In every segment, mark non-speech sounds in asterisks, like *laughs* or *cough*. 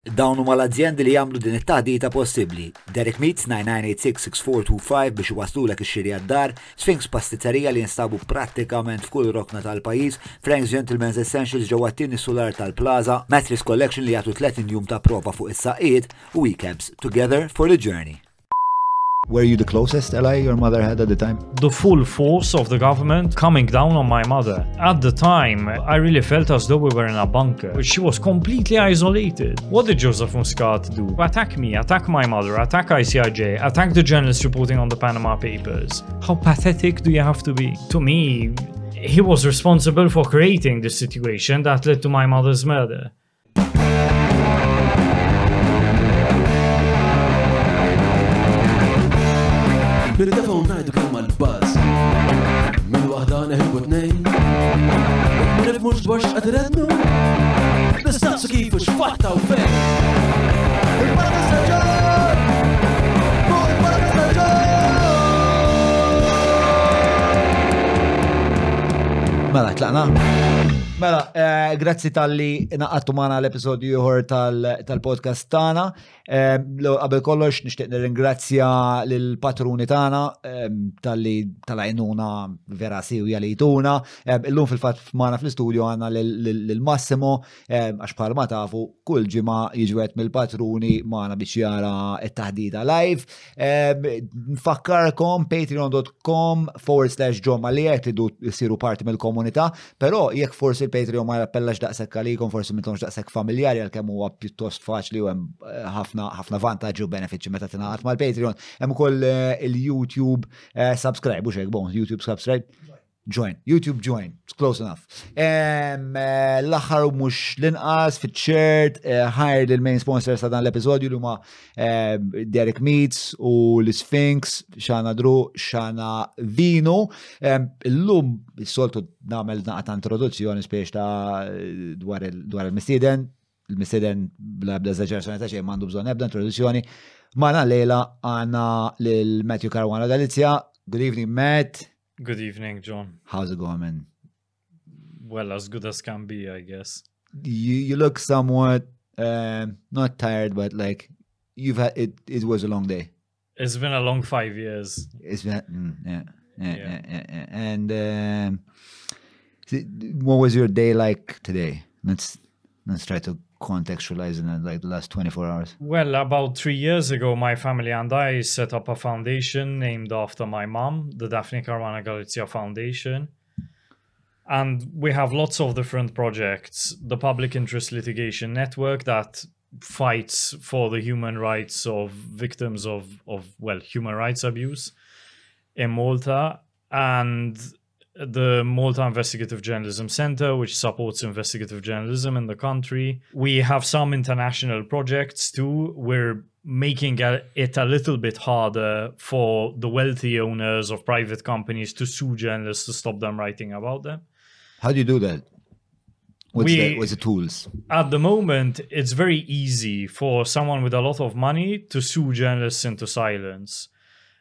Dawn huma l-azzjendi li jagħmlu din it-taħdita possibbli. Derek Meats 9986-6425 biex waslulek ix-xiri għad-dar, Sphinx Pastizzerija li jinstabu prattikament f'kull rokna tal-pajjiż, Frank's Gentleman's Essentials ġewwa t-tieni solar tal-Plaza, Mattress Collection li jagħtu 30 jum ta' prova fuq is-saqiet Weekends Weekabs Together for the Journey. Were you the closest ally your mother had at the time? the full force of the government coming down on my mother. At the time, I really felt as though we were in a bunker. She was completely isolated. What did Joseph Muscat do? Attack me, attack my mother, attack ICIJ, attack the journalists reporting on the Panama Papers. How pathetic do you have to be? To me, he was responsible for creating the situation that led to my mother's murder. Bil-defaw najdu kelma l-buzz Min wahda neħibu t-nejn Nif mux dwar xqadrednu Nistaqsu kifu xfatta u fejn Il-Parad Istaġġar! Fuq il-Parad Istaġġar! Mela, tlaqna. Mela, eh, grazzi tal-li naqattu maħna l-episodju juħor tal-podcast tana. Ehm, qabel kollox nixtieq nirringrazzja lil patruni tagħna ehm, tal-li tal-għajnuna vera siwja li jtuna. Ehm, illum fil-fatt f'mana fl-istudio għandna lil Massimo għax bħal ma tafu kull ġimgħa jiġwet mill-patruni magħna biex jara t-taħdida live. Nfakkarkom patreon.com forward slash ġomma li qed idu jsiru parti mill-komunità, però jekk forsi il-Patreon ma jappellax daqshekk għalikom forsi mitlomx daqshekk familjari għalkemm huwa pjuttost faċli u hemm eh, ħafna ħafna ħafna vantaġġi u benefiċċi meta tingħaqad mal-Patreon. Hemm ukoll eh, il-YouTube eh, subscribe, u xejn bon, YouTube subscribe. Join, YouTube join, it's close enough. Eh, L-axar mux l-inqas fit-ċert, eh, ħajr l-main sponsors ta' dan l-episodju li huma Derek Meats u l-Sphinx, Xana Dru, Xana Vino. Em, Illum, s-soltu namel naqta introduzzjoni spiex ta' dwar il- dwar il-mistiden, il-mistiden bla bla zaġerzjoni ta' xejn mandu bżon ebda introduzzjoni. Mana lejla għanna l-Matthew Caruana Galizia. Good evening, Matt. Good evening, John. How's it going, man? Well, as good as can be, I guess. You you look somewhat um, not tired, but like you've had it. It was a long day. It's been a long five years. It's been mm, yeah, yeah, Yeah. yeah, yeah, yeah. And um, what was your day like today? Let's let's try to contextualize in like the last twenty four hours. Well, about three years ago, my family and I set up a foundation named after my mom, the Daphne Caruana Galizia Foundation. And we have lots of different projects. The Public Interest Litigation Network that fights for the human rights of victims of, of well, human rights abuse in Malta. And the Malta Investigative Journalism Center, which supports investigative journalism in the country. We have some international projects too. We're making it a little bit harder for the wealthy owners of private companies to sue journalists to stop them writing about them. How do you do that? What's the what's the tools? At the moment, it's very easy for someone with a lot of money to sue journalists into silence.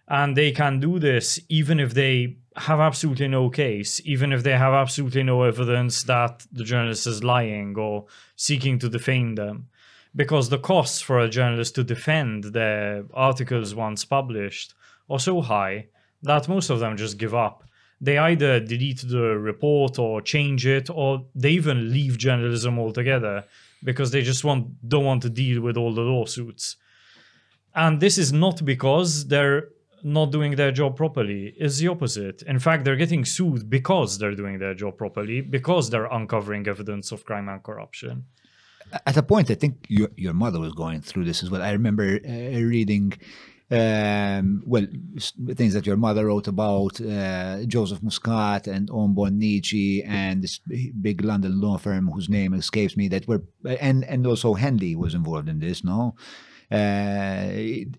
And they can do this even if they have absolutely no case, even if they have absolutely no evidence that the journalist is lying or seeking to defame them. Because the costs for a journalist to defend their articles once published are so high that most of them just give up. They either delete the report or change it, or they even leave journalism altogether because they just want don't want to deal with all the lawsuits. And this is not because they're not doing their job properly. is the opposite. In fact, they're getting sued because they're doing their job properly, because they're uncovering evidence of crime and corruption. At a point, I think your your mother was going through this as well. I remember uh, reading, um, well, things that your mother wrote about uh, Joseph Muscat and Owen Bonnici and this big London law firm whose name escapes me. That were and and also Henley was involved in this, no, Uh,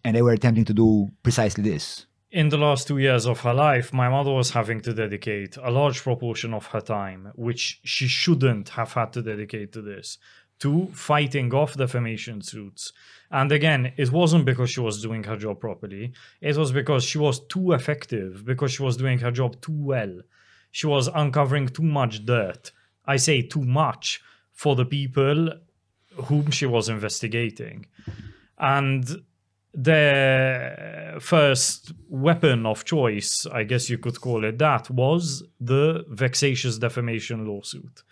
and they were attempting to do precisely this. In the last two years of her life, my mother was having to dedicate a large proportion of her time, which she shouldn't have had to dedicate to this, to fighting off defamation suits. And again, it wasn't because she was doing her job properly, it was because she was too effective, because she was doing her job too well. She was uncovering too much dirt. I say too much for the people whom she was investigating. And their first weapon of choice, I guess you could call it that, was the vexatious defamation lawsuit.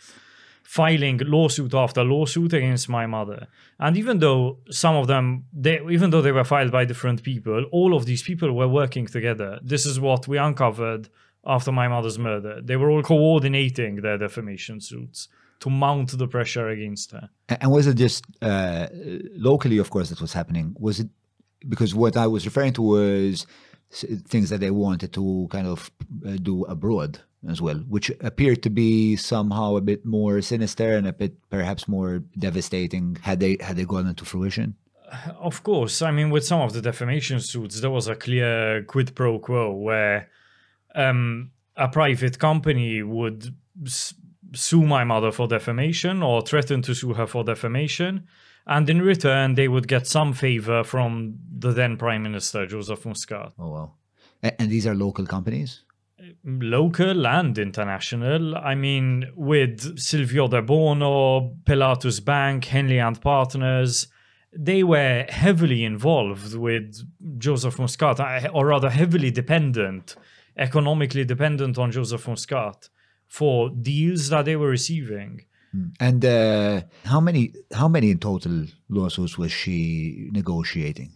Filing lawsuit after lawsuit against my mother. And even though some of them, they, even though they were filed by different people, all of these people were working together. This is what we uncovered after my mother's murder. They were all coordinating their defamation suits to mount the pressure against her. And was it just uh, locally, of course, that was happening? Was it because what I was referring to was things that they wanted to kind of uh, do abroad as well, which appeared to be somehow a bit more sinister and a bit perhaps more devastating had they had they gone into fruition. Of course, I mean, with some of the defamation suits, there was a clear quid pro quo where um, a private company would sue my mother for defamation or threaten to sue her for defamation. And in return, they would get some favor from the then Prime Minister, Joseph Muscat. Oh wow! And these are local companies. local and international. I mean, with Silvio De Bono, Pilatus Bank, Henley and Partners, they were heavily involved with Joseph Muscat, or rather heavily dependent, economically dependent on Joseph Muscat for deals that they were receiving. Hmm. And uh, how many how many in total lawsuits was she negotiating?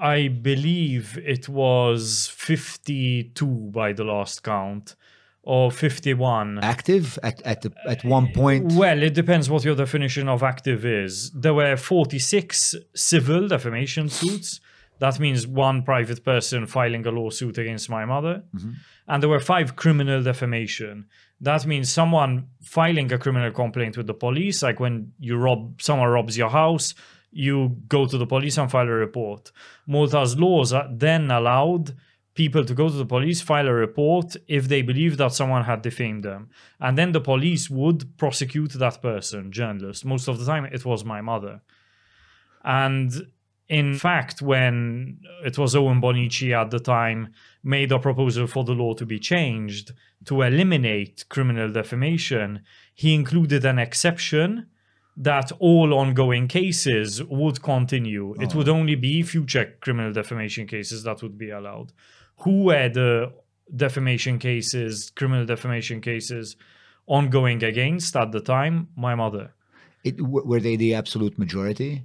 I believe it was 52 by the last count, or 51. Active at at the, at one point. Uh, well, it depends what your definition of active is. There were 46 civil defamation suits. That means one private person filing a lawsuit against my mother. Mm-hmm. And there were five criminal defamation. That means someone filing a criminal complaint with the police, like when you rob someone robs your house, you go to the police and file a report. Malta's laws then allowed people to go to the police, file a report if they believe that someone had defamed them. And then the police would prosecute that person, journalist. Most of the time, it was my mother. And in fact, when it was Owen Bonnici at the time made a proposal for the law to be changed to eliminate criminal defamation, he included an exception that all ongoing cases would continue. It would oh. only be future criminal defamation cases that would be allowed. Who were the defamation cases, criminal defamation cases ongoing against at the time? My mother. It, were they the absolute majority?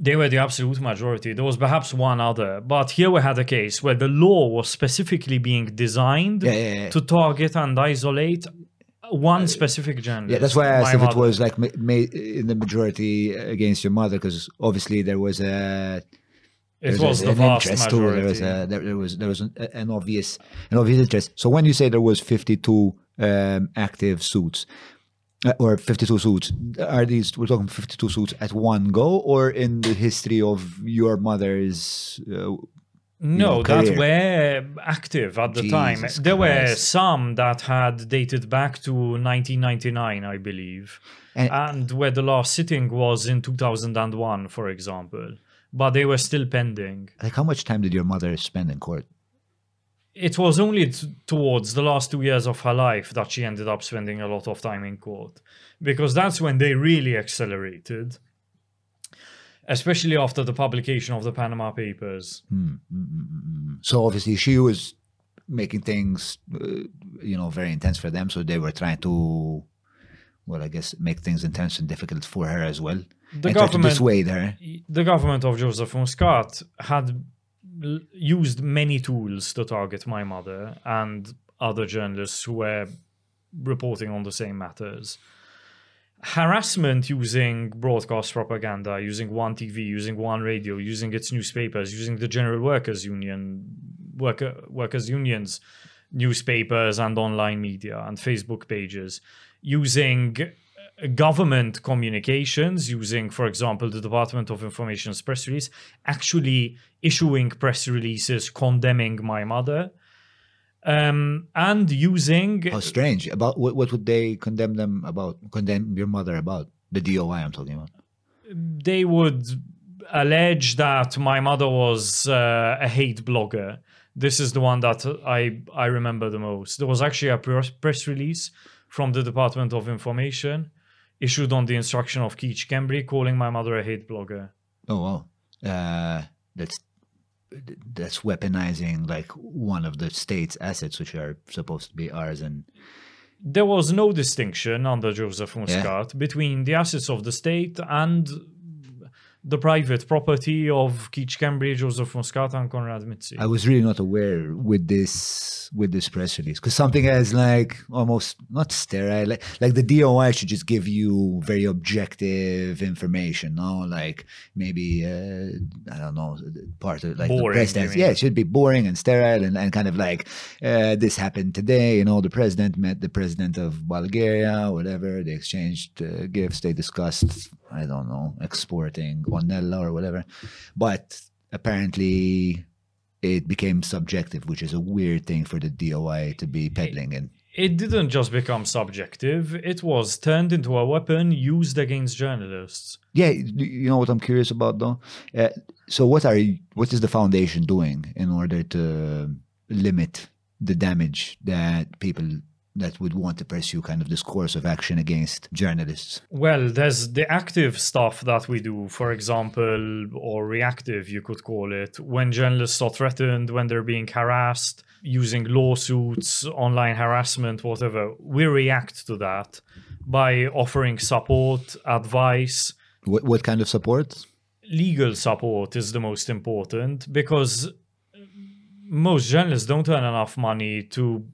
They were the absolute majority. There was perhaps one other, but here we had a case where the law was specifically being designed Yeah, yeah, yeah. to target and isolate one specific gender. Yeah, that's why I asked if it was like ma- ma- in the majority against your mother, because obviously there was a It was a- the an vast interest too. There was a, there, there was there was an, an obvious an obvious interest. So when you say there was fifty two um, active suits uh, or fifty two suits, are these we're talking fifty two suits at one go, or in the history of your mother's? Uh, No, know, that were active at the time. Jesus There were some that had dated back to 1999, I believe, And- and where the last sitting was in 2001, for example. But they were still pending. like how much time did your mother spend in court? It was only t- towards the last two years of her life that she ended up spending a lot of time in court, because that's when they really accelerated, especially after the publication of the Panama Papers. Hmm, hmm, hmm, so obviously she was making things, uh, you know, very intense for them. So they were trying to, well, I guess, make things intense and difficult for her as well. The and try to government- dissuade her. the government of Joseph Muscat had used many tools to target my mother and other journalists who were reporting on the same matters. Harassment using broadcast propaganda, using one TV, using one radio, using its newspapers, using the General Workers Union, worker, workers unions newspapers and online media and Facebook pages, using government communications, using, for example, the Department of Information's press release, actually issuing press releases condemning my mother, um, and using How strange. About what, what would they condemn them about? Condemn your mother about? The DOI I'm talking about. they would allege that my mother was uh, a hate blogger. This is the one that I I remember the most. There was actually a press press release from the Department of Information issued on the instruction of Keith Schembri, calling my mother a hate blogger. Oh wow, uh, that's that's weaponizing like one of the state's assets, which are supposed to be ours. And There was no distinction under Joseph Muscat between the assets of the state and the private property of Keith Schembri, Joseph Muscat, and Konrad Mizzi. I was really not aware with this with this press release because something as like almost not sterile, like, like the DOI should just give you very objective information, no? Like maybe uh, I don't know part of like the Boring, president. Yeah, it should be boring and sterile and, and kind of like uh, this happened today. You know, the president met the president of Bulgaria, whatever. They exchanged uh, gifts. They discussed I don't know exporting Onella or whatever, but apparently it became subjective, which is a weird thing for the DOI to be peddling in. it didn't just become subjective, it was turned into a weapon used against journalists. Yeah, you you know what I'm curious about though. Uh, so what are you, what is the foundation doing in order to limit the damage that people that would want to pursue kind of this course of action against journalists? Well, there's the active stuff that we do, for example, or reactive, you could call it, when journalists are threatened, when they're being harassed, using lawsuits, online harassment, whatever. We react to that by offering support, advice. What what kind of support? Legal support is the most important because most journalists don't earn enough money to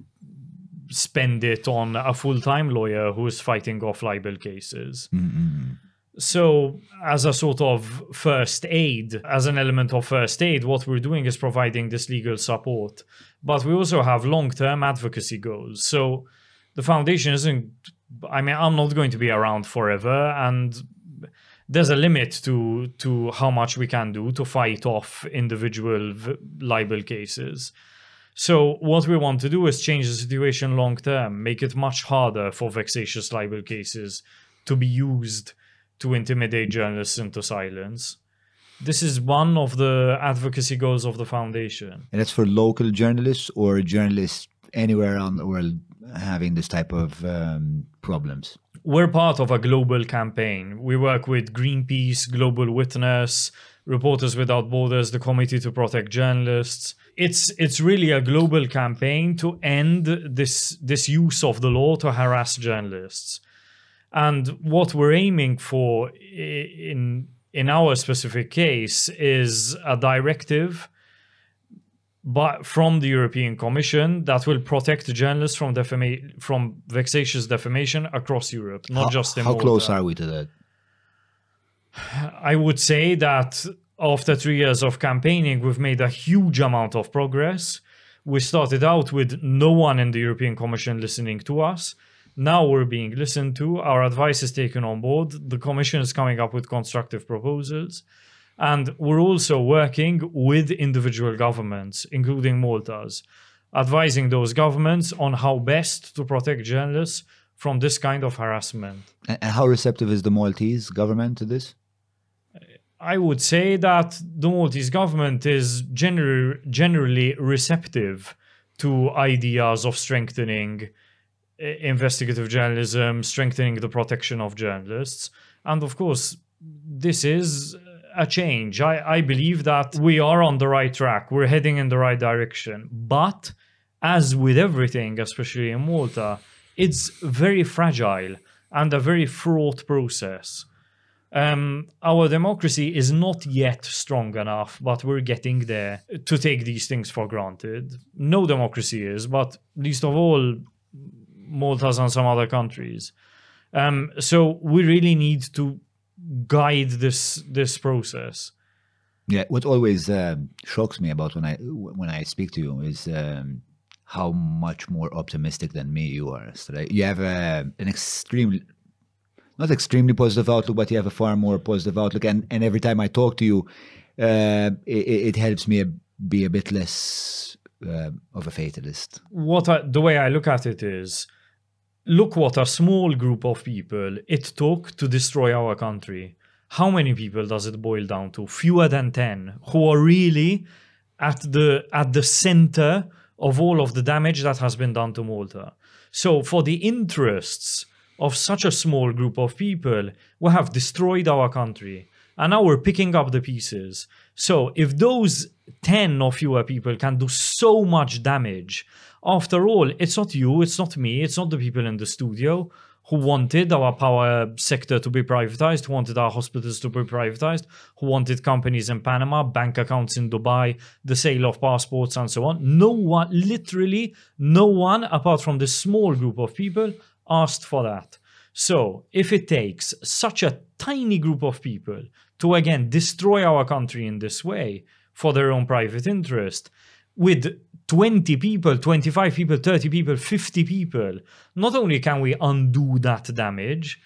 spend it on a full-time lawyer who is fighting off libel cases. Mm, mm, mm. So, as a sort of first aid, as an element of first aid, what we're doing is providing this legal support. But we also have long term advocacy goals. So, the foundation isn't, I mean, I'm not going to be around forever. And there's a limit to to how much we can do to fight off individual v- libel cases. So what we want to do is change the situation long term, make it much harder for vexatious libel cases to be used to intimidate journalists into silence. This is one of the advocacy goals of the foundation. And that's for local journalists or journalists anywhere around the world having this type of um, problems. We're part of a global campaign. We work with Greenpeace, Global Witness, Reporters Without Borders, the Committee to Protect Journalists. It's it's really a global campaign to end this this use of the law to harass journalists. And what we're aiming for in in our specific case is a directive but from the European Commission that will protect journalists from defama- from vexatious defamation across Europe, not how, just in how Malta. close are we to that? I would say that after three years of campaigning, we've made a huge amount of progress. We started out with no one in the European Commission listening to us. Now we're being listened to. Our advice is taken on board. The Commission is coming up with constructive proposals. And we're also working with individual governments, including Malta's, advising those governments on how best to protect journalists from this kind of harassment. And how receptive is the Maltese government to this? I would say that the Maltese government is gener- generally receptive to ideas of strengthening uh, investigative journalism, strengthening the protection of journalists. And of course, this is a change. I, I believe that we are on the right track, we're heading in the right direction. But as with everything, especially in Malta, it's very fragile and a very fraught process um, our democracy is not yet strong enough, but we're getting there to take these things for granted. No democracy is, but least of all, Malta's and some other countries. Um, so we really need to guide this this process. Yeah, what always um, shocks me about when I when I speak to you is um, how much more optimistic than me you are. So that you have a, an extremely not extremely positive outlook, but you have a far more positive outlook. And and every time I talk to you, uh, it, it helps me be a bit less uh, of a fatalist. What I, the way I look at it is, look what a small group of people it took to destroy our country. How many people does it boil down to? Fewer than 10 who are really at the at the center of all of the damage that has been done to Malta. So for the interests of such a small group of people, we have destroyed our country. And now we're picking up the pieces. So if those 10 or fewer people can do so much damage, after all, it's not you, it's not me, it's not the people in the studio who wanted our power sector to be privatized, who wanted our hospitals to be privatized, who wanted companies in Panama, bank accounts in Dubai, the sale of passports, and so on. No one, literally, no one, apart from this small group of people, asked for that. So, if it takes such a tiny group of people to again destroy our country in this way for their own private interest, with 20 people, 25 people, 30 people, 50 people, not only can we undo that damage,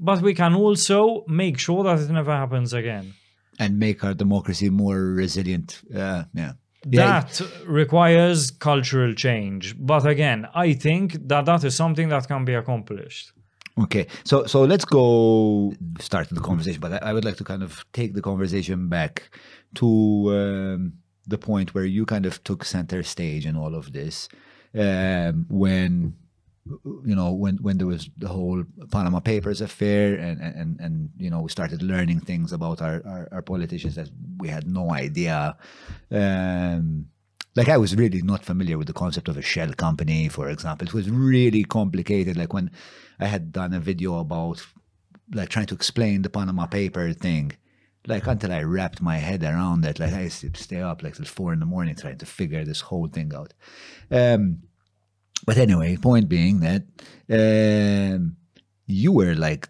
but we can also make sure that it never happens again. And make our democracy more resilient. Uh, yeah. That requires cultural change. But again, I think that that is something that can be accomplished. Okay, so so let's go start the conversation, but I, I would like to kind of take the conversation back to um, the point where you kind of took center stage in all of this um, when you know when when there was the whole Panama Papers affair and and and you know we started learning things about our our, our politicians that we had no idea. Um, like I was really not familiar with the concept of a shell company, for example. It was really complicated. Like when I had done a video about like trying to explain the Panama paper thing, like until I wrapped my head around it, like I used to stay up like till four in the morning trying to figure this whole thing out. Um, but anyway, point being that um, you were like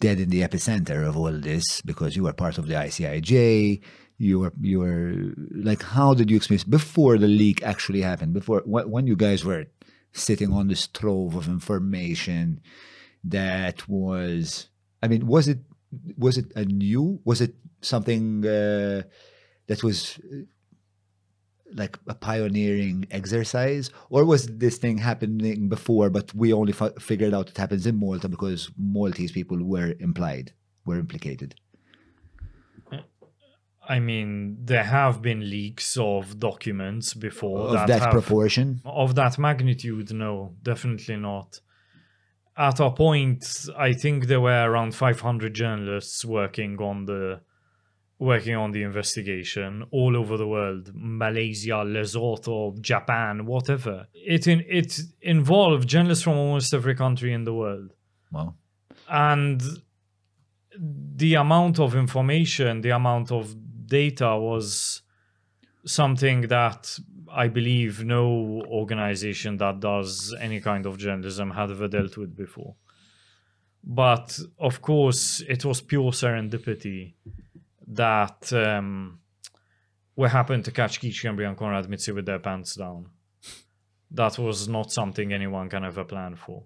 dead in the epicenter of all this because you were part of the ICIJ. You were you were like, how did you experience before the leak actually happened? Before wh- when you guys were sitting on this trove of information that was, I mean, was it was it a new? Was it something uh, that was like a pioneering exercise, or was this thing happening before, but we only f- figured out it happens in Malta because Maltese people were implied, were implicated? I mean, there have been leaks of documents before Of that, have- proportion? Of that magnitude, no, definitely not. At a point, I think there were around 500 journalists working on the working on the investigation all over the world malaysia lesotho japan whatever. It in, it involved journalists from almost every country in the world. Well, and the amount of information the amount of data was something that i believe no organization that does any kind of journalism had ever dealt with before. But of course it was pure serendipity that um, we happened to catch Schembri and Konrad Mizzi with their pants down that was not something anyone can ever plan for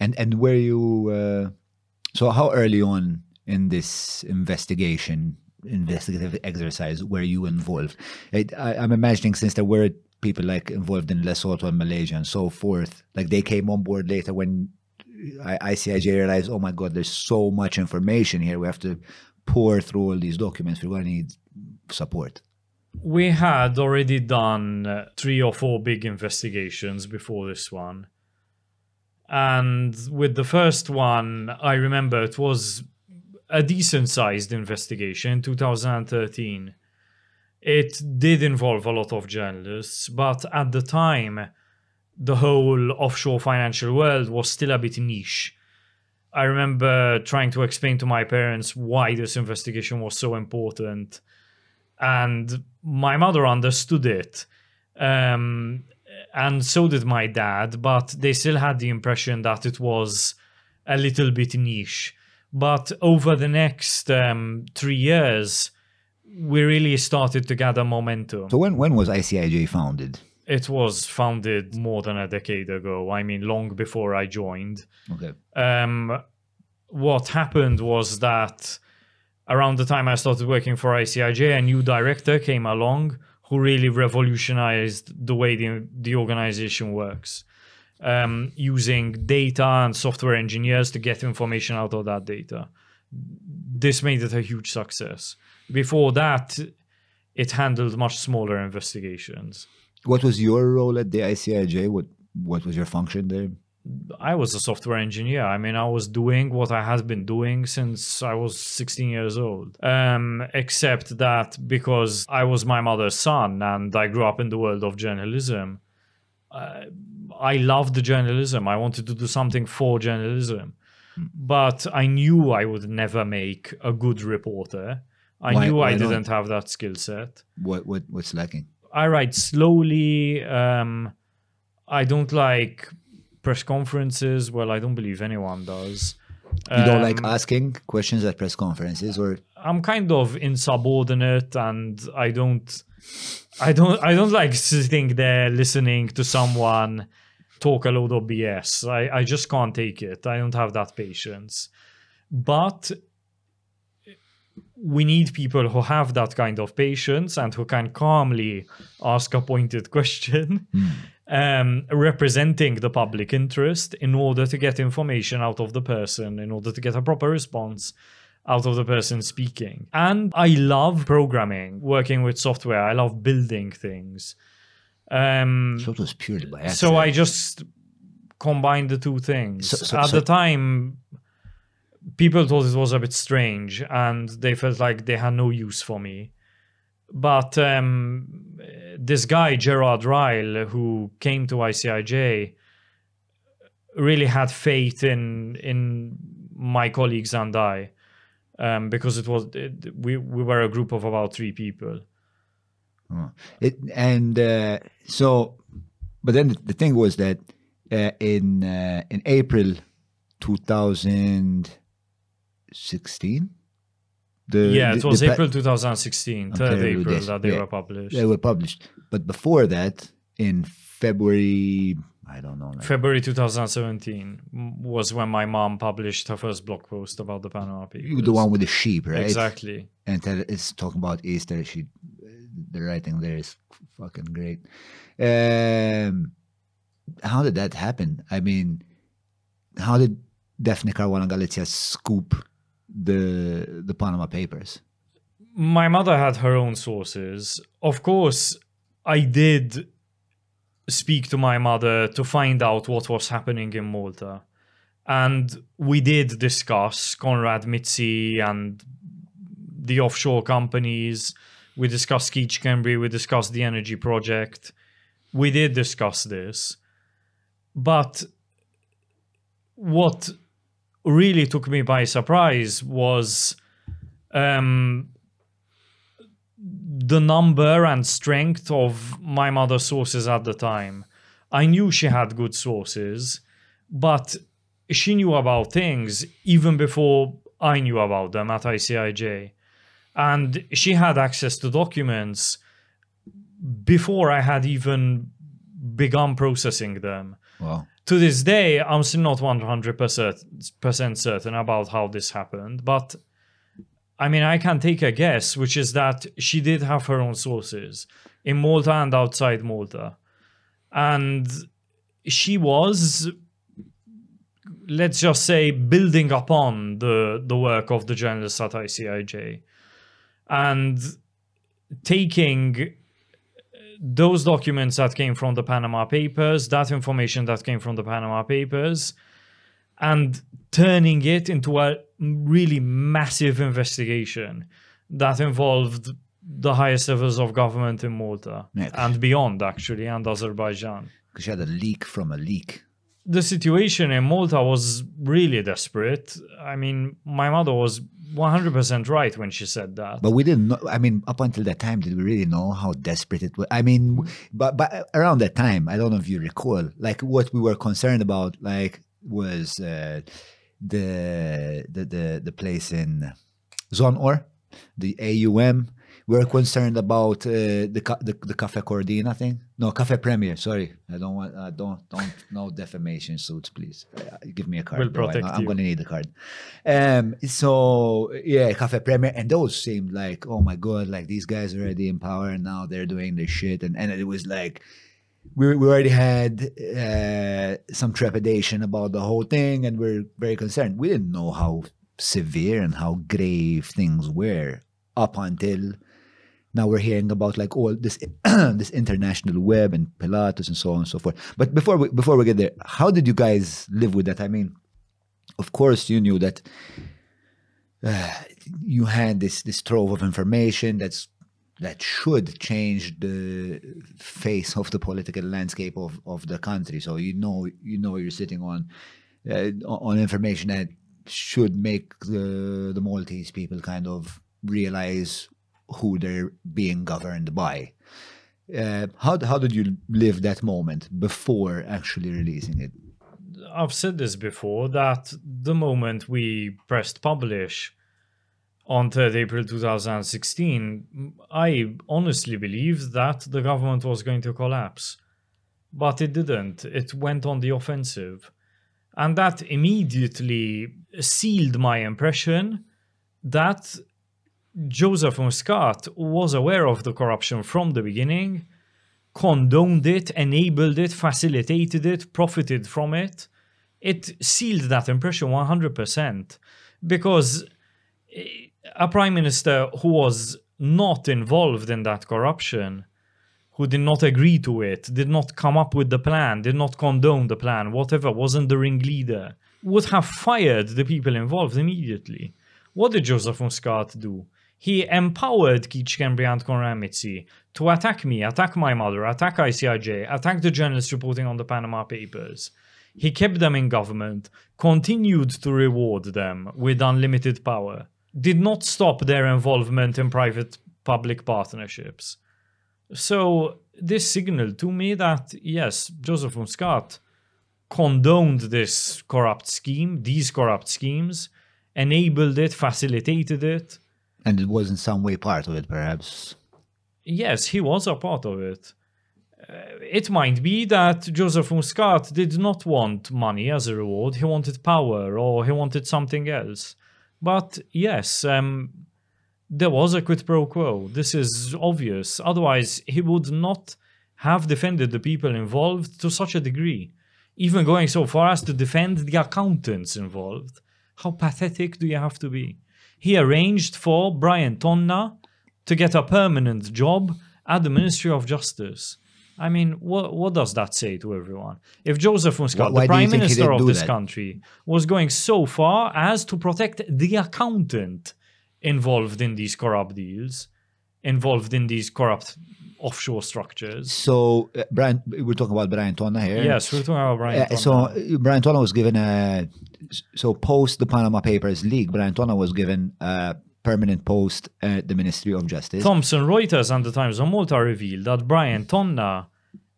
and and were you? Uh, so how early on in this investigation, investigative exercise, were you involved? I, I'm imagining since there were people like involved in Lesotho and Malaysia and so forth, like they came on board later when I, ICIJ realized, oh my god, there's so much information here. We have to pour through all these documents. We're going to need support. We had already done uh, three or four big investigations before this one. And with the first one, I remember it was a decent sized investigation in 2013. It did involve a lot of journalists, but at the time, the whole offshore financial world was still a bit niche. I remember trying to explain to my parents why this investigation was so important and my mother understood it um, and so did my dad but they still had the impression that it was a little bit niche but over the next um, three years we really started to gather momentum So when when was ICIJ founded? It was founded more than a decade ago i mean long before i joined Okay. um, what happened was that around the time I started working for ICIJ, a new director came along who really revolutionized the way the, the organization works, um, using data and software engineers to get information out of that data. This made it a huge success. Before that, it handled much smaller investigations. What was your role at the ICIJ? What what was your function there? I was a software engineer. I mean, I was doing what I had been doing since I was 16 years old. Um, except that because I was my mother's son and I grew up in the world of journalism, uh, I loved journalism. I wanted to do something for journalism. But I knew I would never make a good reporter. I Why- knew why I not? didn't have that skill set. What what what's lacking? I write slowly. Um, I don't like press conferences. Well, I don't believe anyone does. You don't like Um, asking questions at press conferences or I'm kind of insubordinate, and I don't, I don't, I don't like sitting there listening to someone talk a load of BS. I, I just can't take it. I don't have that patience. But we need people who have that kind of patience and who can calmly ask a pointed *laughs* question, um, representing the public interest in order to get information out of the person, in order to get a proper response out of the person speaking. And I love programming, working with software. I love building things. Um, so it was purely by accident. so I just combined the two things. So- so- At so- the time, people thought it was a bit strange and they felt like they had no use for me. But um, this guy, Gerard Ryle, who came to ICIJ, really had faith in in my colleagues and I, um, because it was it, we we were a group of about three people. Oh. It, and uh, so, but then the thing was that uh, in uh, in April 2016, the yeah, the- it was the April 2016, I'm 3rd terrible April that they Yeah. were published. They were published, but before that, in February, I don't know, like, February 2017 was when my mom published her first blog post about the Panama Papers. the one with the sheep, right? Exactly. and tell, it's talking about Easter. She, the writing there is fucking great. Um, how did that happen? I mean, how did Daphne Caruana Galizia scoop the the Panama Papers? My mother had her own sources. Of course, I did speak to my mother to find out what was happening in Malta. And we did discuss Konrad Mizzi and the offshore companies. We discussed Keith Schembri. We discussed the energy project. We did discuss this. But what really took me by surprise was um, the number and strength of my mother's sources at the time. I knew she had good sources, but she knew about things even before I knew about them at ICIJ. And she had access to documents before I had even begun processing them Wow. To this day, I'm still not 100% certain about how this happened, but I mean, I can take a guess, which is that she did have her own sources in Malta and outside Malta. And she was, let's just say, building upon the, the work of the journalists at ICIJ and taking those documents that came from the Panama Papers, that information that came from the Panama Papers, and turning it into a really massive investigation that involved the highest levels of government in Malta Yeah. and beyond, actually, and Azerbaijan. Because she had a leak from a leak. The situation in Malta was really desperate. I mean, my mother was 100% right when she said that. But we didn't know. I mean, up until that time, did we really know how desperate it was? I mean, but but around that time, I don't know if you recall, like what we were concerned about, like was uh, the the the the place in Żonqor, the AUM. We were concerned about uh, the, the the Cafe Cordina thing. No, Cafe Premier. Sorry, I don't want. I don't don't no defamation suits, please. Uh, give me a card. We'll bro. I- protect I'm you. gonna need a card. Um. So yeah, Cafe Premier, and those seemed like, oh my god, like these guys are already in power and now they're doing this shit, and and it was like. We, we already had uh, some trepidation about the whole thing, and we're very concerned. We didn't know how severe and how grave things were up until now we're hearing about like all this *clears throat* this international web and Pilatus and so on and so forth. But before we before we get there, how did you guys live with that? I mean, of course you knew that uh, *sighs* you had this this trove of information that's that should change the face of the political landscape of, of the country. So you know you know you're sitting on uh, on information that should make the the Maltese people kind of realize who they're being governed by. Uh, how how did you live that moment before actually releasing it? I've said this before that the moment we pressed publish on 3rd April 2016, I honestly believed that the government was going to collapse. But it didn't. It went on the offensive. And that immediately sealed my impression that Joseph Muscat was aware of the corruption from the beginning, condoned it, enabled it, facilitated it, profited from it. It sealed that impression 100% because eh, a prime minister who was not involved in that corruption, who did not agree to it, did not come up with the plan, did not condone the plan, whatever, wasn't the ringleader, would have fired the people involved immediately. What did Joseph Muscat do? He empowered and Konrad Mizzi to attack me, attack my mother, attack ICIJ, attack the journalists reporting on the Panama Papers. He kept them in government, continued to reward them with unlimited power, did not stop their involvement in private public partnerships. So, this signaled to me that, yes, Joseph Muscat condoned this corrupt scheme, these corrupt schemes, enabled it, facilitated it. And it was in some way part of it, perhaps. Yes, he was a part of it. Uh, it might be that Joseph Muscat did not want money as a reward, he wanted power or he wanted something else. But yes, um, there was a quid pro quo. This is obvious. Otherwise, he would not have defended the people involved to such a degree, even going so far as to defend the accountants involved. How pathetic do you have to be? He arranged for Brian Tonna to get a permanent job at the Ministry of Justice. I mean, what what does that say to everyone? If Joseph Muscat, Why the prime minister of this that? country, was going so far as to protect the accountant involved in these corrupt deals, involved in these corrupt offshore structures. So, uh, Brian, we're talking about Brian Tonna here. Yes, we're talking about Brian. Uh, so uh, Brian Tonna was given a so post the Panama Papers leak. Brian Tonna was given a permanent post at the Ministry of Justice. Thomson Reuters and the Times of Malta revealed that Brian Tonna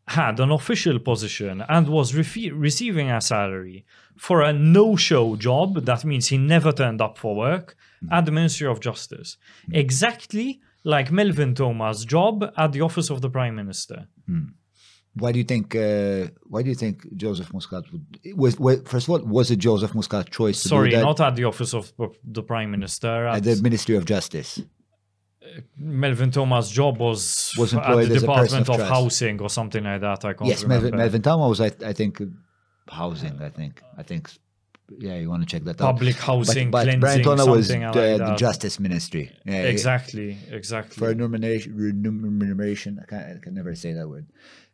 had an official position and was receiving a salary for a no-show job. That means he never turned up for work at the Ministry of Justice, exactly like Melvin Theuma's job at the Office of the Prime Minister. Why do you think? Uh, why do you think Joseph Muscat would was, was? First of all, was it Joseph Muscat's choice to Sorry, not at the Office of the Prime Minister. at At the Ministry of Justice? Melvin Theuma's job was, Was at the Department of of. Housing or something like that. I can't Yes, remember. Melvin, Melvin Theuma was, I, I think, housing. I think, I think, yeah, you want to check that out. Public housing, but, but Brian Tonna was like the that. Justice Ministry. Yeah. Exactly, exactly. for a remuneration, remuneration I, can't, I can never say that word,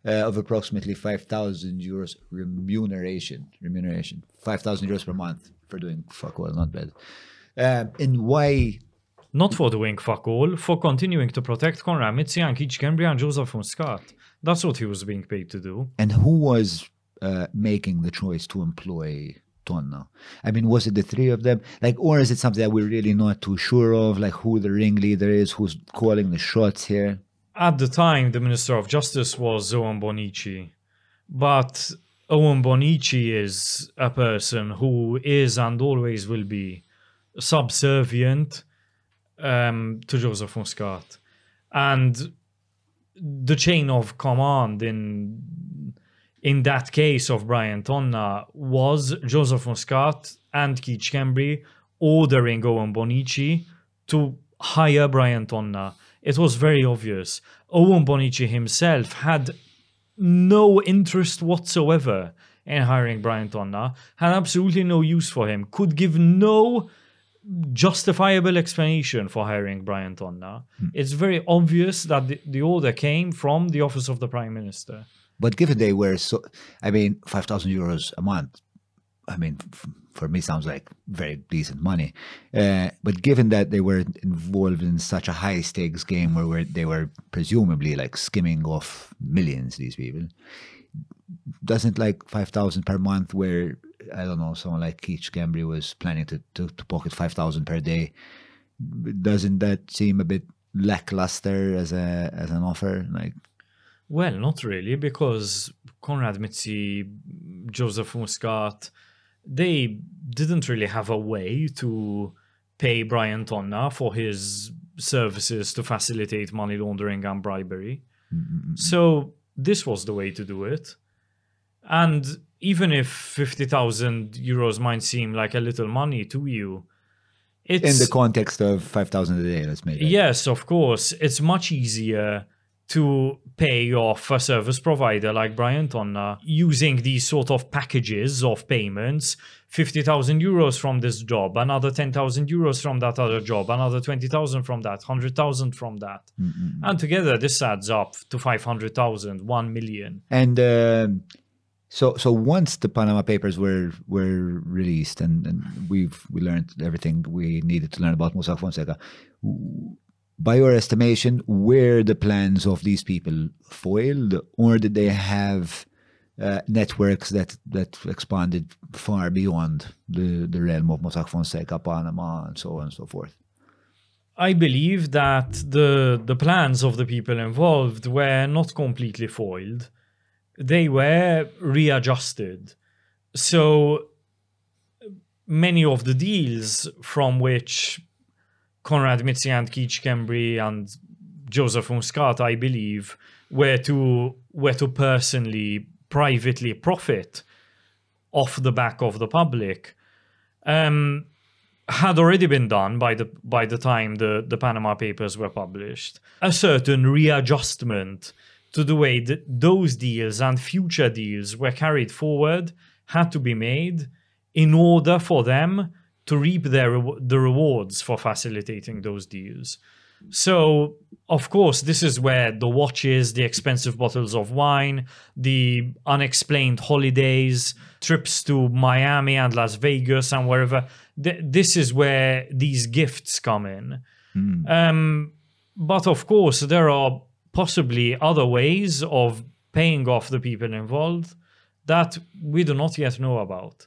uh, of approximately 5,000 euros remuneration, remuneration, 5,000 euros per month for doing fuck all, not bad. Um, and why, Not for doing fuck all, for continuing to protect Konrad Mizzi and Schembri and Joseph Muscat. That's what he was being paid to do. and who was uh, making the choice to employ Tonna? I mean, was it the three of them? Like, or is it something that we're really not too sure of, like who the ringleader is, who's calling the shots here? At the time, the Minister of Justice was Owen Bonnici. But Owen Bonnici is a person who is and always will be subservient um, to Joseph Muscat. And the chain of command in in that case of Brian Tonna was Joseph Muscat and Keith Schembri ordering Owen Bonnici to hire Brian Tonna. It was very obvious. Owen Bonnici himself had no interest whatsoever in hiring Brian Tonna, had absolutely no use for him, could give no justifiable explanation for hiring Brian Tonna. Hmm. It's very obvious that the, the order came from the office of the prime minister. But given they were so, I mean, 5,000 euros a month, I mean, for me sounds like very decent money. Uh, but given that they were involved in such a high stakes game where, where they were presumably like skimming off millions, these people, doesn't like 5,000 per month where, I don't know, someone like Keith Schembri was planning to, to, to pocket 5,000 per day, doesn't that seem a bit lackluster as a as an offer? Like, Well, not really, because Konrad Mizzi, Joseph Muscat, they didn't really have a way to pay Brian Tonna for his services to facilitate money laundering and bribery. So this was the way to do it. And even if 50,000 euros might seem like a little money to you, it's in the context of 5,000 a day, let's make it. Yes, of course. It's much easier to pay off a service provider like Brian Tonna uh, using these sort of packages of payments 50,000 euros from this job, another 10,000 euros from that other job, another 20,000 from that, 100,000 from that. Mm, mm, mm. And together this adds up to 500,000, 1 million. And um so, so once the Panama Papers were were released, and, and we've we learned everything we needed to learn about Mossack Fonseca. By your estimation, were the plans of these people foiled, or did they have uh, networks that that expanded far beyond the the realm of Mossack Fonseca, Panama, and so on and so forth? I believe that the the plans of the people involved were not completely foiled. They were readjusted. So many of the deals from which And Keith Schembri and Joseph Muscat, I believe, were to were to personally, privately profit off the back of the public. Um, had already been done by the by the time the, the Panama Papers were published. A certain readjustment to the way that those deals and future deals were carried forward had to be made in order for them to reap their the rewards for facilitating those deals. So, of course, this is where the watches, the expensive bottles of wine, the unexplained holidays, trips to Miami and Las Vegas and wherever, th- this is where these gifts come in. Um, but of course, there are possibly other ways of paying off the people involved that we do not yet know about.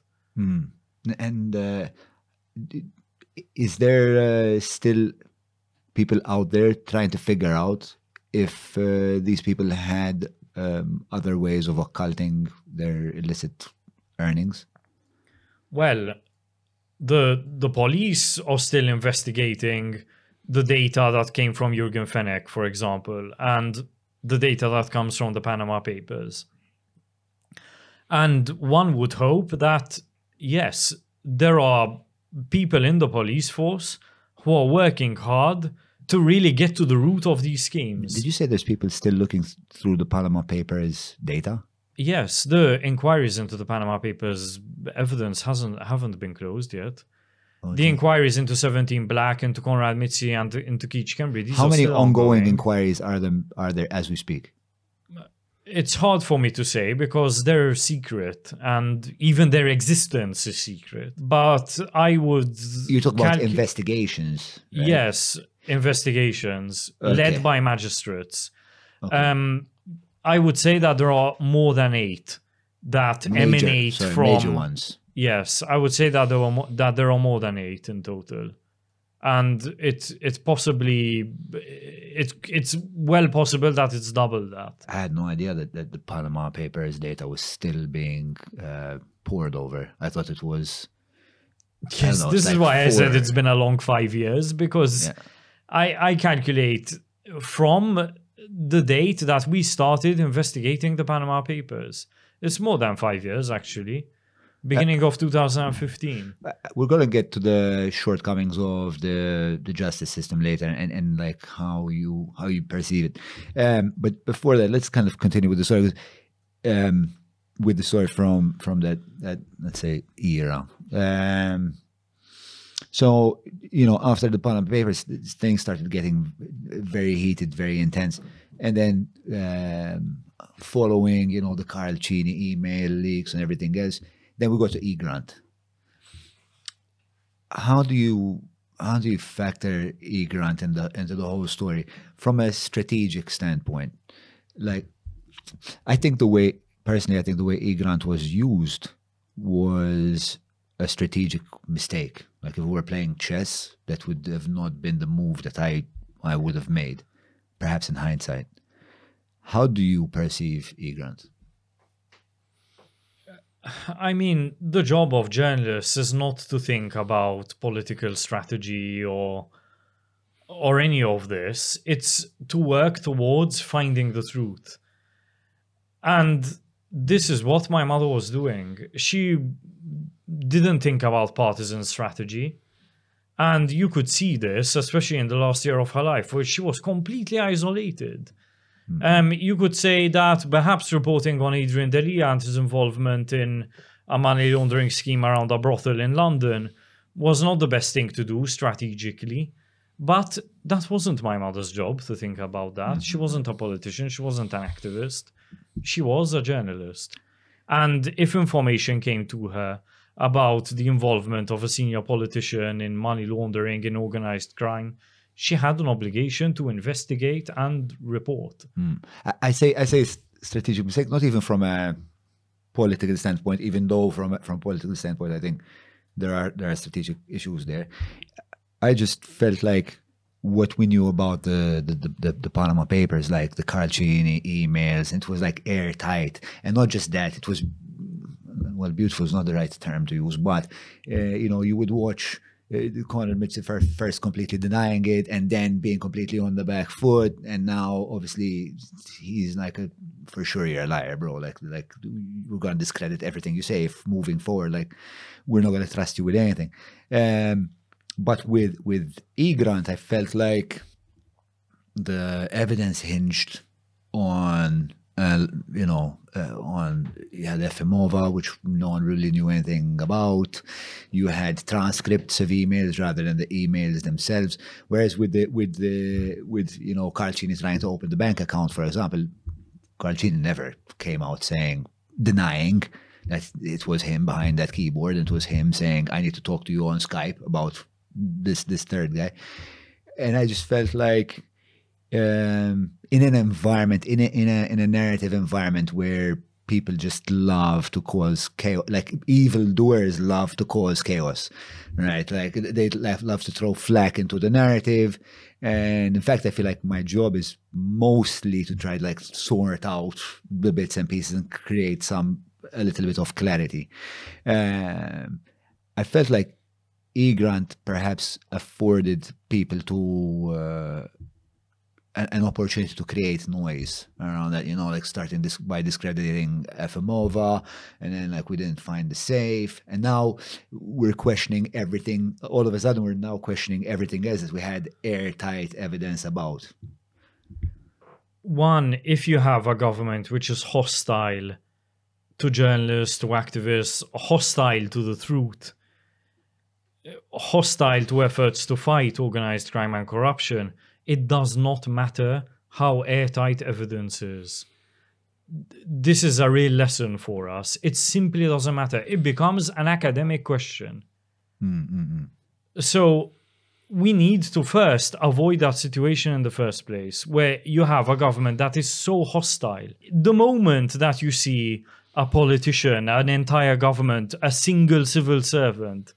And uh, is there uh, still people out there trying to figure out if uh, these people had um, other ways of occulting their illicit earnings? Well, the the police are still investigating the data that came from Jürgen Fenech, for example, and the data that comes from the Panama Papers. And one would hope that yes, there are people in the police force who are working hard to really get to the root of these schemes. Did you say there's people still looking th- through the Panama Papers data? Yes, the inquiries into the Panama Papers evidence hasn't haven't been closed yet. Oh, the inquiries into 17 Black, into Konrad Mizzi, and into Keith Schembri. These How many still ongoing inquiries are there are there as we speak? It's hard for me to say because they're secret, and even their existence is secret. But I would. You talk about investigations. right? Yes, investigations Okay. led by magistrates. Okay. Um, I would say that there are more than eight that Major- emanate sorry, from major ones. Yes, I would say that there were mo- that there are more than eight in total, and it's it's possibly it's it's well possible that it's double that. I had no idea that, that the Panama Papers data was still being uh, poured over. I thought it was. Yes, know, this it's is like why I said it's been a long five years because Yeah. I I calculate from the date that we started investigating the Panama Papers. It's more than five years actually, beginning of 2015. Uh, We're gonna get to the shortcomings of the the justice system later, and, and like how you how you perceive it. Um, but before that, let's kind of continue with the story. Um, with the story from from that that let's say era. Um, So, you know, after the Panama Papers, things started getting very heated, very intense. And then um, following, you know, the Karl Cini email leaks and everything else, then we go to E-Grant. How do you how do you factor E-Grant in the, into the whole story from a strategic standpoint? Like, I think the way, personally, I think the way E-Grant was used was a strategic mistake. Like if we were playing chess, that would have not been the move that I I would have made, perhaps in hindsight. How do you perceive E-Grant? I mean, the job of journalists is not to think about political strategy or or any of this. It's to work towards finding the truth. And this is what my mother was doing. She didn't think about partisan strategy. And you could see this, especially in the last year of her life, where she was completely isolated. Um, you could say that perhaps reporting on Adrian Delia and his involvement in a money laundering scheme around a brothel in London was not the best thing to do strategically. But that wasn't my mother's job to think about that. She wasn't a politician, she wasn't an activist. She was a journalist. And if information came to her about the involvement of a senior politician in money laundering and organized crime, she had an obligation to investigate and report. I, I say I say strategic mistake, not even from a political standpoint, even though from from a political standpoint, I think there are there are strategic issues there. I just felt like what we knew about the the, the, the, the Panama Papers, like the Karl Cini emails, it was like airtight, and not just that, it was well, beautiful is not the right term to use, but uh, you know, you would watch Conor Mitchell first, first completely denying it, and then being completely on the back foot, and now obviously he's like a for sure you're a liar, bro. Like like we're gonna discredit everything you say if moving forward. Like we're not gonna trust you with anything. Um, but with with E Grant, I felt like the evidence hinged on uh, you know uh, on you had Efimova, which no one really knew anything about. You had transcripts of emails rather than the emails themselves. Whereas with the with the with you know Karl Cini trying to open the bank account, for example, Karl Cini never came out saying denying that it was him behind that keyboard and it was him saying I need to talk to you on Skype about this this third guy. And I just felt like um, in an environment, in a in a in a narrative environment where people just love to cause chaos, like evildoers love to cause chaos, right? Like they love, love to throw flack into the narrative, and in fact, I feel like my job is mostly to try to like sort out the bits and pieces and create some a little bit of clarity. Um, I felt like E Grant perhaps afforded people to uh, an, opportunity to create noise around that, you know, like starting this by discrediting Efimova, and then like we didn't find the safe, and now we're questioning everything. All of a sudden, we're now questioning everything else that we had airtight evidence about. One, if you have a government which is hostile to journalists, to activists, hostile to the truth, hostile to efforts to fight organized crime and corruption, it does not matter how airtight evidence is. This is a real lesson for us. It simply doesn't matter. It becomes an academic question. Mm, mm, mm. So we need to first avoid that situation in the first place where you have a government that is so hostile. The moment that you see a politician, an entire government, a single civil servant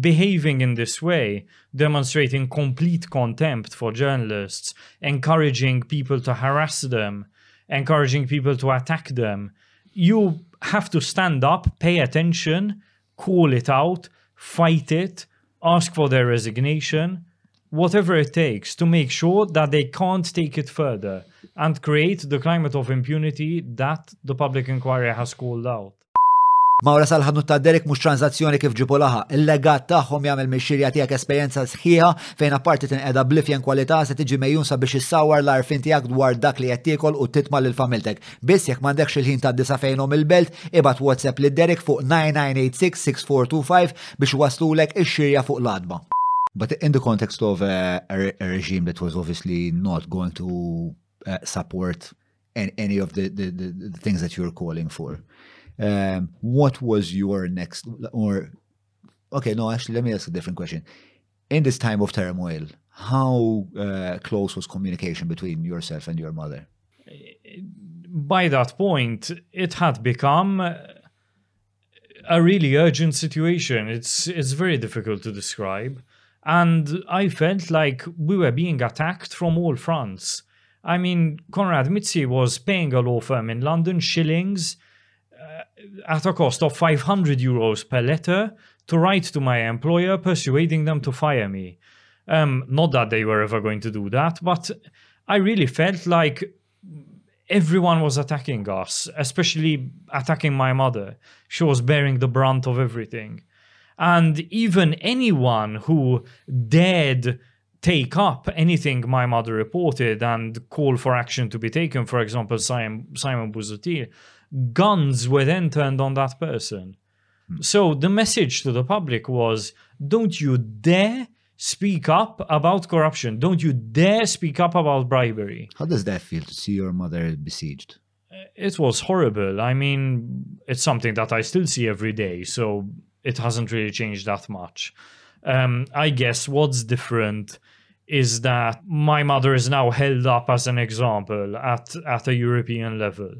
behaving in this way, demonstrating complete contempt for journalists, encouraging people to harass them, encouraging people to attack them, you have to stand up, pay attention, call it out, fight it, ask for their resignation, whatever it takes to make sure that they can't take it further and create the climate of impunity that the public inquiry has called out. Mawra salħadnu ta' Derek mux tranzazzjoni kif ġibu laħa. Il-legat tagħhom jagħmel mixxirja tiegħek esperjenza sħiħa fejn apparti tinqeda blifjen kwalità se tiġi mejjun sabiex issawar l-arfin tiegħek dwar dak li qed u titma' l-familtek. Biss jekk m'għandekx il-ħin ta' disa fejnhom il-belt, ibad WhatsApp li Derek fuq 9986-6425 biex waslulek ix-xirja fuq l-adba. But in the context of uh, a, a regime that was obviously not going to uh, support any of the, the, the, the things that you're calling for, um, what was your next, or, okay, no, actually, let me ask a different question. In this time of turmoil, how uh, close was communication between yourself and your mother? by that point, it had become a really urgent situation. It's it's very difficult to describe, and I felt like we were being attacked from all fronts. I mean, Konrad Mizzi was paying a law firm in London Schillings at a cost of 500 euros per letter to write to my employer, persuading them to fire me. Um, not that they were ever going to do that, but I really felt like everyone was attacking us, especially attacking my mother. She was bearing the brunt of everything. And even anyone who dared take up anything my mother reported and call for action to be taken, for example, Simon, Simon guns were then turned on that person. So the message to the public was don't you dare speak up about corruption. Don't you dare speak up about bribery. How does that feel to see your mother besieged? It was horrible. I mean, it's something that I still see every day, so it hasn't really changed that much. Um, I guess what's different is that my mother is now held up as an example at, at a European level.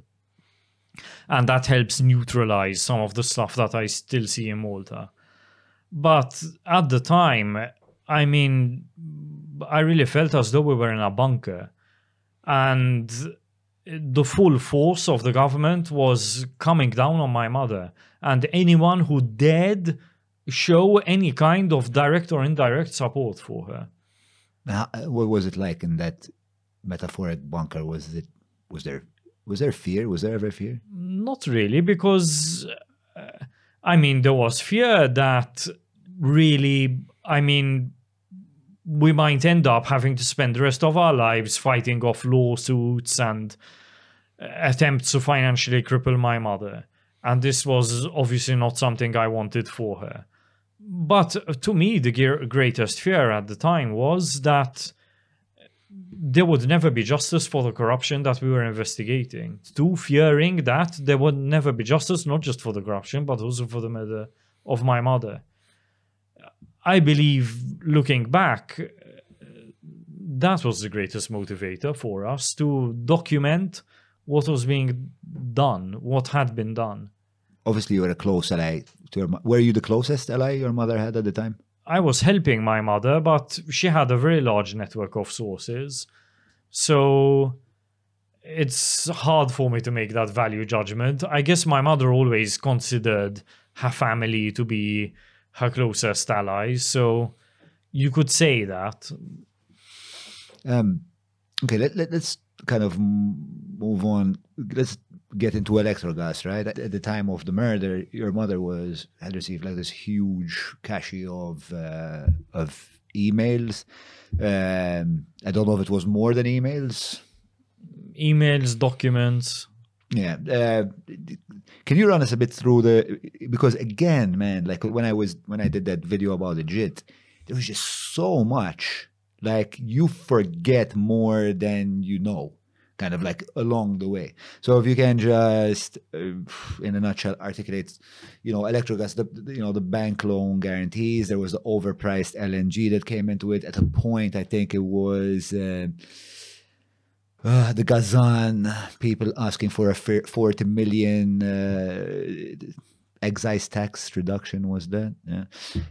And that helps neutralize some of the stuff that I still see in Malta. But at the time, I mean, I really felt as though we were in a bunker. And the full force of the government was coming down on my mother. And anyone who dared show any kind of direct or indirect support for her. How- What was it like in that metaphoric bunker? Was it was there was there fear? Was there ever fear? Not really, because uh, I mean, there was fear that really, I mean, we might end up having to spend the rest of our lives fighting off lawsuits and uh, attempts to financially cripple my mother. And this was obviously not something I wanted for her. But uh, to me, the greatest fear at the time was that there would never be justice for the corruption that we were investigating. Two, fearing that there would never be justice, not just for the corruption, but also for the murder of my mother. I believe, looking back, that was the greatest motivator for us to document what was being done, what had been done. Obviously, you were a close ally to your. Were you the closest ally your mother had at the time? I was helping my mother, but she had a very large network of sources. So it's hard for me to make that value judgment. I guess my mother always considered her family to be her closest allies. So you could say that. Um, okay, let, let, us kind of move on. Let's get into electrogas, right? At, at the time of the murder, your mother was had received like this huge cache of uh, of emails. Um, I don't know if it was more than emails. Emails, documents. Yeah. Uh, can you run us a bit through the because again, man, like when I was when I did that video about the JIT, there was just so much. Like you forget more than you know, kind of like along the way. So if you can just, uh, in a nutshell, articulate, you know, Electrogas, the the- you know the bank loan guarantees. There was the overpriced LNG that came into it. At a point, I think it was. Uh, uh, the Gasan people asking for a 40 million uh, excise tax reduction was that yeah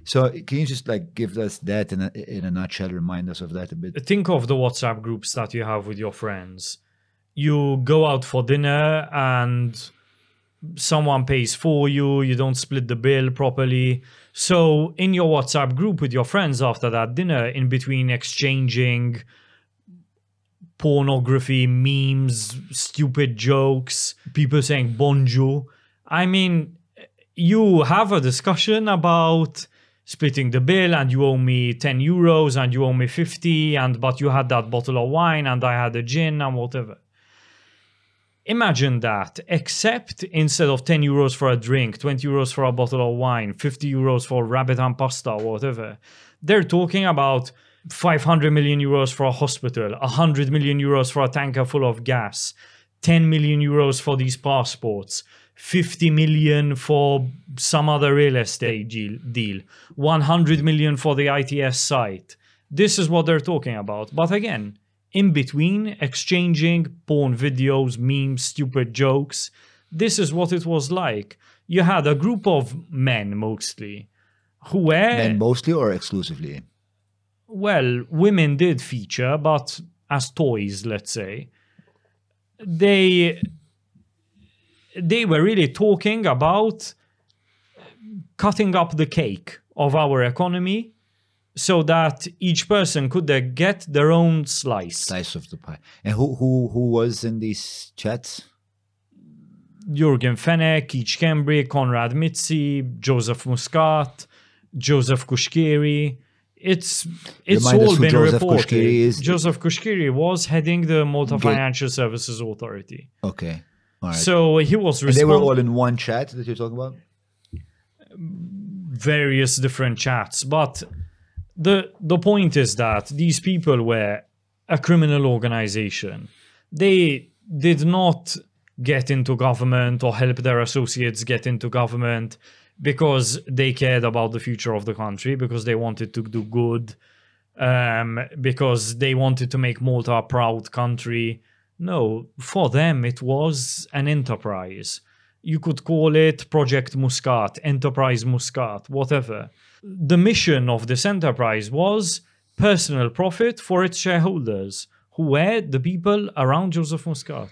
so can you just like give us that in a, in a nutshell remind us of that a bit think of the WhatsApp groups that you have with your friends. You go out for dinner and someone pays for you, you don't split the bill properly. So, in your WhatsApp group with your friends after that dinner, in between exchanging pornography, memes, stupid jokes, people saying bonjour. I mean, you have a discussion about splitting the bill and you owe me 10 euros and you owe me 50 and but you had that bottle of wine and I had a gin and whatever. Imagine that, except instead of 10 euros for a drink, 20 euros for a bottle of wine, 50 euros for rabbit and pasta whatever, they're talking about 500 million euros for a hospital, 100 million euros for a tanker full of gas, 10 million euros for these passports, 50 million for some other real estate deal 100 million for the ITS site. This is what they're talking about. But again, in between, exchanging porn videos, memes, stupid jokes, this is what it was like. You had a group of men mostly who were Men mostly or exclusively? well, women did feature, but as toys, let's say. They they were really talking about cutting up the cake of our economy so that each person could uh, get their own slice. Slice of the pie. And who who who was in these chats? Jürgen Fenech, Keith Schembri, Konrad Mizzi, Joseph Muscat, Joseph Cuschieri. It's it's Remind all been Joseph reported. Cuschieri is. Joseph Cuschieri was heading the Malta. Financial Services Authority. Okay. All right. So he was and they were all in one chat that you're talking about? various different chats, but the the point is that these people were a criminal organization. They did not get into government or help their associates get into government because they cared about the future of the country, because they wanted to do good, um, because they wanted to make Malta a proud country. No, for them it was an enterprise. You could call it Project Muscat, Enterprise Muscat, whatever. The mission of this enterprise was personal profit for its shareholders, who were the people around Joseph Muscat.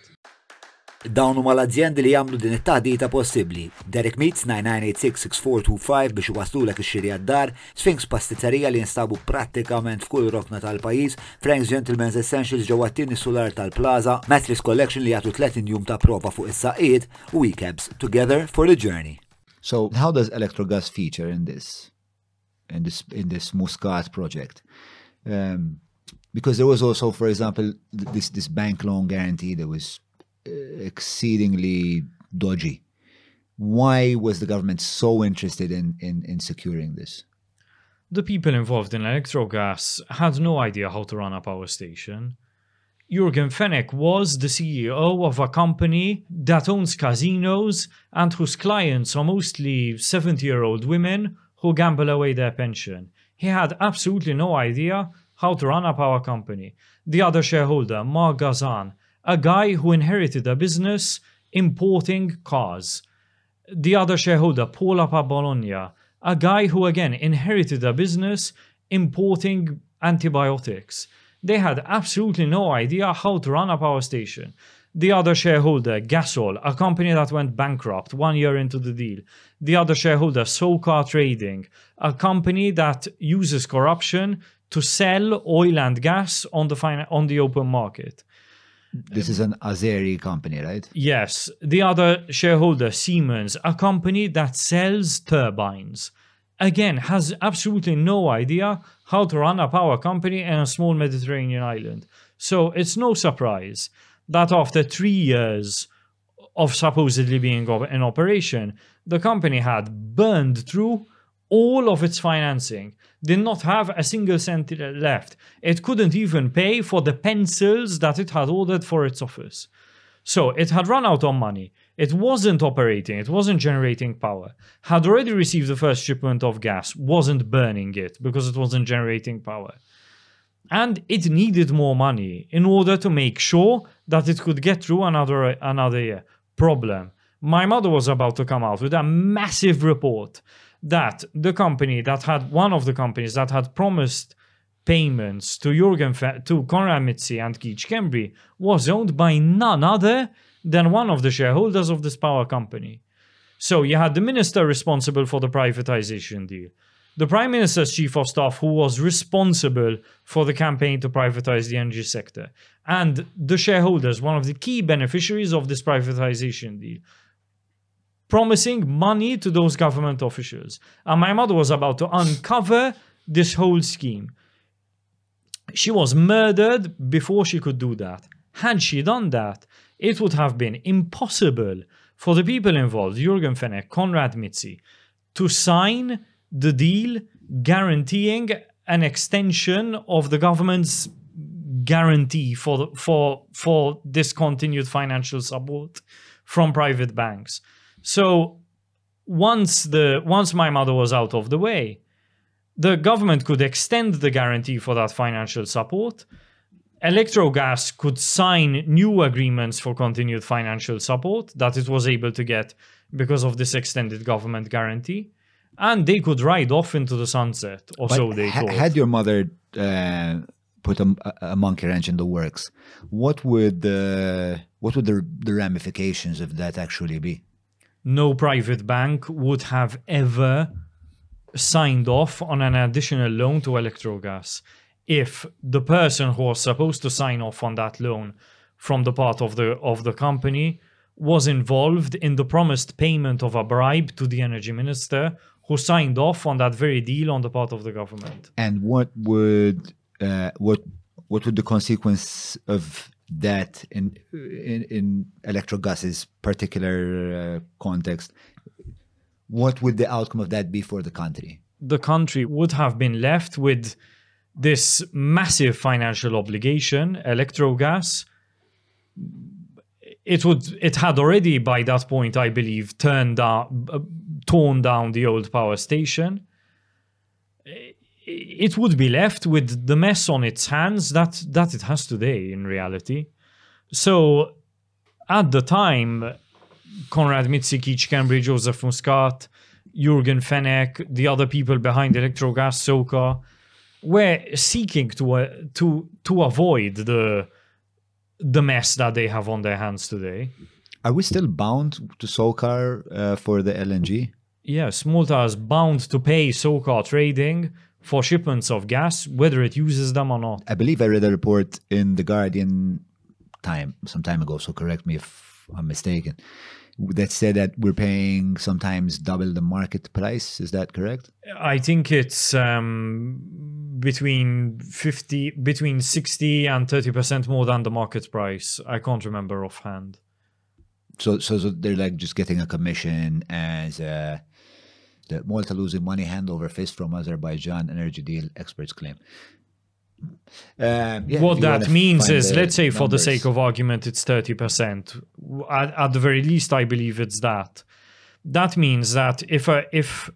Dawn huma l-azzjendi li jagħmlu din it-taħdita possibbli. Derek Meets 9986-6425 biex iwaslulek ix-xiri għad-dar, Sphinx pastizzerija li jinstabu prattikament f'kull rokna tal-pajjiż, Frank's Gentleman's Essentials ġewwa t-tieni solar tal-Plaza, Mattress Collection li jagħtu 30 jum ta' prova fuq is-saqiet u weekabs together for the journey. So how does electrogas feature in this in this in this Muscat project? Um, because there was also, for example, th- this this bank loan guarantee that was uh, exceedingly dodgy. Why was the government so interested in in, in securing this? The people involved in Electrogas had no idea how to run a power station. Jürgen Fenech was the CEO of a company that owns casinos and whose clients are mostly 70 year old women who gamble away their pension. He had absolutely no idea how to run a power company. The other shareholder, Mark Gasan, a guy who inherited a business importing cars the other shareholder, Paolo Bologna, a guy who again inherited a business importing antibiotics. They had absolutely no idea how to run a power station. The other shareholder, Gasol, a company that went bankrupt one year into the deal. The other shareholder, Socar Trading, a company that uses corruption to sell oil and gas on the fin- on the open market. This is an Azeri company, right? Yes, the other shareholder, Siemens, a company that sells turbines, again has absolutely no idea how to run a power company in a small Mediterranean island. So it's no surprise that after three years of supposedly being in operation, the company had burned through all of its financing, did not have a single cent left. It couldn't even pay for the pencils that it had ordered for its office. So it had run out on money. It wasn't operating, it wasn't generating power. Had already received the first shipment of gas, wasn't burning it because it wasn't generating power. And it needed more money in order to make sure that it could get through another another year. Problem. My mother was about to come out with a massive report that the company that had one of the companies that had promised payments to Jürgen Fe- to Konrad Mizzi and Keith Schembri was owned by none other than one of the shareholders of this power company. So you had the minister responsible for the privatization deal, the prime minister's chief of staff who was responsible for the campaign to privatize the energy sector, and the shareholders, one of the key beneficiaries of this privatization deal. promising money to those government officials. And my mother was about to uncover this whole scheme. She was murdered before she could do that. Had she done that, it would have been impossible for the people involved, Jürgen Fenech, Konrad Mizzi, to sign the deal guaranteeing an extension of the government's guarantee for the, for for discontinued financial support from private banks. So once the once my mother was out of the way, the government could extend the guarantee for that financial support. Electrogas could sign new agreements for continued financial support that it was able to get because of this extended government guarantee. And they could ride off into the sunset, or so they ha- thought. had your mother uh, put a, a monkey wrench in the works, what would the what would the, the ramifications of that actually be? no private bank would have ever signed off on an additional loan to Electrogas if the person who was supposed to sign off on that loan from the part of the of the company was involved in the promised payment of a bribe to the energy minister who signed off on that very deal on the part of the government. And what would uh, what what would the consequence of that in in, in Electrogas's particular uh, context? What would the outcome of that be for the country? the country would have been left with this massive financial obligation, Electrogas. It would. It had already, by that point, I believe, turned out. uh, torn down the old power station. It would be left with the mess on its hands that that it has today. In reality, so at the time, Konrad Mitzikic, Cambridge, Joseph Muscat, Jürgen Fenech, the other people behind Electrogas SOCAR, were seeking to uh, to to avoid the the mess that they have on their hands today. Are we still bound to SOCAR uh, for the LNG? Yes, Malta is bound to pay SOCAR trading for shipments of gas, whether it uses them or not. I believe I read a report in the Guardian time some time ago. So correct me if I'm mistaken. That said that we're paying sometimes double the market price. Is that correct? I think it's um, between fifty, between sixty and thirty percent more than the market price. I can't remember offhand. So, so, so they're like just getting a commission as uh, the Malta losing money hand over fist from Azerbaijan energy deal. Experts claim. Um, yeah, what that means is, let's say, for the sake of argument, it's 30%. At, at the very least, I believe it's that. That means that if, a, if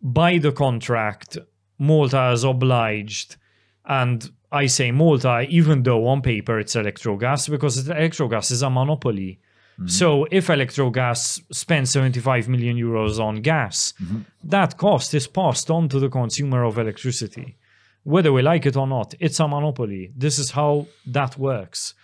by the contract, Malta is obliged, and I say Malta, even though on paper it's Electrogas, because Electrogas is a monopoly. Mm-hmm. So if Electrogas spends 75 million euros on gas, mm-hmm. that cost is passed on to the consumer of electricity whether we like it or not. It's a monopoly. This is how that works.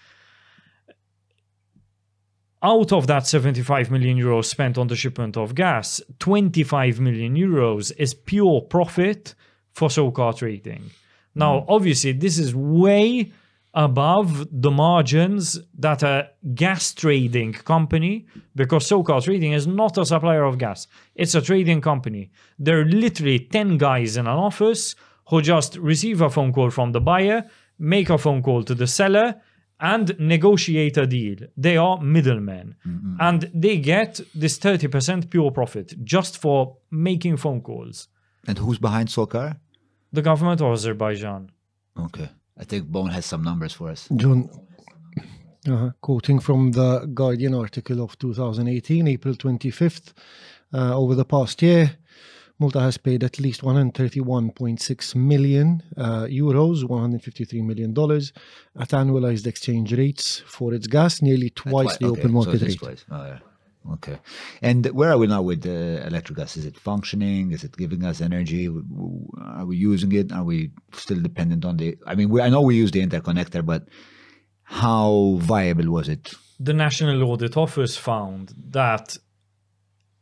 Out of that 75 million euros spent on the shipment of gas, 25 million euros is pure profit for SOCAR trading. Now, mm-hmm. obviously, this is way above the margins that a gas trading company, because SOCAR Trading is not a supplier of gas, it's a trading company. There are literally 10 guys in an office who just receive a phone call from the buyer, make a phone call to the seller, and negotiate a deal. They are middlemen. Mm-hmm. And they get this 30% pure profit just for making phone calls. And who's behind SOCAR? The government of Azerbaijan. Okay. I think Bone has some numbers for us. John, uh, quoting from the Guardian article of 2018, April 25th, uh, over the past year, Malta has paid at least 131.6 million uh, euros, 153 million dollars, at annualized exchange rates for its gas, nearly twice the Okay, open market it's rate. twice. Oh, yeah. Okay. And where are we now with the electric gas? Is it functioning? Is it giving us energy? Are we using it? Are we still dependent on the? I mean, we, I know we use the interconnector, but how viable was it? the National Audit Office found that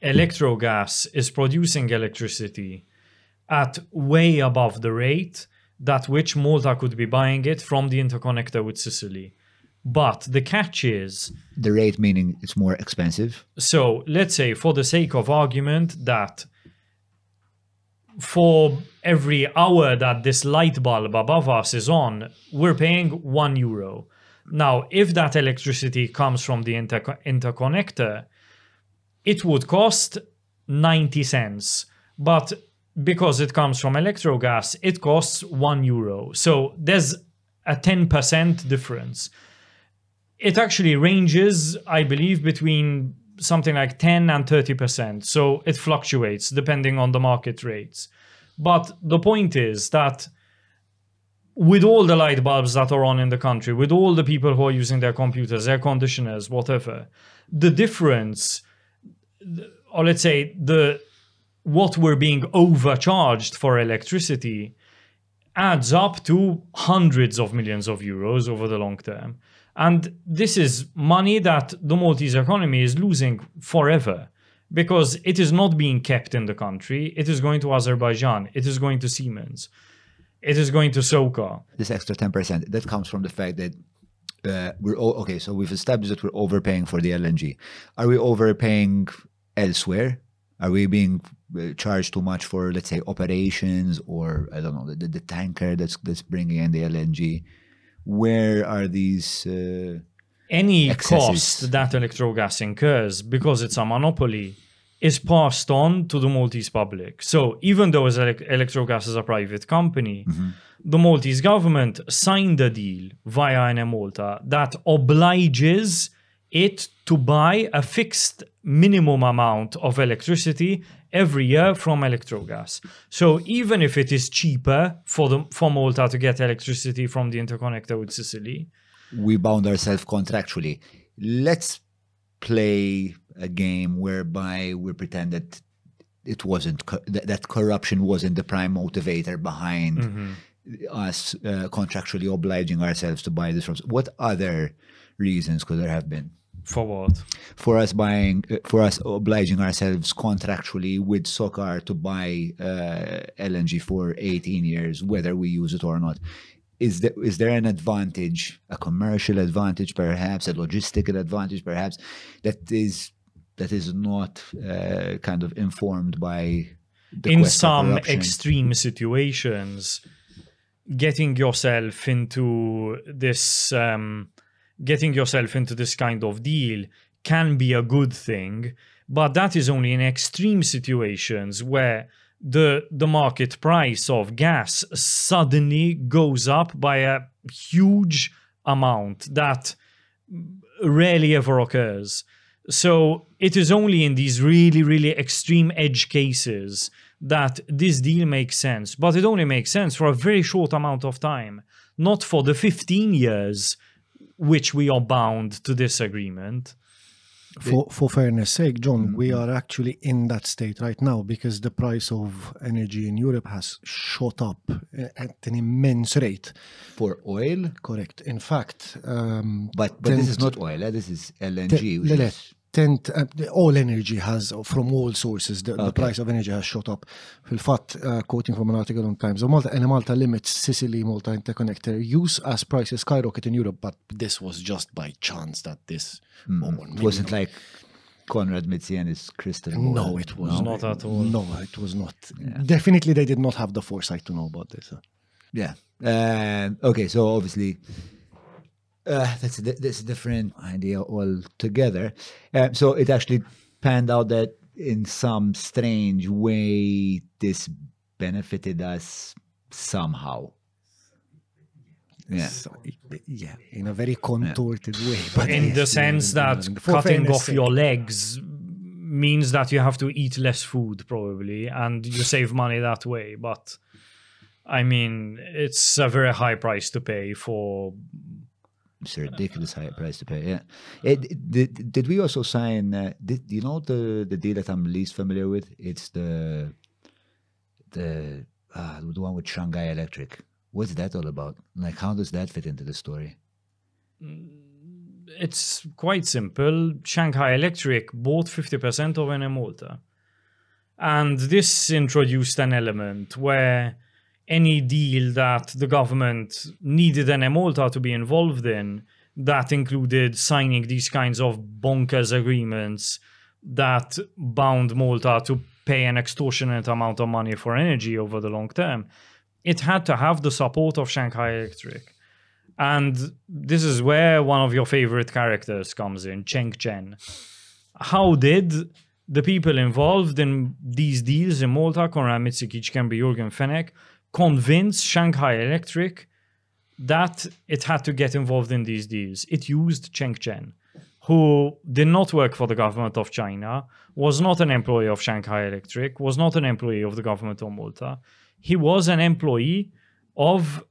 Electrogas is producing electricity at way above the rate that which Malta could be buying it from the interconnector with Sicily. But the catch is The rate meaning it's more expensive. so let's say for the sake of argument that for every hour that this light bulb above us is on we're paying one euro. Now if that electricity comes from the interco- interconnector it would cost 90 cents. But because it comes from electrogas it costs 1 euro. So there's a 10% difference it actually ranges, I believe, between something like 10 and 30%. So it fluctuates depending on the market rates. But the point is that with all the light bulbs that are on in the country, with all the people who are using their computers, air conditioners, whatever, the difference, or let's say the what we're being overcharged for electricity adds up to hundreds of millions of euros over the long term. And this is money that the Maltese economy is losing forever because it is not being kept in the country. It is going to Azerbaijan. It is going to Siemens. It is going to SOCAR. This extra 10%, that comes from the fact that uh, we're, okay, so we've established that we're overpaying for the LNG. Are we overpaying elsewhere? Are we being uh, charged too much for, let's say, operations or, I don't know, the, the tanker that's, that's bringing in the LNG? Where are these? Uh, Any Excesses. cost that Electrogas incurs, because it's a monopoly, is passed on to the Maltese public. So even though as Elec- Electrogas is a private company, the Maltese government signed a deal via Enemalta that obliges it to buy a fixed minimum amount of electricity every year from Electrogas. So even if it is cheaper for the for Malta to get electricity from the interconnector with Sicily, we bound ourselves contractually. Let's play a game whereby we pretend that it wasn't that, that corruption wasn't the prime motivator behind us uh, contractually obliging ourselves to buy this from. What other reasons could there have been for what? for us buying uh, for us obliging ourselves contractually with SOCAR to buy uh, LNG for 18 years, whether we use it or not? is there is there an advantage, a commercial advantage, perhaps a logistical advantage, perhaps that is that is not uh, kind of informed by the in some extreme situations getting yourself into this um, getting yourself into this kind of deal can be a good thing but that is only in extreme situations where the the market price of gas suddenly goes up by a huge amount that rarely ever occurs. So it is only in these really, really extreme edge cases that this deal makes sense. But it only makes sense for a very short amount of time, not for the 15 years which we are bound to this agreement. For, for fairness sake, John, we Mm-hmm. are actually in that state right now because the price of energy in Europe has shot up uh, at an immense rate. for oil, Correct. In fact, um, but but this is not oil. eh? This is te- LNG. which Lele, is- tent, uh, all energy has, from all sources, the, the price of energy has shot up. Fil-fat, uh, quoting from an article on Times of Malta, and Malta limits Sicily-Malta interconnector use as prices skyrocket in Europe, but this was just by chance that this... oh, it wasn't like Conrad Mitzianis crystal ball. No, it was Not at all. No, it was not. Definitely, they did not have the foresight to know about this. uh. Yeah. Um, okay, so obviously uh, that's a, that's a different idea altogether. Um, so it actually panned out that in some strange way this benefited us somehow. Yeah. So, yeah, in a very contorted way. But in yes, the sense yeah, that for cutting off your legs means that you have to eat less food probably and you save money that way but i mean it's a very high price to pay for It's a ridiculous high price to pay. Yeah. It, did, did we also sign? Uh, did you know the the deal that I'm least familiar with? It's the the uh, the one with Shanghai Electric. What's that all about? Like, how does that fit into the story? it's quite simple shanghai electric bought 50% of Enemalta and this introduced an element where any deal that the government needed Enemalta to be involved in that included signing these kinds of bonkers agreements that bound Malta to pay an extortionate amount of money for energy over the long term, it had to have the support of Shanghai Electric. And this is where one of your favorite characters comes in, Cheng Chen. How did the people involved in these deals in Malta, Konrad Mitsikic, can be Jürgen Fenech, convince Shanghai Electric that it had to get involved in these deals? It used Cheng Chen, who did not work for the government of China, was not an employee of Shanghai Electric, was not an employee of the government of Malta. He was an employee of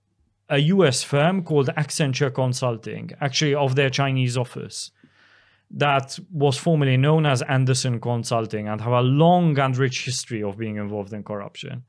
a US firm called Accenture Consulting, actually of their Chinese office, that was formerly known as Andersen Consulting and have a long and rich history of being involved in corruption.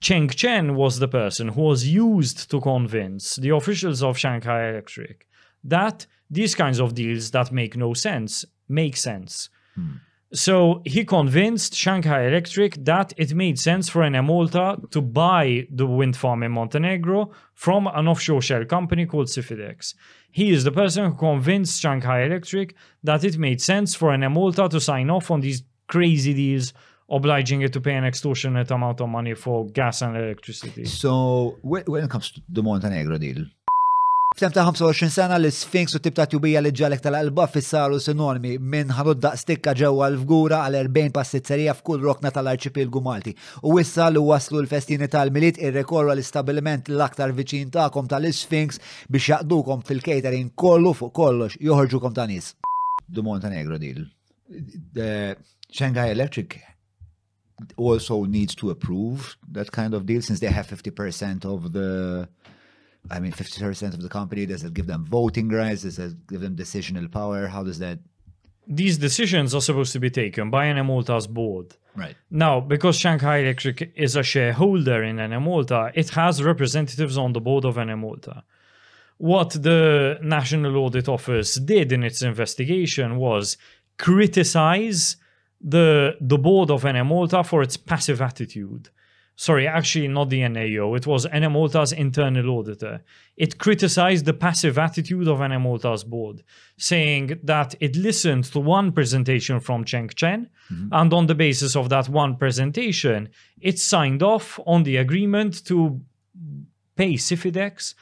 Cheng Chen was the person who was used to convince the officials of Shanghai Electric that these kinds of deals that make no sense make sense. Hmm. So he convinced Shanghai Electric that it made sense for Enemalta to buy the wind farm in Montenegro from an offshore shell company called Cifidex. He is the person who convinced Shanghai Electric that it made sense for Enemalta to sign off on these crazy deals, obliging it to pay an extortionate amount of money for gas and electricity. So, when, it comes to the Montenegro deal, Ftem ta' 25 sena l Sphinx u tibta tubija li ġalek tal-qalba fissaru sinonimi minn ħanudda stikka ġewwa l-fgura għal 40 passizzerija f'kull rokna tal-arċipilgu Malti. U wissa l waslu l-festini tal-miliet irrekorru l-istabilment l-aktar viċin ta'kom tal-Sphinx biex jaqdukom fil-catering kollu fuq kollox joħorġukom ta' nis. Du Montenegro deal. Xenga Shanghai Electric also needs to approve that kind of deal since they have 50% of the I mean 50% of the company. Does it give them voting rights? Does it give them decisional power? How does that? These decisions are supposed to be taken by Enemalta's board. right. Now, because Shanghai Electric is a shareholder in Enemalta, it has representatives on the board of Enemalta. What the National Audit Office did in its investigation was criticize the, the board of Enemalta for its passive attitude. Sorry, actually, not the NAO. It was Enemalta's internal auditor. It criticized the passive attitude of Enemalta's board, saying that it listened to one presentation from Cheng Chen, mm-hmm. and on the basis of that one presentation, it signed off on the agreement to pay Cifidex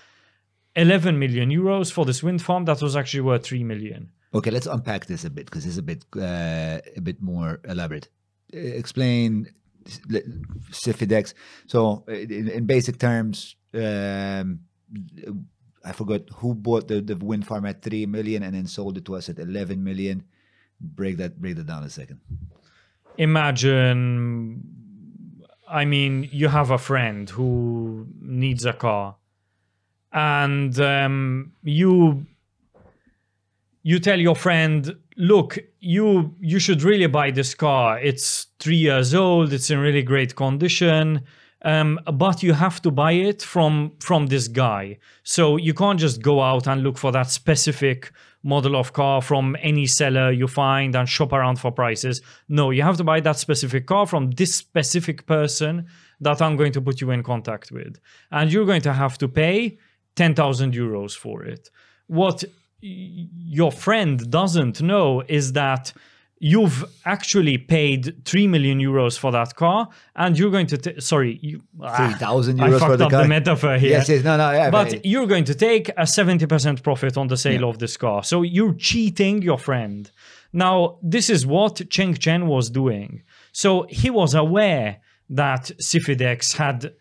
11 million euros for this wind farm that was actually worth 3 million. Okay let's unpack this a bit because it's a bit uh, a bit more elaborate. Uh, explain Cifidex so in, in basic terms um, I forgot who bought the, the wind farm at 3 million and then sold it to us at 11 million. Break that break that down a second. Imagine, I mean, you have a friend who needs a car, and um, you you tell your friend, "Look, you you should really buy this car. It's three years old. It's in really great condition." Um, but you have to buy it from from this guy. So you can't just go out and look for that specific model of car from any seller you find and shop around for prices. No, you have to buy that specific car from this specific person that I'm going to put you in contact with. And you're going to have to pay 10,000 euros for it. What your friend doesn't know is that you've actually paid 3 million euros for that car and you're going to t- sorry you, ah, 3,000 I euros for fucked the up car? the metaphor here yes yes no no yeah, but you're going to take a 70% profit on the sale Yeah. of this car. So you're cheating your friend. Now, this is what Cheng Chen was doing. So he was aware that Cifidex had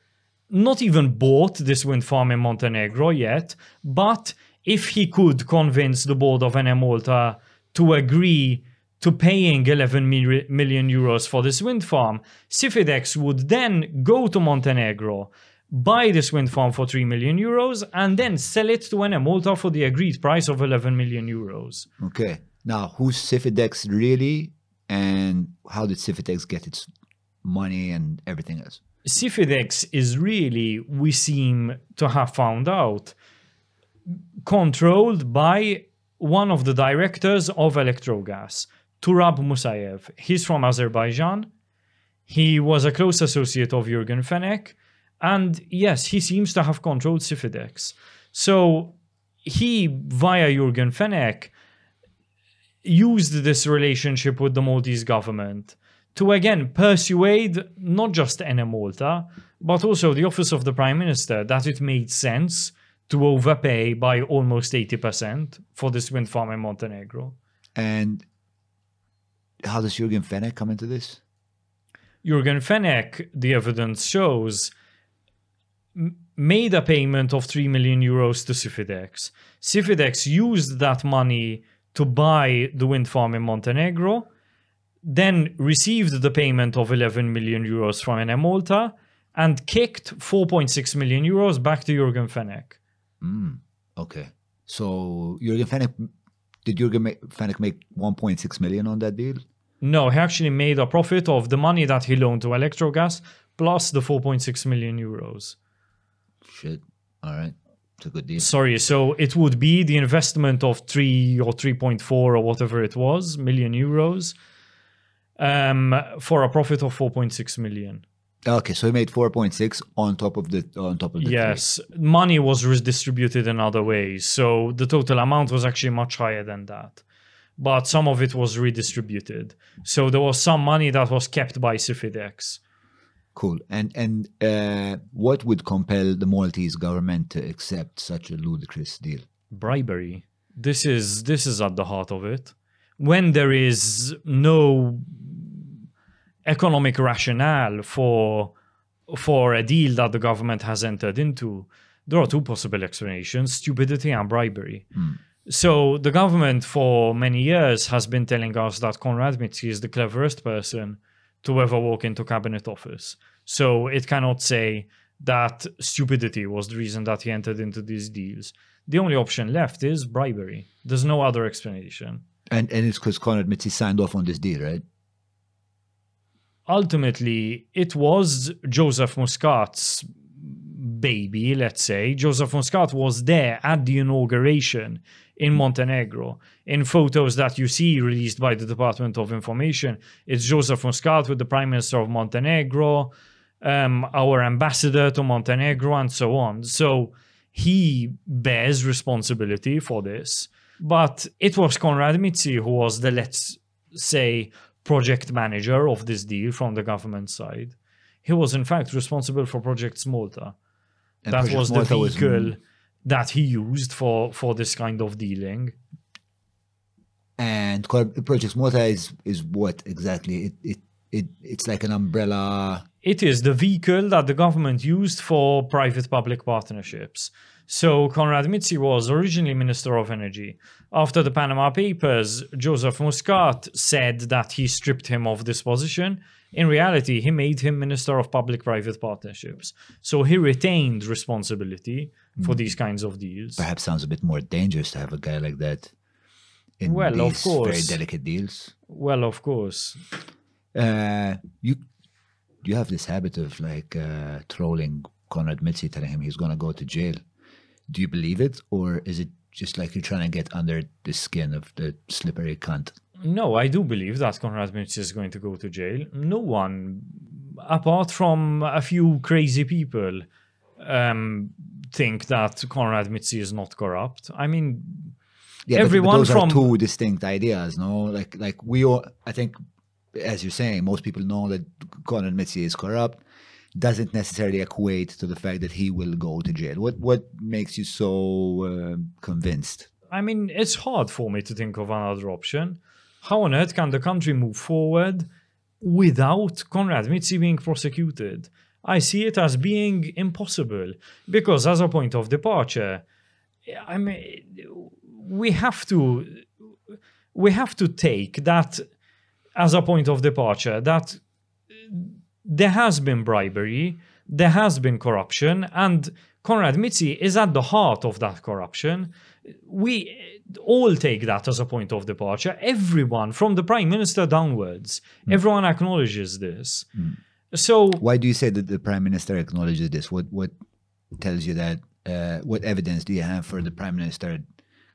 not even bought this wind farm in Montenegro yet, but if he could convince the board of Enemalta to agree to paying 11 million euros for this wind farm, Cifidex would then go to Montenegro, buy this wind farm for 3 million euros, and then sell it to Enemalta for the agreed price of 11 million euros. Okay. Now, who's Cifidex really, and how did Cifidex get its money and everything else? Cifidex is really, we seem to have found out, controlled by one of the directors of Electrogas, Turab Musayev. He's from Azerbaijan. He was a close associate of Yorgen Fenech. And yes, he seems to have controlled Cifidex. So he, via Yorgen Fenech, used this relationship with the Maltese government to again persuade not just Enemalta, but also the office of the Prime Minister that it made sense to overpay by almost 80% for this wind farm in Montenegro. And how does Yorgen Fenech come into this? Yorgen Fenech, the evidence shows, made a payment of 3 million euros to Cifidex. Cifidex used that money to buy the wind farm in Montenegro, then received the payment of 11 million euros from Enemalta, and kicked 4.6 million euros back to Yorgen Fenech. Okay. So Yorgen Fenech, did Yorgen Ma- Fenech make 1.6 million on that deal? No, he actually made a profit of the money that he loaned to Electrogas plus the 4.6 million euros. Shit. All right. It's a good deal. Sorry, so it would be the investment of 3 or 3.4 or whatever it was million euros um, for a profit of 4.6 million. Okay, so he made 4.6 on top of the on top of the Yes, money was redistributed in other ways. So the total amount was actually much higher than that. But some of it was redistributed. So there was some money that was kept by Cifidex. Cool. And and uh, what would compel the Maltese government to accept such a ludicrous deal? bribery this is this is at the heart of it when there is no economic rationale for for a deal that the government has entered into there are two possible explanations stupidity and bribery hmm. so the government for many years has been telling us that Konrad Mizzi is the cleverest person to ever walk into cabinet office. So it cannot say that stupidity was the reason that he entered into these deals. The only option left is bribery. There's no other explanation. And and it's because Konrad Mizzi signed off on this deal, right? Ultimately, it was Joseph Muscat's baby, let's say. Joseph Muscat was there at the inauguration in Montenegro. In photos that you see released by the Department of Information, it's Joseph Muscat with the Prime Minister of Montenegro, um, our ambassador to Montenegro, and so on. So he bears responsibility for this. But it was Konrad Mizzi who was the, let's say, project manager of this deal from the government side. He was, in fact, responsible for Project Malta And that Project was the Malta was- vehicle that he used for for this kind of dealing. And Project Malta is is what exactly? It it it it's like an umbrella. It is the vehicle that the government used for private-public partnerships. So Konrad Mizzi was originally Minister of Energy. After the Panama Papers, Joseph Muscat said that he stripped him of this position. In reality, he made him Minister of Public-Private Partnerships. So he retained responsibility for Hmm. these kinds of deals. Perhaps sounds a bit more dangerous to have a guy like that in Well, of these very delicate deals. Well, of course. Uh, you you have this habit of like uh, trolling Konrad Mizzi, telling him he's going to go to jail. Do you believe it, or is it just like you're trying to get under the skin of the slippery cunt? No, I do believe that Konrad Mizzi is going to go to jail. No one, apart from a few crazy people, um, think that Konrad Mizzi is not corrupt. I mean, Yeah, but- but Everyone those from- are two distinct ideas, no? Like like we all, I think, as you're saying, most people know that Konrad Mizzi is corrupt. Doesn't necessarily equate to the fact that he will go to jail. What what makes you so uh, convinced? I mean, it's hard for me to think of another option. How on earth can the country move forward without Konrad Mizzi being prosecuted? I see it as being impossible because, as a point of departure, I mean, we have to we have to take that as a point of departure that there has been bribery, there has been corruption, and Konrad Mizzi is at the heart of that corruption. We all take that as a point of departure. Everyone, from the prime minister downwards, everyone acknowledges this. So Why do you say that the prime minister acknowledges this? What what tells you that? Uh, what evidence do you have for the prime minister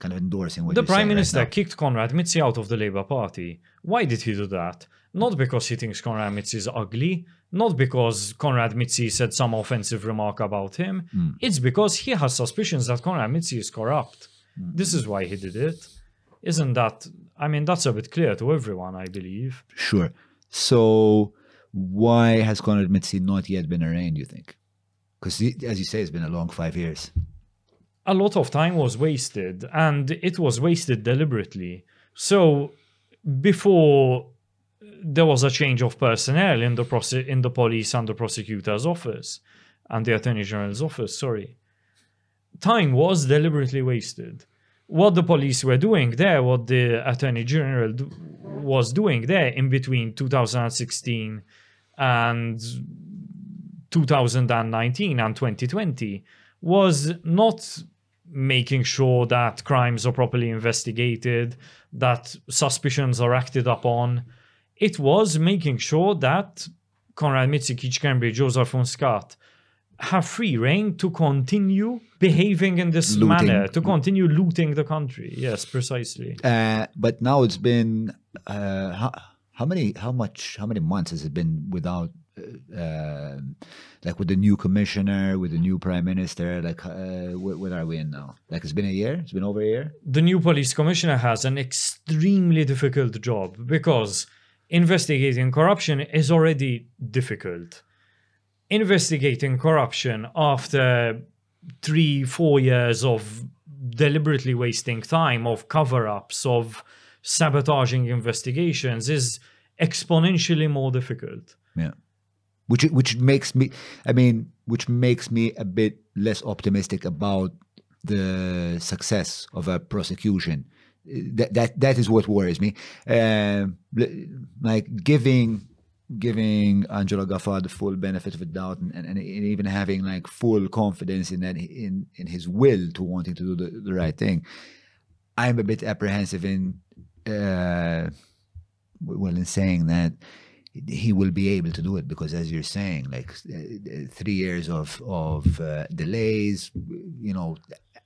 kind of endorsing what the prime minister now? kicked Konrad Mizzi out of the Labour Party. Why did he do that? Not because he thinks Konrad Mizzi is ugly, not because Konrad Mizzi said some offensive remark about him. Hmm. It's because he has suspicions that Konrad Mizzi is corrupt. This is why he did it. Isn't that? I mean, that's a bit clear to everyone, I believe. Sure. So why has Konrad Mizzi not yet been arraigned, you think? Because as you say, it's been a long five years. A lot of time was wasted and it was wasted deliberately. So before there was a change of personnel in the prose- in the police and the prosecutor's office and the attorney general's office, sorry. Time was deliberately wasted. What the police were doing there, what the attorney general was doing there in between 2016 and 2019 and 2020 was not making sure that crimes are properly investigated, that suspicions are acted upon. It was making sure that Konrad Mizzi, Keith Schembri, Joseph Muscat have free reign to continue behaving in this Looting. manner, to continue looting the country. Yes, precisely. Uh, but now it's been uh, how, how many how much how many months has it been without uh, uh, like with the new commissioner with the new prime minister like uh, wh- what are we in now like it's been a year it's been over a year the new police commissioner has an extremely difficult job because investigating corruption is already difficult. Investigating corruption after three, four years of deliberately wasting time, of cover ups, of sabotaging investigations is exponentially more difficult. yeah which which makes me i mean which makes me a bit less optimistic about the success of a prosecution. That that that is what worries me. Um like giving giving Angelo Gafà the full benefit of the doubt and, and, and even having like full confidence in that in in his will to wanting to do the, the right thing i'm a bit apprehensive in uh well in saying that he will be able to do it because as you're saying like uh, three years of of uh, delays you know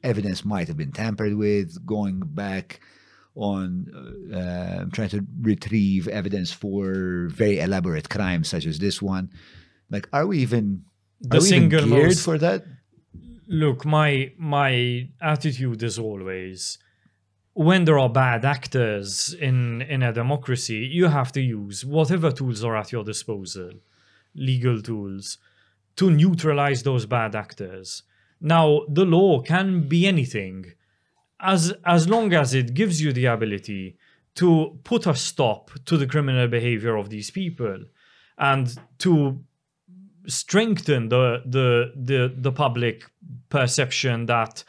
evidence might have been tampered with going back on uh, trying to retrieve evidence for very elaborate crimes such as this one. Like are we even The are we even single geared most- for that? Look, my my attitude is always when there are bad actors in in a democracy, you have to use whatever tools are at your disposal, legal tools, to neutralize those bad actors. Now, the law can be anything, as as long as it gives you the ability to put a stop to the criminal behavior of these people, and to strengthen the the the the public perception that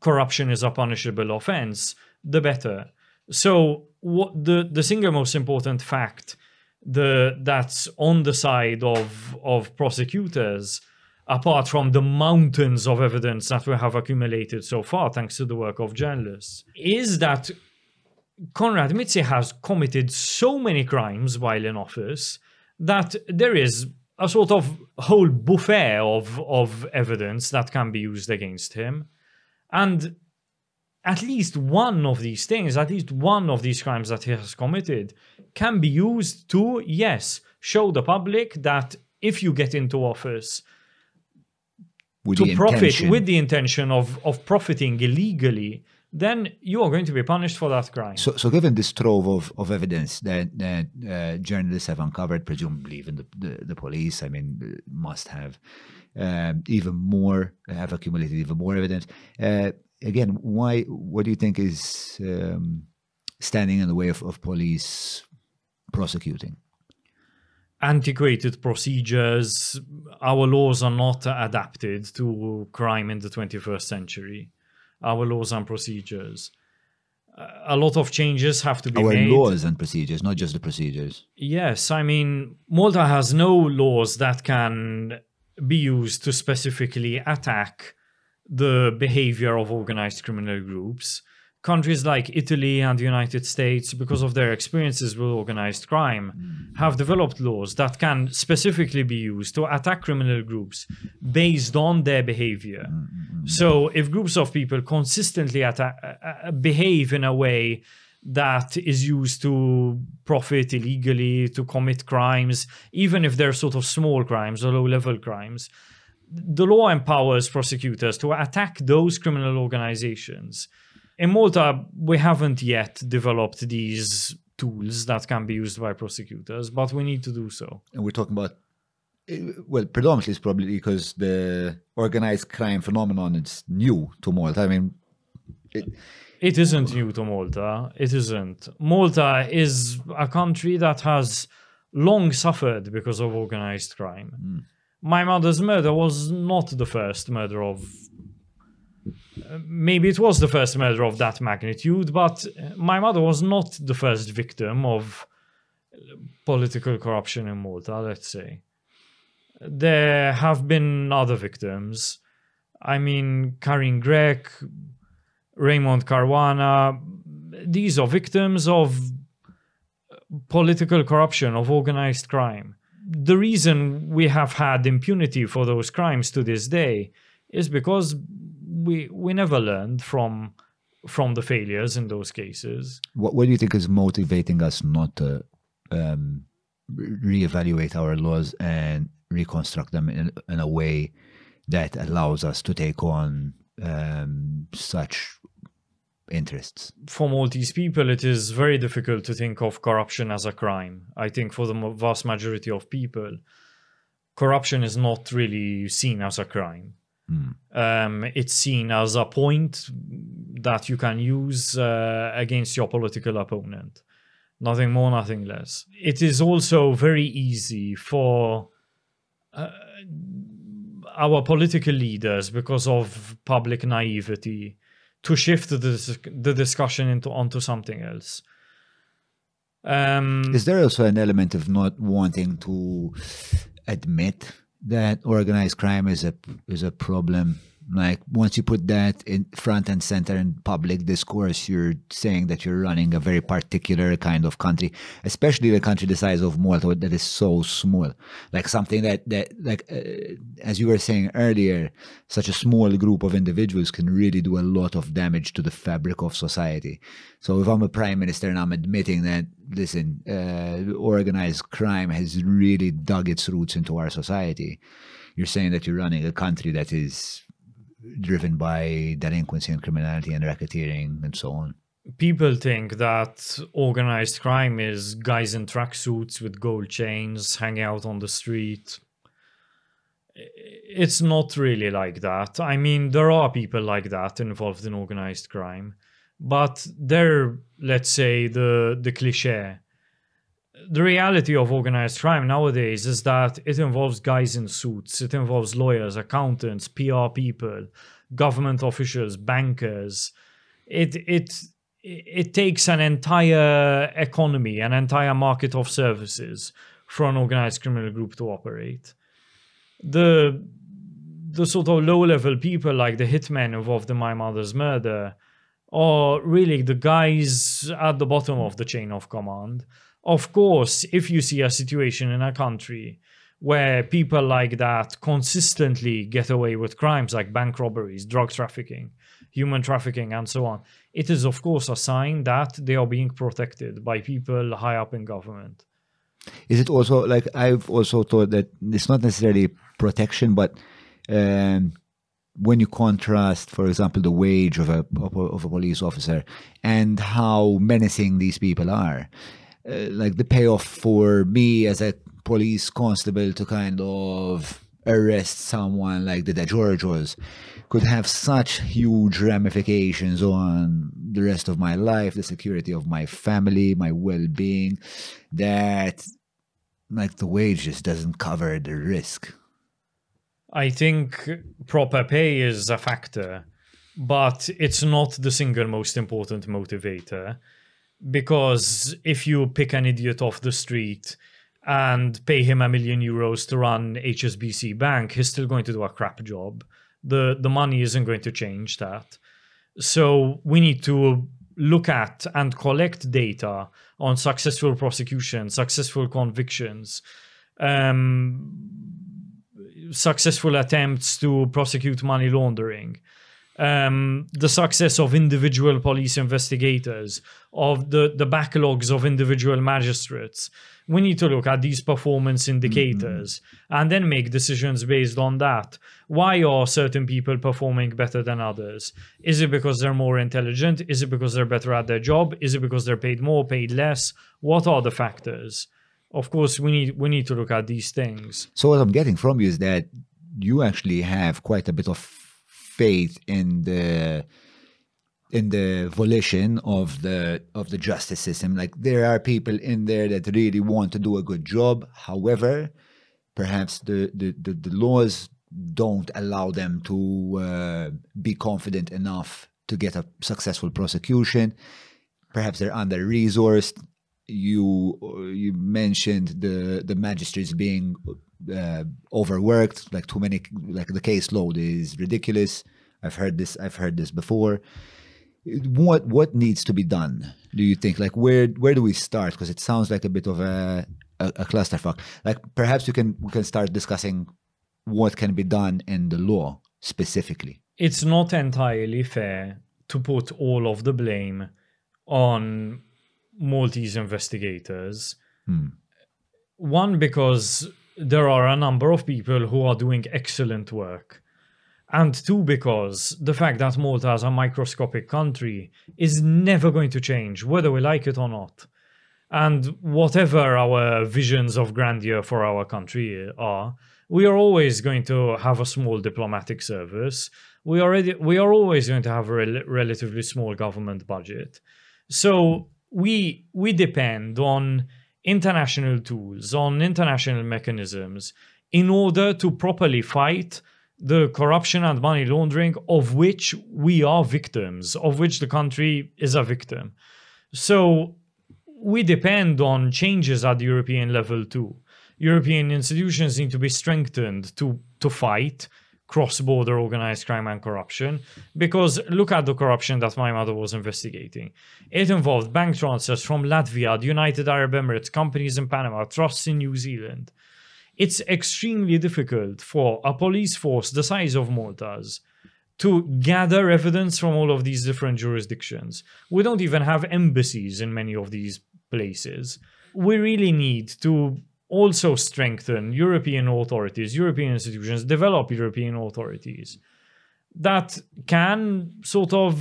corruption is a punishable offense, the better. So what the the single most important fact the that's on the side of of prosecutors apart from the mountains of evidence that we have accumulated so far thanks to the work of journalists is that Konrad Mizzi has committed so many crimes while in office that there is a sort of whole buffet of, of evidence that can be used against him. And at least one of these things, at least one of these crimes that he has committed, can be used to, yes, show the public that if you get into office with to the profit intention? with the intention of, of profiting illegally, then you are going to be punished for that crime. So, so given this trove of, of evidence that, that uh, journalists have uncovered, presumably even the, the, the police, I mean, uh, must have um, even more, have accumulated even more evidence. Uh, again, why? What do you think is um, standing in the way of, of police prosecuting? antiquated procedures. Our laws are not adapted to crime in the 21st century. Our laws and procedures. A lot of changes have to be Our made. laws and procedures, not just the procedures. Yes, I mean, Malta has no laws that can be used to specifically attack the behavior of organized criminal groups. Countries like Italy and the United States, because of their experiences with organized crime, have developed laws that can specifically be used to attack criminal groups based on their behavior. So, if groups of people consistently attack, uh, uh, behave in a way that is used to profit illegally, to commit crimes, even if they're sort of small crimes or low level crimes, the law empowers prosecutors to attack those criminal organizations In Malta, we haven't yet developed these tools that can be used by prosecutors, but we need to do so. And we're talking about, eh, well, predominantly it's probably because the organized crime phenomenon is new to Malta. I mean, it, It isn't new to Malta. It isn't. Malta is a country that has long suffered because of organized crime. My mother's murder was not the first murder of. uh, Maybe it was the first murder of that magnitude, but my mother was not the first victim of political corruption in Malta, let's say. There have been other victims. I mean, Karin Grech, Raymond Caruana, these are victims of political corruption, of organized crime. The reason we have had impunity for those crimes to this day is because we we never learned from from the failures in those cases. what, what do you think is motivating us not to um, re- reevaluate our laws and reconstruct them in, in a way that allows us to take on um, such interests? for Maltese people, it is very difficult to think of corruption as a crime. I think for the vast majority of people, corruption is not really seen as a crime. Um, it's seen as a point that you can use uh, against your political opponent. Nothing more, nothing less. It is also very easy for uh, our political leaders, because of public naivety, to shift the, the discussion into onto something else. Um, Is there also an element of not wanting to admit that organized crime is a is a problem? Like once you put that in front and center in public discourse, you're saying that you're running a very particular kind of country, especially a country the size of Malta that is so small. Like something that that like uh, as you were saying earlier, such a small group of individuals can really do a lot of damage to the fabric of society. So if I'm a prime minister and I'm admitting that, listen, uh, organized crime has really dug its roots into our society, you're saying that you're running a country that is driven by delinquency and criminality and racketeering and so on. people think that organized crime is guys in tracksuits with gold chains hanging out on the street. It's not really like that. I mean, there are people like that involved in organized crime, but they're, let's say, the the cliche. The reality of organized crime nowadays is that it involves guys in suits. It involves lawyers, accountants, PR people, government officials, bankers. It it it takes an entire economy, an entire market of services for an organized criminal group to operate. The the sort of low level people like the hitmen involved in my mother's murder are really the guys at the bottom of the chain of command. Of course, if you see a situation in a country where people like that consistently get away with crimes like bank robberies, drug trafficking, human trafficking, and so on, it is, of course, a sign that they are being protected by people high up in government. Is it also like I've also thought that it's not necessarily protection, but um, when you contrast, for example, the wage of a of a, of a police officer and how menacing these people are, uh, like the payoff for me as a police constable to kind of arrest someone like the De Giorgios could have such huge ramifications on the rest of my life, the security of my family, my well-being, that like the wage just doesn't cover the risk. I think proper pay is a factor, but it's not the single most important motivator. Because if you pick an idiot off the street and pay him a million euros to run HSBC Bank, he's still going to do a crap job. The the money isn't going to change that. So we need to look at and collect data on successful prosecution, successful convictions, um, successful attempts to prosecute money laundering. Um, the success of individual police investigators, of the, the backlogs of individual magistrates. We need to look at these performance indicators and then make decisions based on that. Why are certain people performing better than others? Is it because they're more intelligent? Is it because they're better at their job? Is it because they're paid more, paid less? What are the factors? Of course, we need we need to look at these things. So what I'm getting from you is that you actually have quite a bit of faith in the in the volition of the of the justice system. Like there are people in there that really want to do a good job. However, perhaps the the, the, the laws don't allow them to uh, be confident enough to get a successful prosecution. Perhaps they're under resourced. You you mentioned the the magistrates being uh, overworked, like too many, like the caseload is ridiculous. I've heard this. I've heard this before. What what needs to be done? Do you think? Like where where do we start? Because it sounds like a bit of a, a a clusterfuck. Like perhaps you can we can start discussing what can be done in the law specifically. It's not entirely fair to put all of the blame on Maltese investigators. One, because there are a number of people who are doing excellent work. And two, because the fact that Malta is a microscopic country is never going to change, whether we like it or not. And whatever our visions of grandeur for our country are, we are always going to have a small diplomatic service. We already we are always going to have a rel- relatively small government budget. So we we depend on international tools, on international mechanisms in order to properly fight the corruption and money laundering of which we are victims, of which the country is a victim. So we depend on changes at the European level too. European institutions need to be strengthened to to fight cross-border organized crime and corruption because look at the corruption that my mother was investigating it involved bank transfers from latvia the united arab emirates companies in panama trusts in new zealand it's extremely difficult for a police force the size of malta's to gather evidence from all of these different jurisdictions. We don't even have embassies in many of these places. We really need to also strengthen European authorities, European institutions, develop European authorities that can sort of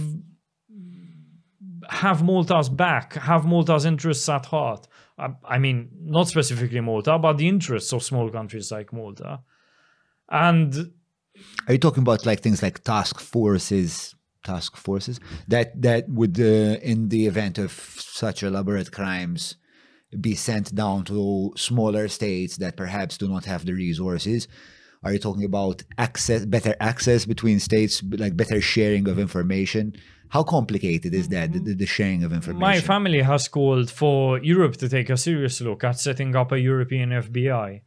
have Malta's back, have Malta's interests at heart. I, I mean, not specifically Malta, but the interests of small countries like Malta. And Are you talking about like things like task forces, task forces that that would, uh, in the event of such elaborate crimes, be sent down to smaller states that perhaps do not have the resources? Are you talking about access, better access between states, like better sharing of information? How complicated is that, mm-hmm. the, the sharing of information? My family has called for Europe to take a serious look at setting up a European FBI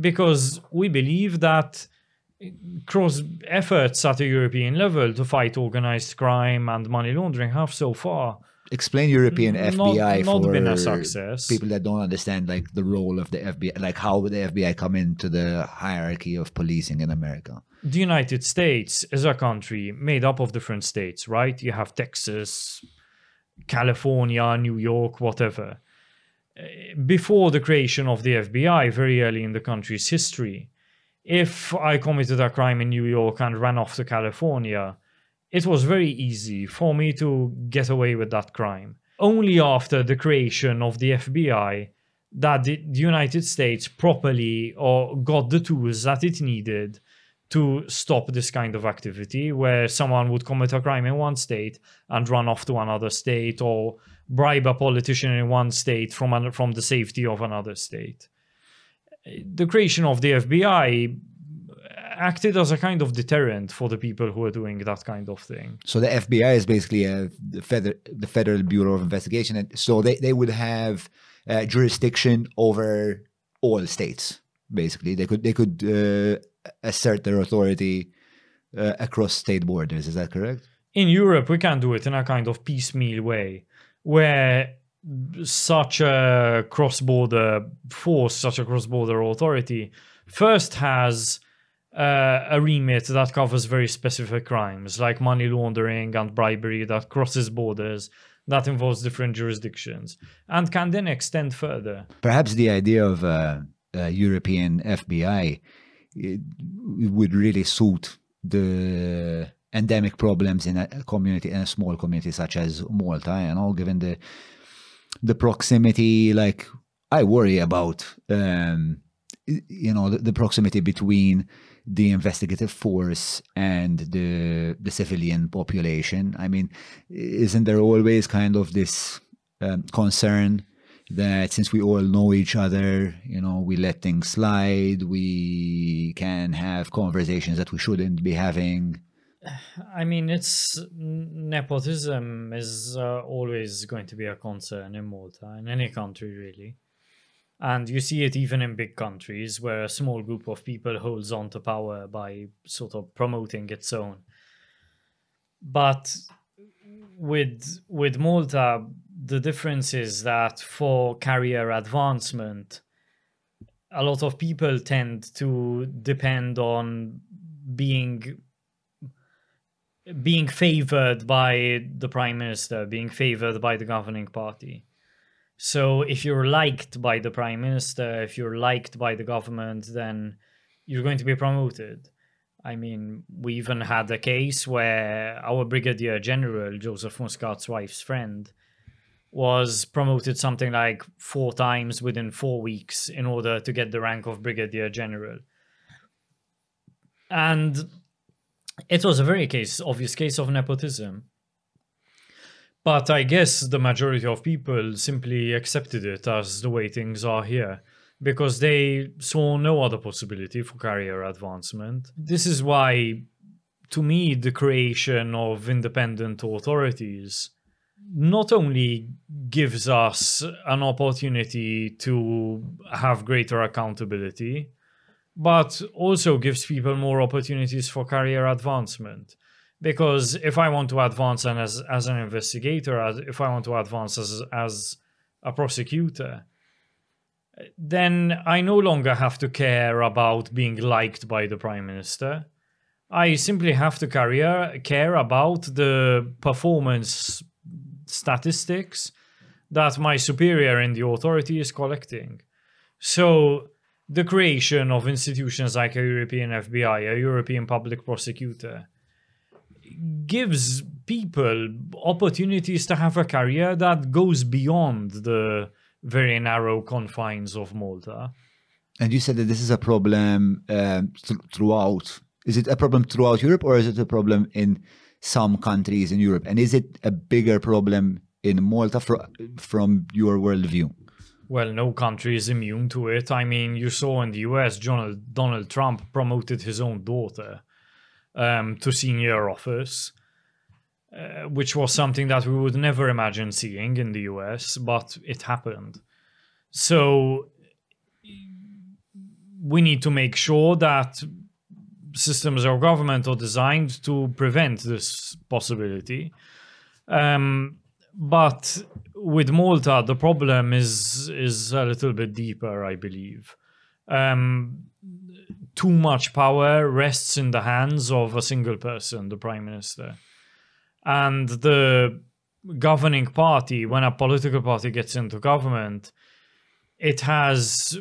because we believe that cross efforts at a European level to fight organized crime and money laundering have so far Explain European Not- FBI not for been a success. people that don't understand like the role of the FBI, like how would the FBI come into the hierarchy of policing in America? the United States is a country made up of different states, right? You have Texas, California, New York, whatever. Uh, Before the creation of the FBI, very early in the country's history, if I committed a crime in New York and ran off to California, it was very easy for me to get away with that crime. Only after the creation of the FBI that the United States properly or got the tools that it needed to stop this kind of activity where someone would commit a crime in one state and run off to another state or bribe a politician in one state from from the safety of another state the creation of the FBI acted as a kind of deterrent for the people who are doing that kind of thing So the FBI is basically a, the, feder- the Federal Bureau of Investigation, and so they, they would have uh, jurisdiction over all states. Basically, they could they could uh, assert their authority uh, across state borders. Is that correct? in Europe, we can do it in a kind of piecemeal way, where such a cross-border force, such a cross-border authority, first has uh, a remit that covers very specific crimes like money laundering and bribery that crosses borders, that involves different jurisdictions, and can then extend further. Perhaps the idea of a, a European FBI would really suit the endemic problems in a community, in a small community such as Malta, you know, given the the proximity, like I worry about, um, you know, the, the proximity between the investigative force and the the civilian population. I mean, isn't there always kind of this um, concern that since we all know each other, you know, we let things slide, we can have conversations that we shouldn't be having. I mean, it's nepotism is uh, always going to be a concern in Malta, in any country really. And you see it even in big countries where a small group of people holds on to power by sort of promoting its own. But with with Malta, the difference is that for career advancement, a lot of people tend to depend on being being favored by the prime minister, being favored by the governing party. So if you're liked by the prime minister, if you're liked by the government, then you're going to be promoted. I mean, we even had a case where our brigadier general, Joseph Muscat's wife's friend, was promoted something like four times within four weeks in order to get the rank of brigadier general. And it was a very case obvious case of nepotism. But I guess the majority of people simply accepted it as the way things are here because they saw no other possibility for career advancement. This is why, to me, the creation of independent authorities not only gives us an opportunity to have greater accountability, but also gives people more opportunities for career advancement. Because if I want to advance and as, as an investigator, as, if I want to advance as, as a prosecutor, then I no longer have to care about being liked by the prime minister. I simply have to career, care about the performance statistics that my superior in the authority is collecting. So the creation of institutions like a European FBI, a European public prosecutor, gives people opportunities to have a career that goes beyond the very narrow confines of Malta. And you said that this is a problem um, th- throughout. Is it a problem throughout Europe, or is it a problem in some countries in Europe? And is it a bigger problem in Malta fr- from your worldview? Well, no country is immune to it. I mean, you saw in the US, Donald, Donald Trump promoted his own daughter um, to senior office, uh, which was something that we would never imagine seeing in the US, but it happened. So we need to make sure that systems of government are designed to prevent this possibility. Um, but with Malta, the problem is is a little bit deeper, I believe. Um, too much power rests in the hands of a single person, the prime minister, and the governing party. When a political party gets into government, it has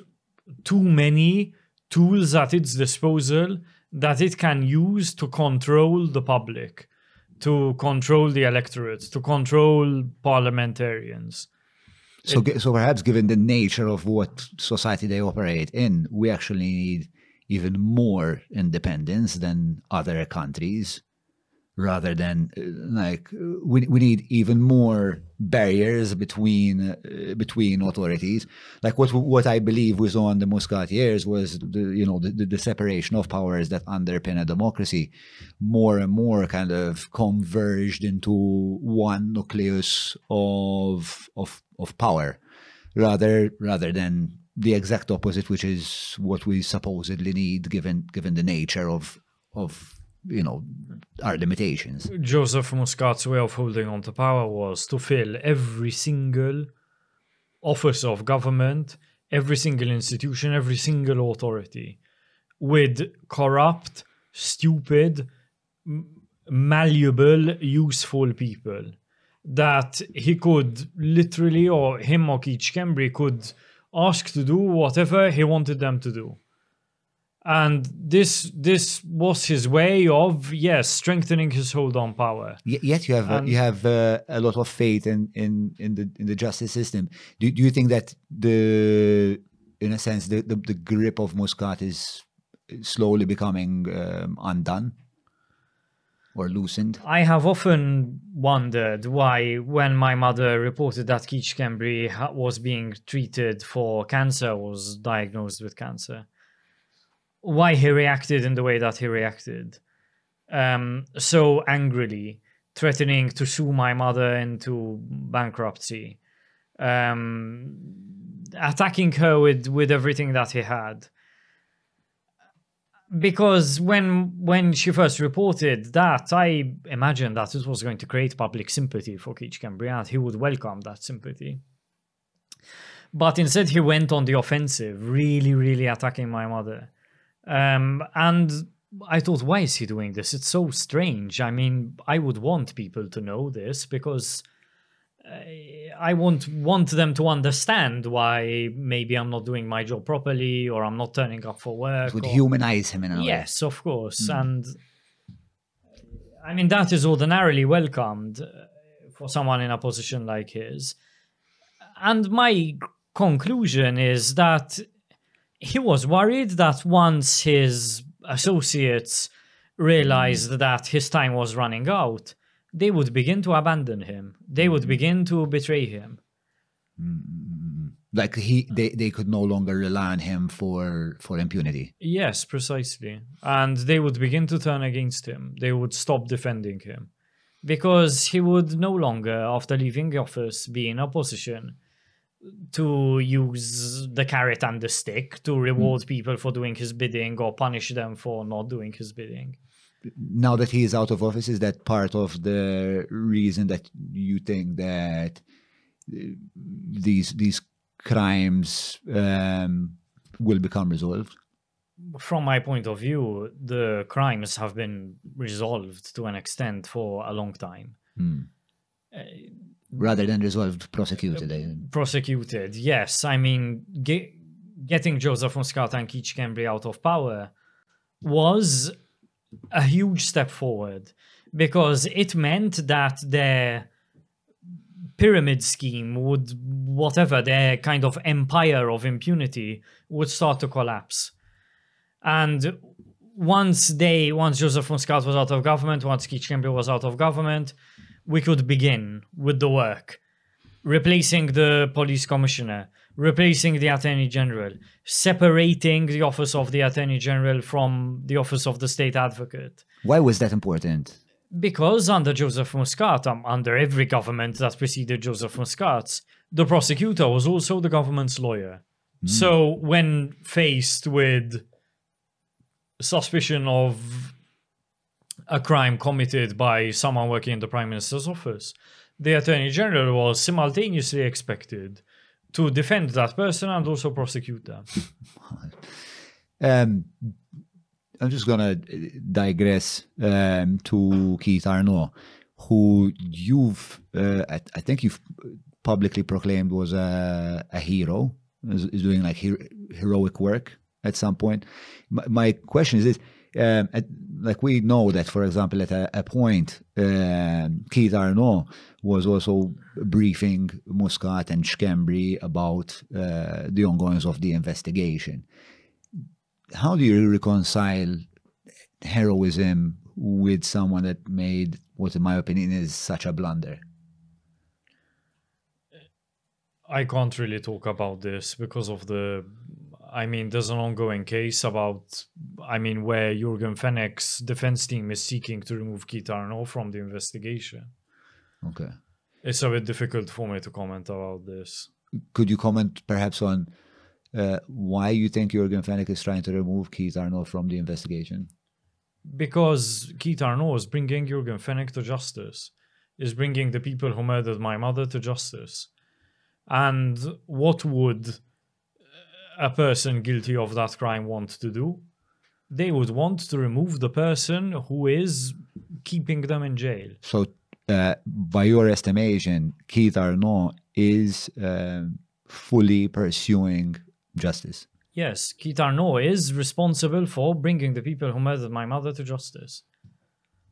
too many tools at its disposal that it can use to control the public, to control the electorate, to control parliamentarians. So, gi- so perhaps given the nature of what society they operate in, we actually need even more independence than other countries, rather than uh, like uh, we we need even more barriers between uh, between authorities. Like what what I believe was on the Muscat years was the you know the, the, the separation of powers that underpin a democracy, more and more kind of converged into one nucleus of of of power, rather rather than the exact opposite, which is what we supposedly need given given the nature of of you know our limitations. Joseph Muscat's way of holding on to power was to fill every single office of government, every single institution, every single authority. with corrupt, stupid, malleable, useful people. That he could literally, or him or Keith Schembri could ask to do whatever he wanted them to do. And this this was his way of yes strengthening his hold on power. Y- Yet you have uh, And- you have uh, a lot of faith in in in the in the justice system. Do do you think that the in a sense the the, the grip of Muscat is slowly becoming um, undone or loosened? I have often wondered why, when my mother reported that Keith Schembri ha- was being treated for cancer, was diagnosed with cancer, why he reacted in the way that he reacted. Um, so angrily, threatening to sue my mother into bankruptcy, um, attacking her with, with everything that he had because when when she first reported that, I imagined that it was going to create public sympathy for Keith Schembri and he would welcome that sympathy. But instead, he went on the offensive, really, really attacking my mother. Um, and I thought, why is he doing this? It's so strange. I mean, I would want people to know this because I- won't want them to understand why maybe I'm not doing my job properly or I'm not turning up for work. It would or- humanize him in a way. Yes, of course. And I mean, that is ordinarily welcomed uh, for someone in a position like his. And my conclusion is that he was worried that once his associates realized that his time was running out, they would begin to abandon him. They would mm-hmm. begin to betray him. Mm-hmm. Like he they, they could no longer rely on him for for impunity. Yes, precisely. And they would begin to turn against him. They would stop defending him. Because he would no longer, after leaving the office, be in a position to use the carrot and the stick to reward mm-hmm. people for doing his bidding or punish them for not doing his bidding. Now that he is out of office, is that part of the reason that you think that uh, these these crimes um, will become resolved? From my point of view, the crimes have been resolved to an extent for a long time. rather than resolved, prosecuted. I- prosecuted. Yes, I mean, ge- getting Joseph Muscat and Keith Schembri out of power was a huge step forward because it meant that their pyramid scheme would, whatever, their kind of empire of impunity would start to collapse. And once they, once Joseph Muscat was out of government, once Keith was out of government, we could begin with the work replacing the police commissioner, replacing the attorney general, separating the office of the attorney general from the office of the state advocate. Why was that important? Because under Joseph Muscat, um, under every government that preceded Joseph Muscat, the prosecutor was also the government's lawyer. So when faced with suspicion of a crime committed by someone working in the prime minister's office, the attorney general was simultaneously expected to defend that person and also prosecute them. *laughs* Um, I'm just gonna digress um, to Keith Arnaud, who you've, uh, I, I think you've publicly proclaimed was a, a hero, is, is doing like her, heroic work at some point. My, my question is this. Um, at, like we know that, for example, at a, a point, um, Keith Arnaud was also briefing Muscat and Schembri about uh, the ongoings of the investigation how do you reconcile heroism with someone that made what in my opinion is such a blunder I can't really talk about this because of the. I mean, there's an ongoing case about. I mean, where Yorgen Fenech's defense team is seeking to remove Keith Arnaud from the investigation. okay It's a bit difficult for me to comment about this. could you comment perhaps on uh, why you think Yorgen Fenech is trying to remove Keith Arnaud from the investigation Because Keith Arnaud is bringing Yorgen Fenech to justice, is bringing the people who murdered my mother to justice. And what would a person guilty of that crime want to do? they would want to remove the person who is keeping them in jail. So, uh, by your estimation, Keith Arnaud is um, fully pursuing justice. Yes, Keith Arnaud is responsible for bringing the people who murdered my mother to justice,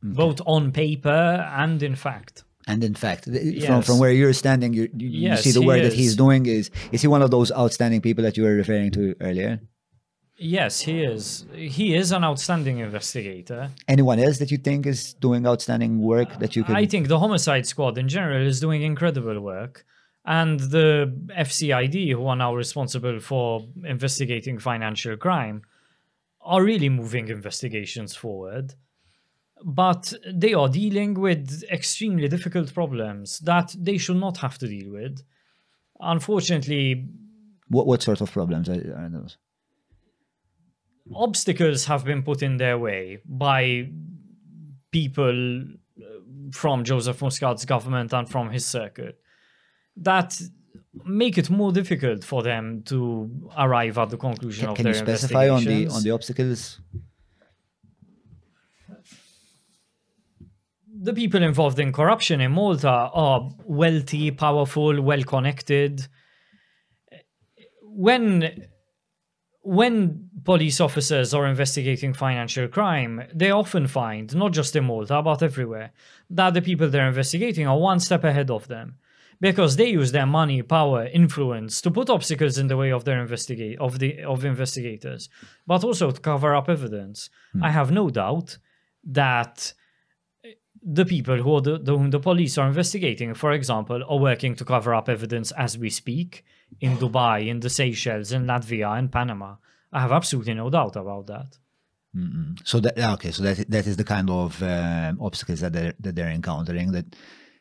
both on paper and in fact. And in fact, th- from, Yes. from where you're standing, you, you, you see the he work that he's doing is is he one of those outstanding people that you were referring to earlier? Yes, he is. He is an outstanding investigator. Anyone else that you think is doing outstanding work that you could? I think the homicide squad in general is doing incredible work. And the FCID, who are now responsible for investigating financial crime, are really moving investigations forward. But they are dealing with extremely difficult problems that they should not have to deal with. Unfortunately, what what sort of problems are, those? obstacles have been put in their way by people uh, from Joseph Muscat's government and from his circuit that make it more difficult for them to arrive at the conclusion Can, of can their you specify on the on the obstacles? The people involved in corruption in Malta are wealthy, powerful, well connected. When when police officers are investigating financial crime, they often find, not just in Malta, but everywhere, that the people they're investigating are one step ahead of them. Because they use their money, power, influence to put obstacles in the way of their investigate of the of investigators, but also to cover up evidence. Hmm. I have no doubt that the people who the, the, whom the police are investigating, for example, are working to cover up evidence as we speak in *sighs* Dubai, in the Seychelles, in Latvia, in Panama. I have absolutely no doubt about that. So that okay, so that that is the kind of um, obstacles that they're that they're encountering. That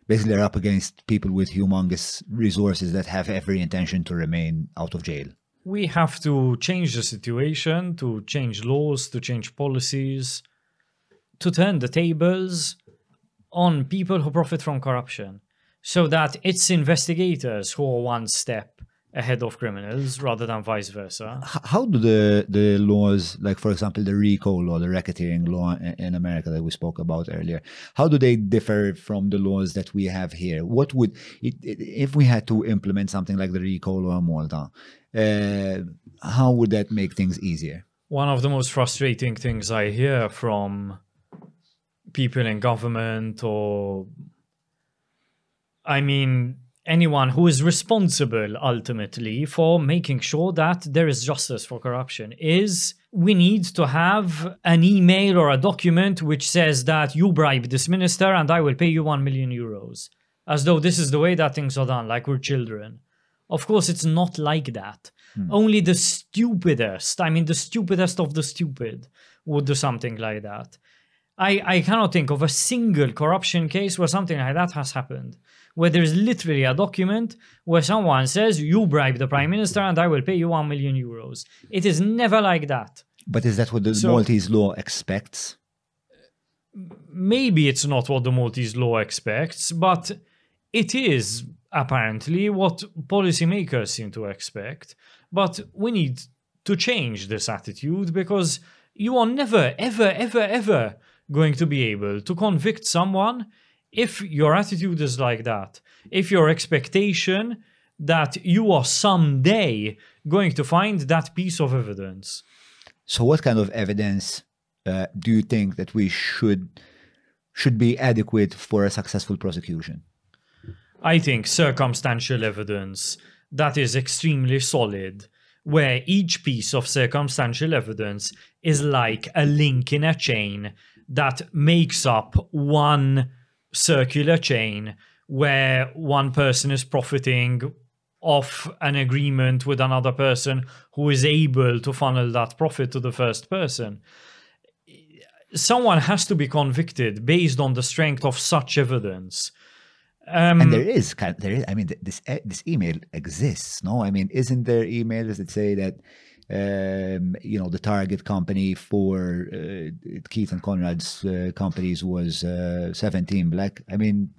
basically they're up against people with humongous resources that have every intention to remain out of jail. We have to change the situation, to change laws, to change policies, to turn the tables on people who profit from corruption, so that it's investigators who are one step ahead of criminals rather than vice versa. How do the the laws, like for example, the RICO law, the racketeering law in America that we spoke about earlier, how do they differ from the laws that we have here? What would it, it- if we had to implement something like the RICO law in Malta? Uh, how would that make things easier? One of the most frustrating things I hear from people in government or, I mean, anyone who is responsible ultimately for making sure that there is justice for corruption is we need to have an email or a document which says that you bribe this minister and I will pay you 1 million euros. As though this is the way that things are done, like we're children. Of course, it's not like that. Hmm. Only the stupidest, I mean, the stupidest of the stupid, would do something like that. I, I cannot think of a single corruption case where something like that has happened. Where there's literally a document where someone says, You bribe the prime minister and I will pay you 1 million euros. It is never like that. But is that what the So- Maltese law expects? maybe it's not what the Maltese law expects, but it is apparently what policymakers seem to expect. But we need to change this attitude because you are never, ever, ever, ever going to be able to convict someone if your attitude is like that. If your expectation that you are someday going to find that piece of evidence. So, what kind of evidence uh, do you think that we should should be adequate for a successful prosecution? I think circumstantial evidence that is extremely solid, where each piece of circumstantial evidence is like a link in a chain that makes up one circular chain where one person is profiting off an agreement with another person who is able to funnel that profit to the first person. Someone has to be convicted based on the strength of such evidence. Um, And there is there is. I mean, this e- this email exists. No, I mean, isn't there emails that say that um, you know the target company for uh, Keith and Konrad's uh, companies was uh, 17 Black? I mean,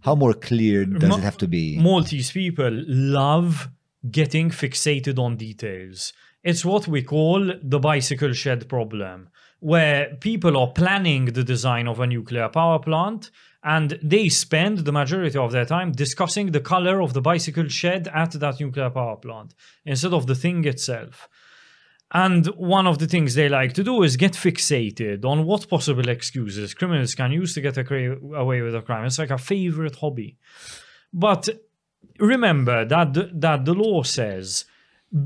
how more clear does Ma- it have to be? Maltese people love getting fixated on details. It's what we call the bicycle shed problem, where people are planning the design of a nuclear power plant and they spend the majority of their time discussing the color of the bicycle shed at that nuclear power plant instead of the thing itself. And one of the things they like to do is get fixated on what possible excuses criminals can use to get away with a crime. It's like a favorite hobby. But remember that that the law says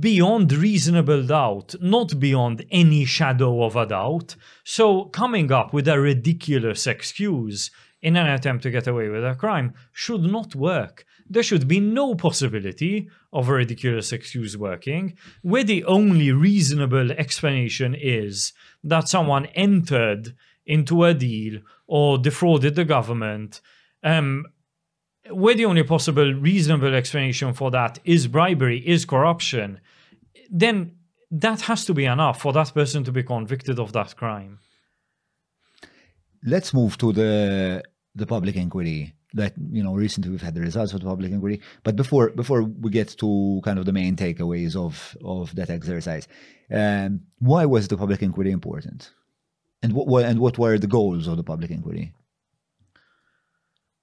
beyond reasonable doubt, not beyond any shadow of a doubt. So coming up with a ridiculous excuse in an attempt to get away with a crime should not work. There should be no possibility of a ridiculous excuse working, where the only reasonable explanation is that someone entered into a deal or defrauded the government. Um, where the only possible reasonable explanation for that is bribery, is corruption, then that has to be enough for that person to be convicted of that crime. Let's move to the the public inquiry. That you know, recently we've had the results of the public inquiry. But before before we get to kind of the main takeaways of of that exercise, um, why was the public inquiry important? And what were, and what were the goals of the public inquiry?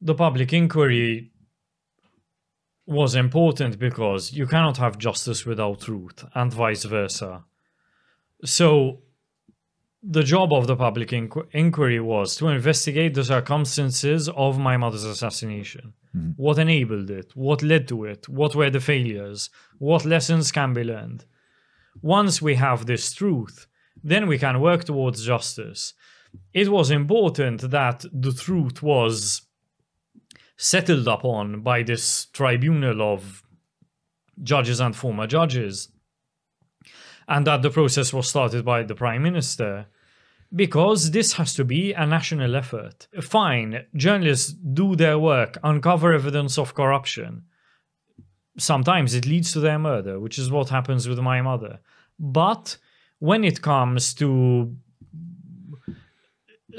The public inquiry was important because you cannot have justice without truth, and vice versa. So, the job of the public inqu- inquiry was to investigate the circumstances of my mother's assassination. Mm-hmm. What enabled it? What led to it? What were the failures? What lessons can be learned? Once we have this truth, then we can work towards justice. It was important that the truth was settled upon by this tribunal of judges and former judges, and that the process was started by the Prime Minister. Because this has to be a national effort. Fine, journalists do their work, uncover evidence of corruption. Sometimes it leads to their murder, which is what happens with my mother. But when it comes to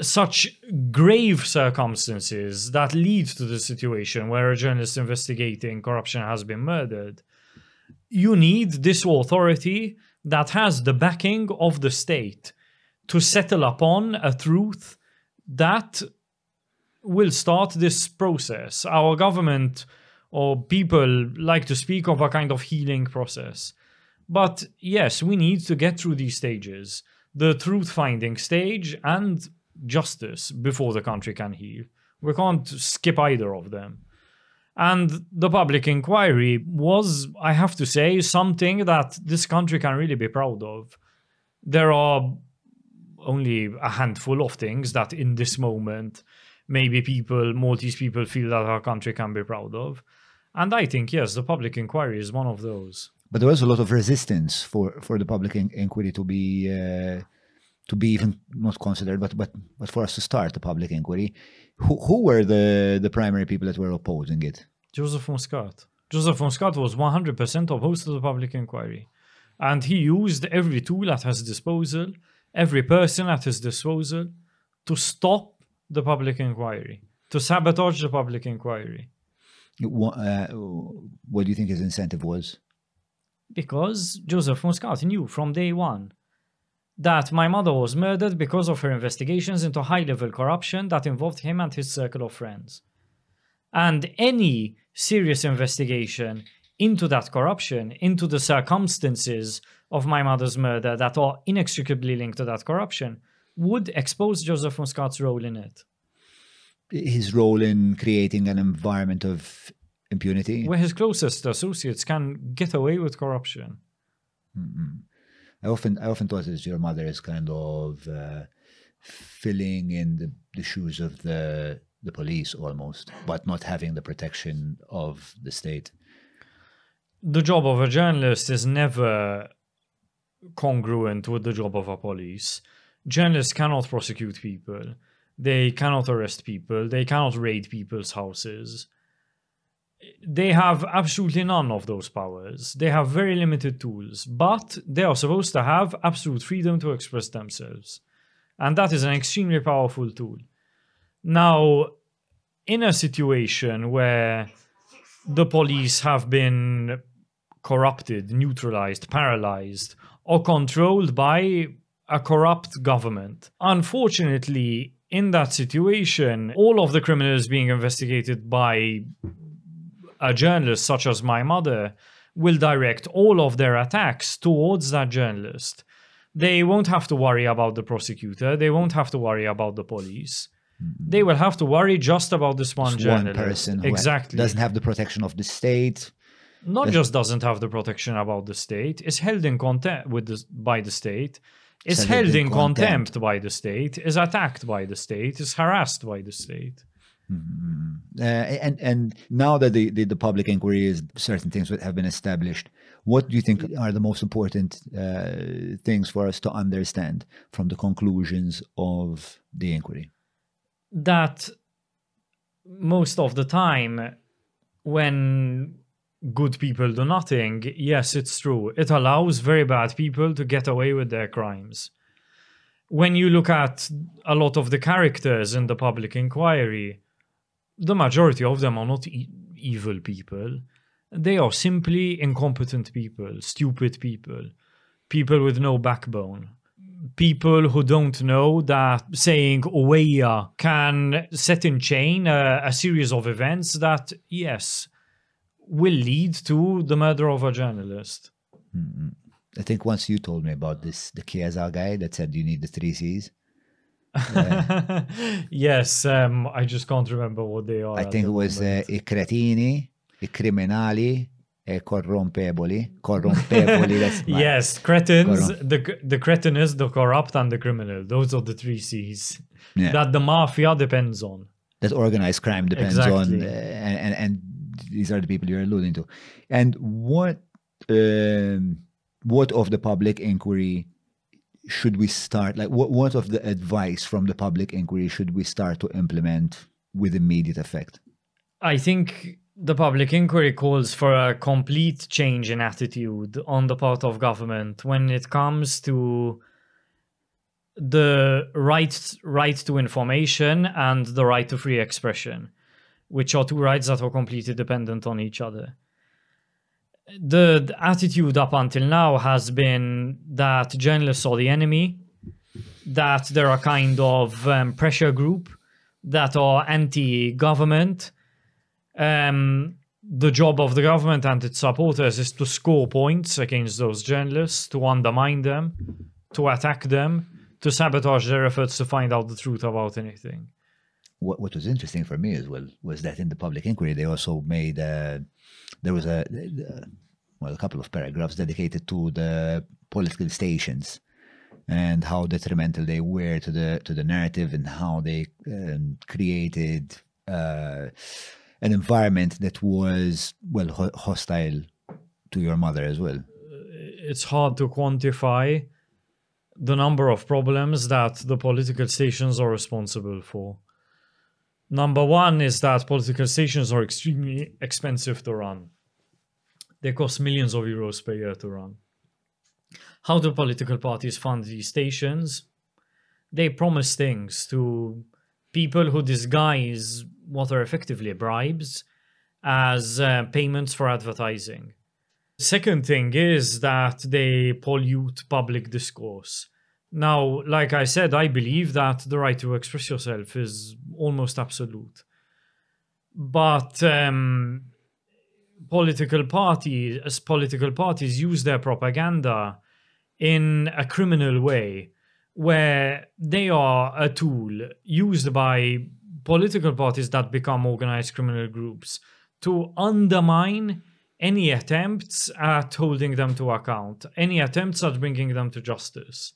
such grave circumstances that lead to the situation where a journalist investigating corruption has been murdered, you need this authority that has the backing of the state to settle upon a truth that will start this process. Our government or people like to speak of a kind of healing process. But yes, we need to get through these stages the truth finding stage and justice before the country can heal. We can't skip either of them. And the public inquiry was, I have to say, something that this country can really be proud of. There are only a handful of things that in this moment maybe people, Maltese people, feel that our country can be proud of. And I think, yes, the public inquiry is one of those. But there was a lot of resistance for, for the public in- inquiry to be uh, to be even not considered, but but but for us to start the public inquiry. Who who were the the primary people that were opposing it? Joseph Muscat. Joseph Muscat was 100% opposed to the public inquiry. And he used every tool at his disposal, every person at his disposal, to stop the public inquiry, to sabotage the public inquiry. Wha- Uh, what do you think his incentive was? Because Joseph Muscat knew from day one that my mother was murdered because of her investigations into high level corruption that involved him and his circle of friends. And any serious investigation into that corruption, into the circumstances of my mother's murder that are inextricably linked to that corruption, would expose Joseph Muscat's role in it. His role in creating an environment of impunity. Where his closest associates can get away with corruption. Mm-hmm. I often I often thought that your mother is kind of uh, filling in the, the shoes of the the police almost, but not having the protection of the state. the job of a journalist is never congruent with the job of a police. Journalists cannot prosecute people. They cannot arrest people. They cannot raid people's houses. They have absolutely none of those powers. They have very limited tools, but they are supposed to have absolute freedom to express themselves. And that is an extremely powerful tool. Now, in a situation where the police have been corrupted, neutralized, paralyzed, or controlled by a corrupt government. Unfortunately, in that situation, all of the criminals being investigated by a journalist such as my mother will direct all of their attacks towards that journalist. They won't have to worry about the prosecutor, they won't have to worry about the police. They will have to worry just about this one Just one journalist. person who exactly. doesn't have the protection of the state. not just doesn't have the protection about the state, is held in contempt with the, by the state, is Held in in contempt by the state, is attacked by the state, is harassed by the state. Uh, and and now that the, the, the public inquiry is certain things that have been established, what do you think are the most important uh, things for us to understand from the conclusions of the inquiry? That most of the time, when good people do nothing, yes, it's true. It allows very bad people to get away with their crimes. When you look at a lot of the characters in the public inquiry, the majority of them are not e- evil people. They are simply incompetent people, stupid people, people with no backbone. People who don't know that saying Oweya can set in chain a, a series of events that, yes, will lead to the murder of a journalist. Mm-hmm. I think once you told me about this, the Chiesa guy that said you need the three C's. *laughs* yes, um, I just can't remember what they are. I think it was uh, i cretini, i criminali, e corrompeboli. Corrompeboli, *laughs* Yes, cretins, Corrupt. the the cretinous, the corrupt, and the criminal. Those are the three C's Yeah. that the mafia depends on. that organized crime depends on, uh, and, and and these are the people you're alluding to. And what um, what of the public inquiry should we start? Like, what what of the advice from the public inquiry should we start to implement with immediate effect? I think the public inquiry calls for a complete change in attitude on the part of government when it comes to the right right to information and the right to free expression, which are two rights that are completely dependent on each other. The, the attitude up until now has been that journalists are the enemy, that they're a kind of um, pressure group that are anti-government. Um, the job of the government and its supporters is to score points against those journalists, to undermine them, to attack them, to sabotage their efforts to find out the truth about anything. What what was interesting for me as well was that in the public inquiry they also made uh, there was a uh, well a couple of paragraphs dedicated to the political stations and how detrimental they were to the to the narrative and how they um, created uh, an environment that was well ho- hostile to your mother as well. It's hard to quantify the number of problems that the political stations are responsible for. Number one is that political stations are extremely expensive to run. They cost millions of euros per year to run. How do political parties fund these stations? They promise things to people who disguise what are effectively bribes as uh, payments for advertising. Second thing is that they pollute public discourse. Now, like I said, I believe that the right to express yourself is almost absolute. But um, political parties, as political parties use their propaganda in a criminal way, where they are a tool used by political parties that become organized criminal groups to undermine any attempts at holding them to account, any attempts at bringing them to justice.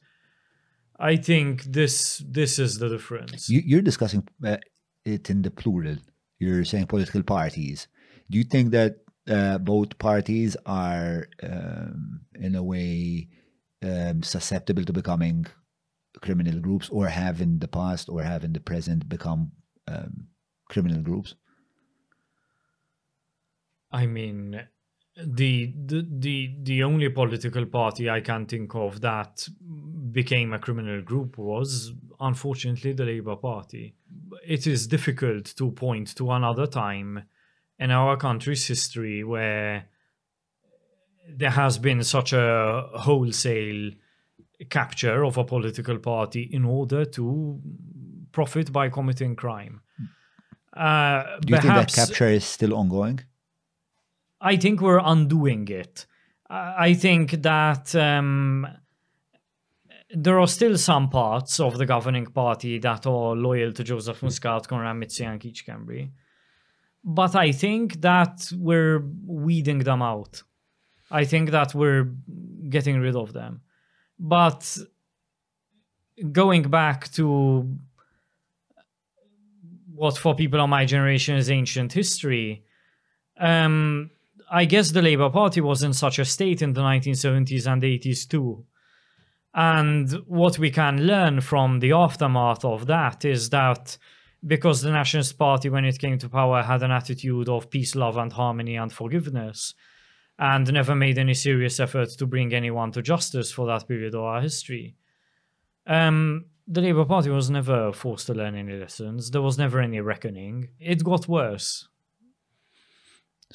I think this this is the difference. You, you're discussing uh, it in the plural. You're saying political parties. Do you think that uh, both parties are, um, in a way, um, susceptible to becoming criminal groups, or have in the past, or have in the present become um, criminal groups? I mean, the, the the the only political party I can think of that became a criminal group was unfortunately the Labour Party. It is difficult to point to another time in our country's history where there has been such a wholesale capture of a political party in order to profit by committing crime. Uh, Do you think that capture is still ongoing? I think we're undoing it. I I think that um, there are still some parts of the governing party that are loyal to Joseph Muscat, Konrad Mizzi, and Keith Schembri. But I think that we're weeding them out. I think that we're getting rid of them. But going back to what for people of my generation is ancient history, um, I guess the Labour Party was in such a state in the 1970s and 80s too. And what we can learn from the aftermath of that is that because the Nationalist Party, when it came to power, had an attitude of peace, love, and harmony and forgiveness, and never made any serious effort to bring anyone to justice for that period of our history. Um, the Labour Party was never forced to learn any lessons. There was never any reckoning. It got worse.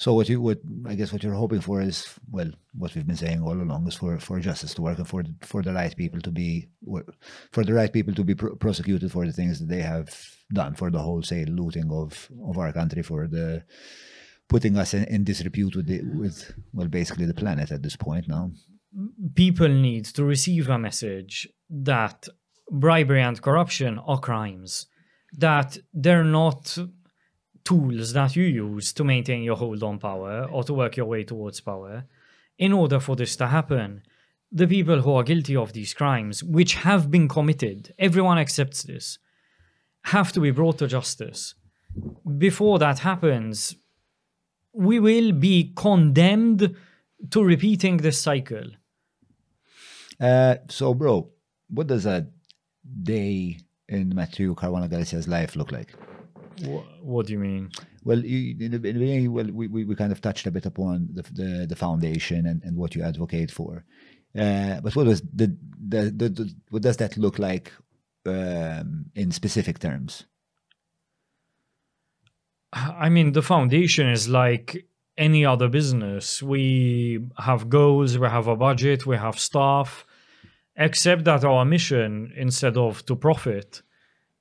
So what you what I guess what you're hoping for is well what we've been saying all along is for for justice to work and for the, for the right people to be for the right people to be pr- prosecuted for the things that they have done for the wholesale looting of of our country for the putting us in, in disrepute with the, with well basically the planet at this point now. people need to receive a message that bribery and corruption are crimes, that they're not tools that you use to maintain your hold on power or to work your way towards power. In order for this to happen, the people who are guilty of these crimes, which have been committed, everyone accepts this, have to be brought to justice. Before that happens, we will be condemned to repeating this cycle. Uh, so bro, what does a day in Matthew Caruana Galizia's life look like? Wha what do you mean? Well, you, in, the beginning, well, we, we, we kind of touched a bit upon the the, the foundation and, and what you advocate for. Uh, but what was the, the, the, the what does that look like um, in specific terms? I mean, the foundation is like any other business. We have goals, we have a budget, we have staff, except that our mission, instead of to profit,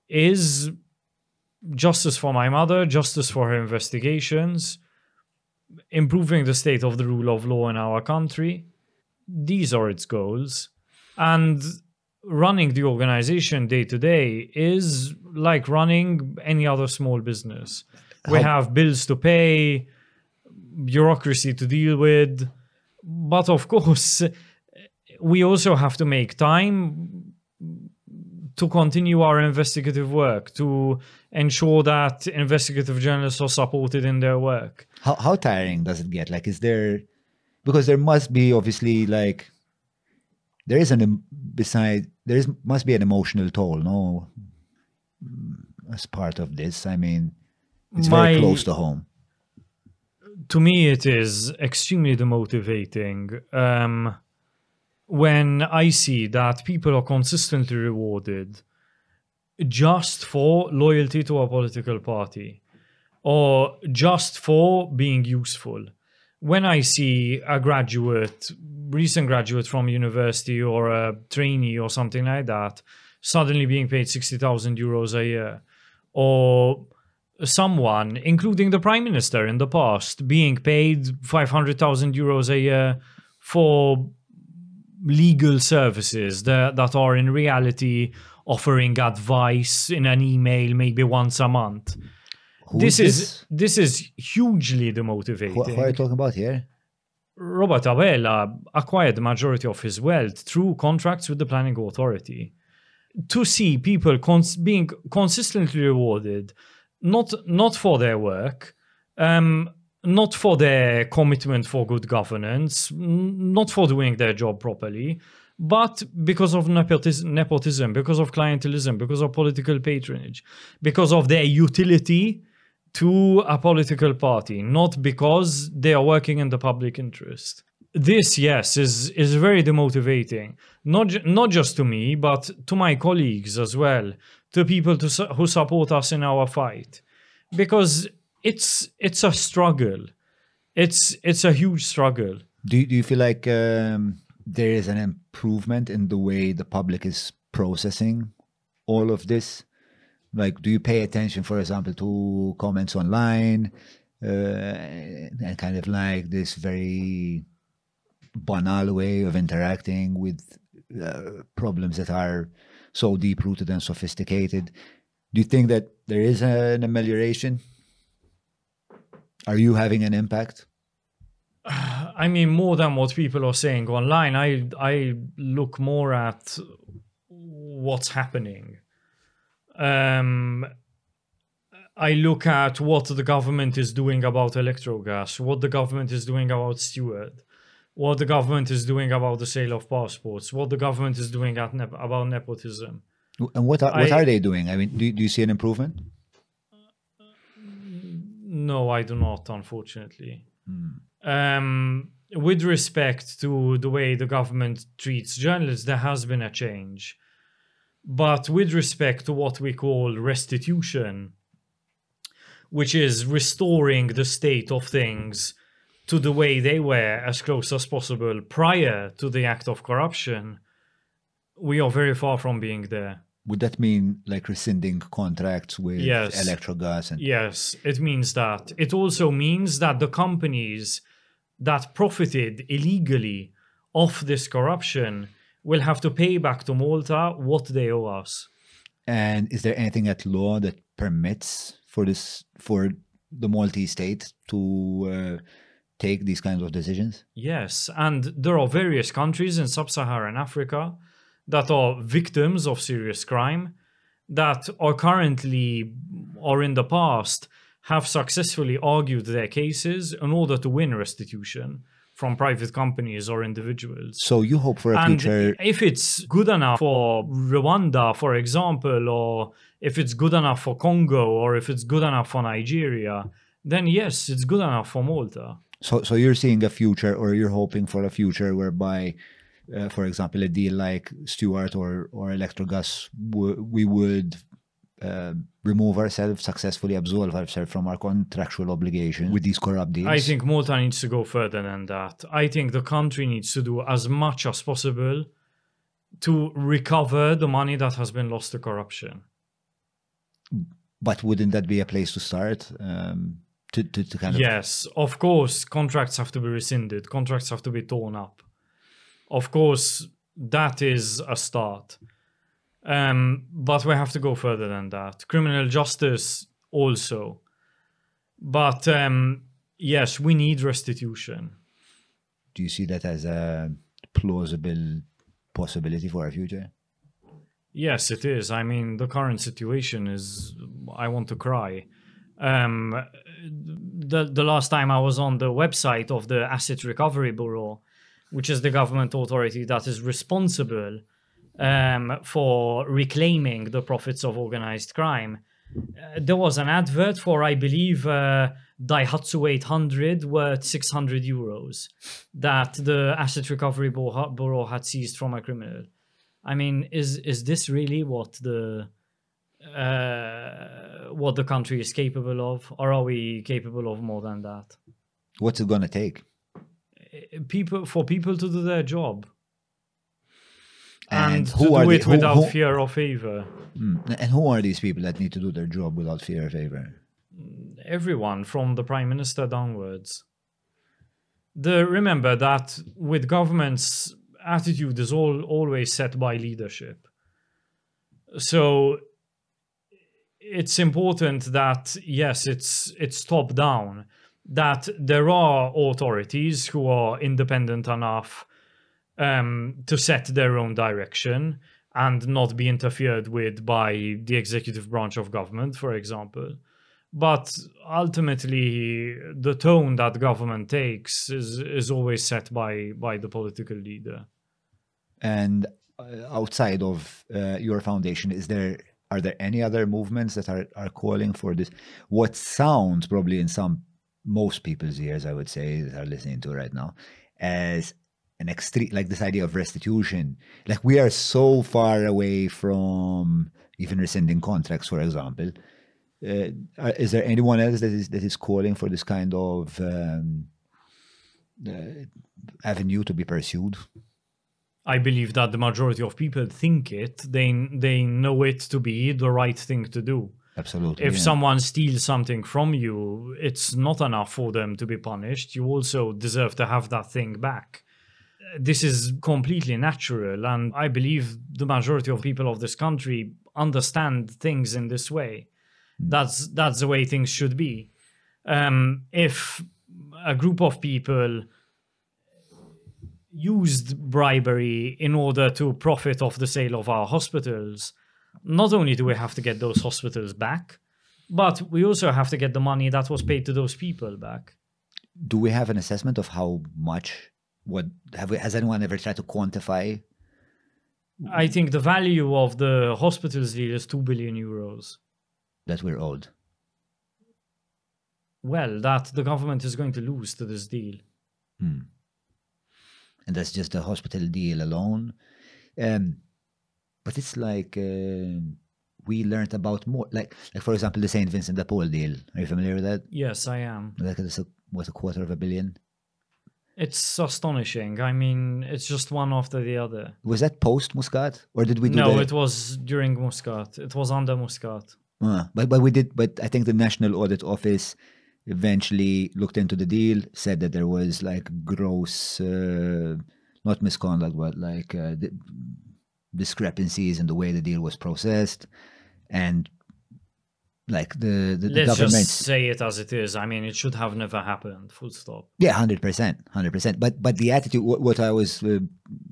is justice for my mother, justice for her investigations, improving the state of the rule of law in our country. These are its goals. And running the organization day to day is like running any other small business. We have bills to pay, bureaucracy to deal with, but of course, we also have to make time to continue our investigative work, to ensure that investigative journalists are supported in their work. How how tiring does it get? Like, is there because there must be obviously like there is an beside there is must be an emotional toll, no, as part of this. I mean, it's very close to home. to me it is extremely demotivating um, when I see that people are consistently rewarded just for loyalty to a political party or just for being useful. When I see a graduate, recent graduate from university or a trainee or something like that, suddenly being paid 60,000 euros a year, or someone, including the prime minister in the past, being paid 500,000 euros a year for legal services that, that are in reality offering advice in an email maybe once a month. Who this is is this is hugely demotivating. Who, who are you talking about here? Robert Abela acquired the majority of his wealth through contracts with the planning authority. To see people cons- being consistently rewarded, not not for their work, um, not for their commitment for good governance, not for doing their job properly, but because of nepotism, because of clientelism, because of political patronage, because of their utility to a political party, not because they are working in the public interest. This, yes, is is very demotivating. Not not just to me, but to my colleagues as well, to people to who support us in our fight, because it's it's a struggle. It's it's a huge struggle. Do you, do you feel like um, there is an improvement in the way the public is processing all of this? Like, do you pay attention, for example, to comments online uh, and kind of like this very banal way of interacting with uh, problems that are so deep rooted and sophisticated? Do you think that there is an amelioration? Are you having an impact? *sighs* I mean, more than what people are saying online, I I look more at what's happening. Um, I look at what the government is doing about electrogas, what the government is doing about Steward, what the government is doing about the sale of passports, what the government is doing at nep- about nepotism. And what are, what I- are they doing? I mean, do, do you see an improvement? No, I do not, unfortunately. Um, with respect to the way the government treats journalists, there has been a change. But with respect to what we call restitution, which is restoring the state of things to the way they were as close as possible prior to the act of corruption, we are very far from being there. Would that mean like rescinding contracts with Yes. Electrogas? And Yes, it means that. It also means that the companies that profited illegally off this corruption will have to pay back to Malta what they owe us. And is there anything at law that permits for this for the Maltese state to uh, take these kinds of decisions? Yes, and there are various countries in sub Saharan Africa that are victims of serious crime that are currently or in the past have successfully argued their cases in order to win restitution from private companies or individuals. So you hope for a And future. if it's good enough for Rwanda, for example, or if it's good enough for Congo, or if it's good enough for Nigeria, then yes, it's good enough for Malta. So so you're seeing a future, or you're hoping for a future whereby. Uh, for example, a deal like Steward or or Electrogas, we would uh, remove ourselves successfully, absolve ourselves from our contractual obligation with these corrupt deals. I think Malta needs to go further than that. I think the country needs to do as much as possible to recover the money that has been lost to corruption. But wouldn't that be a place to start? Um, to, to, to kind of Yes, of course, contracts have to be rescinded, contracts have to be torn up. Of course, that is a start. Um, but we have to go further than that. Criminal justice also. But um, yes, we need restitution. do you see that as a plausible possibility for our future? Yes, it is. I mean, the current situation is. I want to cry. Um, the the last time I was on the website of the Asset Recovery Bureau, which is the government authority that is responsible um, for reclaiming the profits of organized crime, uh, there was an advert for, I believe, uh, Daihatsu 800 worth 600 euros that the Asset Recovery Bureau had seized from a criminal. I mean, is is this really what the uh, what the country is capable of, or are we capable of more than that? What's it going to take? People for people to do their job And, and, who are do the, it who- without who- fear or favor. Mm, and who are these people that need to do their job without fear or favor? Everyone from the prime minister downwards. The remember that with governments, attitude is all always set by leadership. So it's important that yes, it's it's top down. That there are authorities who are independent enough um, to set their own direction and not be interfered with by the executive branch of government, for example. But ultimately, the tone that government takes is, is always set by, by the political leader. And uh, outside of uh, your foundation, is there are there any other movements that are, are calling for this? What sounds probably in some most people's ears, I would say, that are listening to right now, as an extreme like this idea of restitution. Like we are so far away from even rescinding contracts, for example. Uh, is there anyone else that is that is calling for this kind of um, uh, avenue to be pursued. I believe that the majority of people think it. They they know it to be the right thing to do. Absolutely. If yeah. someone steals something from you, it's not enough for them to be punished. You also deserve to have that thing back. This is completely natural, and I believe the majority of people of this country understand things in this way. That's that's the way things should be. Um, if a group of people used bribery in order to profit off the sale of our hospitals, not only do we have to get those hospitals back, but we also have to get the money that was paid to those people back. do we have an assessment of how much? What have we? Has anyone ever tried to quantify? I think the value of the hospitals deal is 2 billion euros. that we're owed. Well, that the government is going to lose to this deal. And that's just the hospital deal alone. Um, but it's like uh, we learned about more. Like, like for example, the Saint Vincent de Paul deal. Are you familiar with that? Yes, I am. Like, it's a, what a quarter of a billion. It's astonishing. I mean, it's just one after the other. Was that post Muscat, or did we do No, it was during Muscat. It was under Muscat. Uh, but but we did. But I think the National Audit Office eventually looked into the deal, said that there was like gross, uh, not misconduct, but like uh, discrepancies in the way the deal was processed, and like the the, the Let's just say it as it is. I mean, it should have never happened. Full stop. Yeah, hundred percent, hundred percent. But but the attitude, what, what I was uh,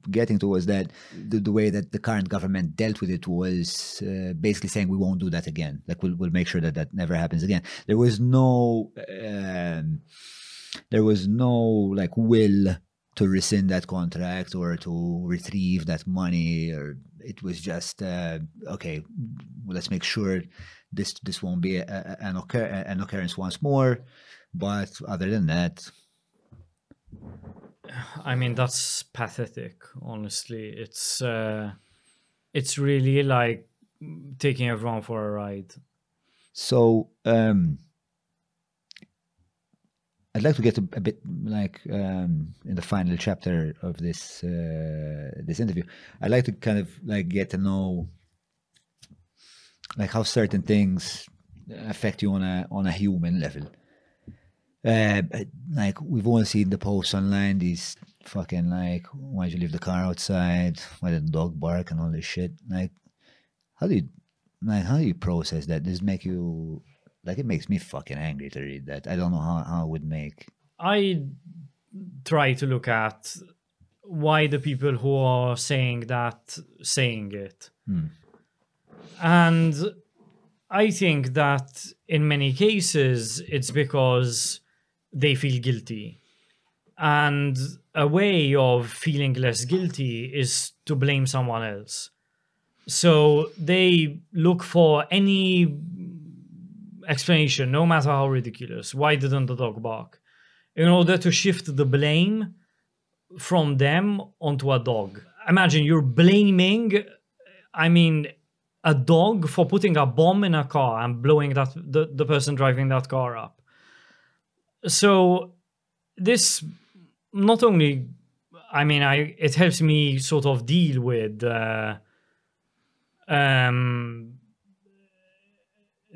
getting to was that the, the way that the current government dealt with it was uh, basically saying we won't do that again. Like we'll we'll make sure that that never happens again. There was no um, there was no like will to rescind that contract or to retrieve that money or it was just uh, okay let's make sure this this won't be a, a- an, occur, an occurrence once more but other than that I mean, that's pathetic. Honestly, it's uh, it's really like taking everyone for a ride. so um i'd like to get a, a bit like um in the final chapter of this uh this interview i'd like to kind of like get to know like how certain things affect you on a on a human level. Uh like we've all seen the posts online these fucking like why'd you leave the car outside? Why did the dog bark and all this shit? Like how do you like how do you process that? Does make you like it makes me fucking angry to read that i don't know how, how it would make I try to look at why the people who are saying that saying it. Hmm. And I think that in many cases it's because they feel guilty. And a way of feeling less guilty is to blame someone else. So they look for any explanation, no matter how ridiculous. Why didn't the dog bark? In order to shift the blame from them onto a dog. Imagine you're blaming, I mean, a dog for putting a bomb in a car and blowing that the, the person driving that car up. So this not only I mean I it helps me sort of deal with uh, um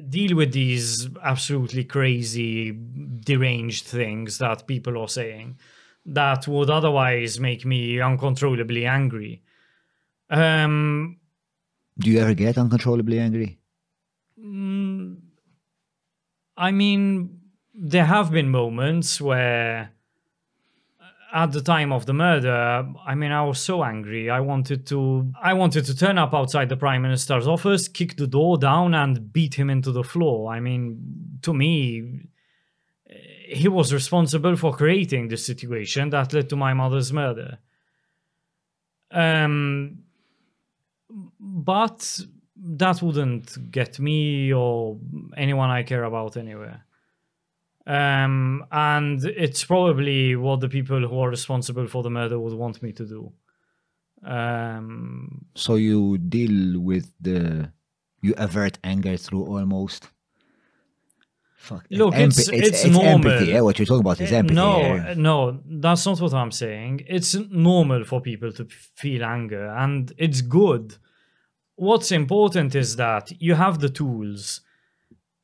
deal with these absolutely crazy deranged things that people are saying that would otherwise make me uncontrollably angry. Um do you ever get uncontrollably angry? I mean, there have been moments where, at the time of the murder, I mean, I was so angry. I wanted to, I wanted to turn up outside the prime minister's office, kick the door down, and beat him into the floor. I mean, to me, he was responsible for creating the situation that led to my mother's murder. Um, but that wouldn't get me or anyone I care about anywhere. Um, and it's probably what the people who are responsible for the murder would want me to do. Um, so you deal with the you avert anger through almost Fuck. Look, Emp- it's- it's normal. empathy. Yeah, what you're talking about is empathy. no, here. no, that's not what I'm saying. It's normal for people to feel anger and it's good. What's important is that you have the tools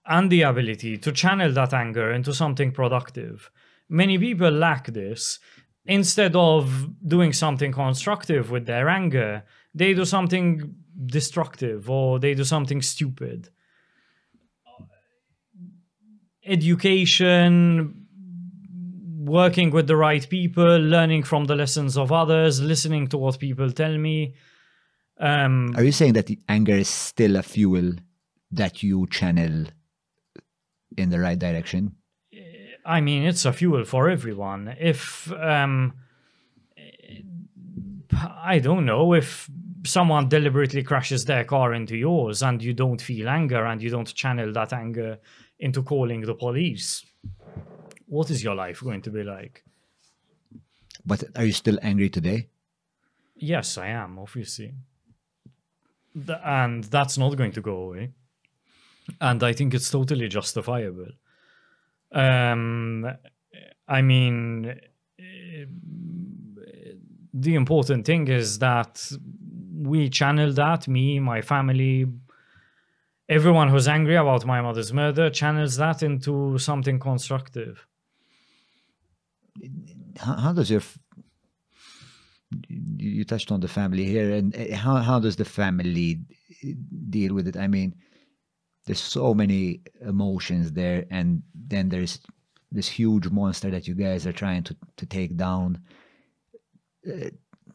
and the ability to channel that anger into something productive. Many people lack this. Instead of doing something constructive with their anger, they do something destructive or they do something stupid. Education, working with the right people, learning from the lessons of others, listening to what people tell me. Um, Are you saying that the anger is still a fuel that you channel in the right direction? I mean, it's a fuel for everyone. If um, I don't know if someone deliberately crashes their car into yours and you don't feel anger and you don't channel that anger into calling the police, what is your life going to be like? But are you still angry today? Yes, I am, obviously. Th- And that's not going to go away. And I think it's totally justifiable. Um, I mean, eh, the important thing is that we channel that, me, my family, everyone who's angry about my mother's murder channels that into something constructive. How, does your you touched on the family here, and uh, how how does the family deal with it? I mean, there's so many emotions there, and then there's this huge monster that you guys are trying to to take down. Uh,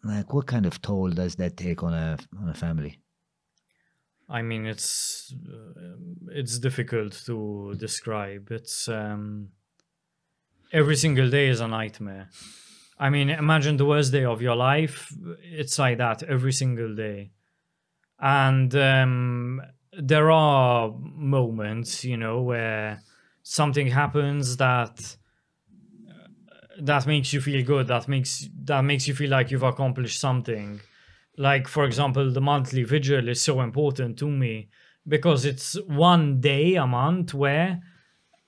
like, what kind of toll does that take on a on a family? I mean, it's uh, it's difficult to describe. It's um, every single day is a nightmare. I mean, imagine the worst day of your life. It's like that every single day, and um, there are moments, you know, where something happens that that makes you feel good. That makes that makes you feel like you've accomplished something like for example the monthly vigil is so important to me because it's one day a month where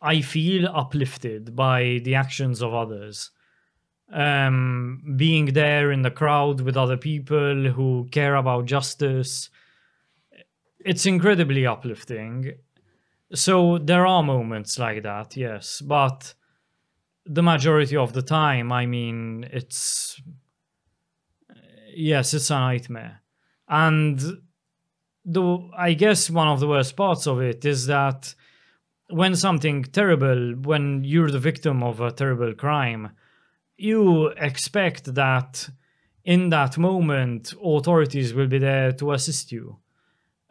i feel uplifted by the actions of others um being there in the crowd with other people who care about justice it's incredibly uplifting so there are moments like that yes but the majority of the time i mean it's yes, it's a nightmare. And the I guess one of the worst parts of it is that when something terrible, when you're the victim of a terrible crime, you expect that in that moment authorities will be there to assist you,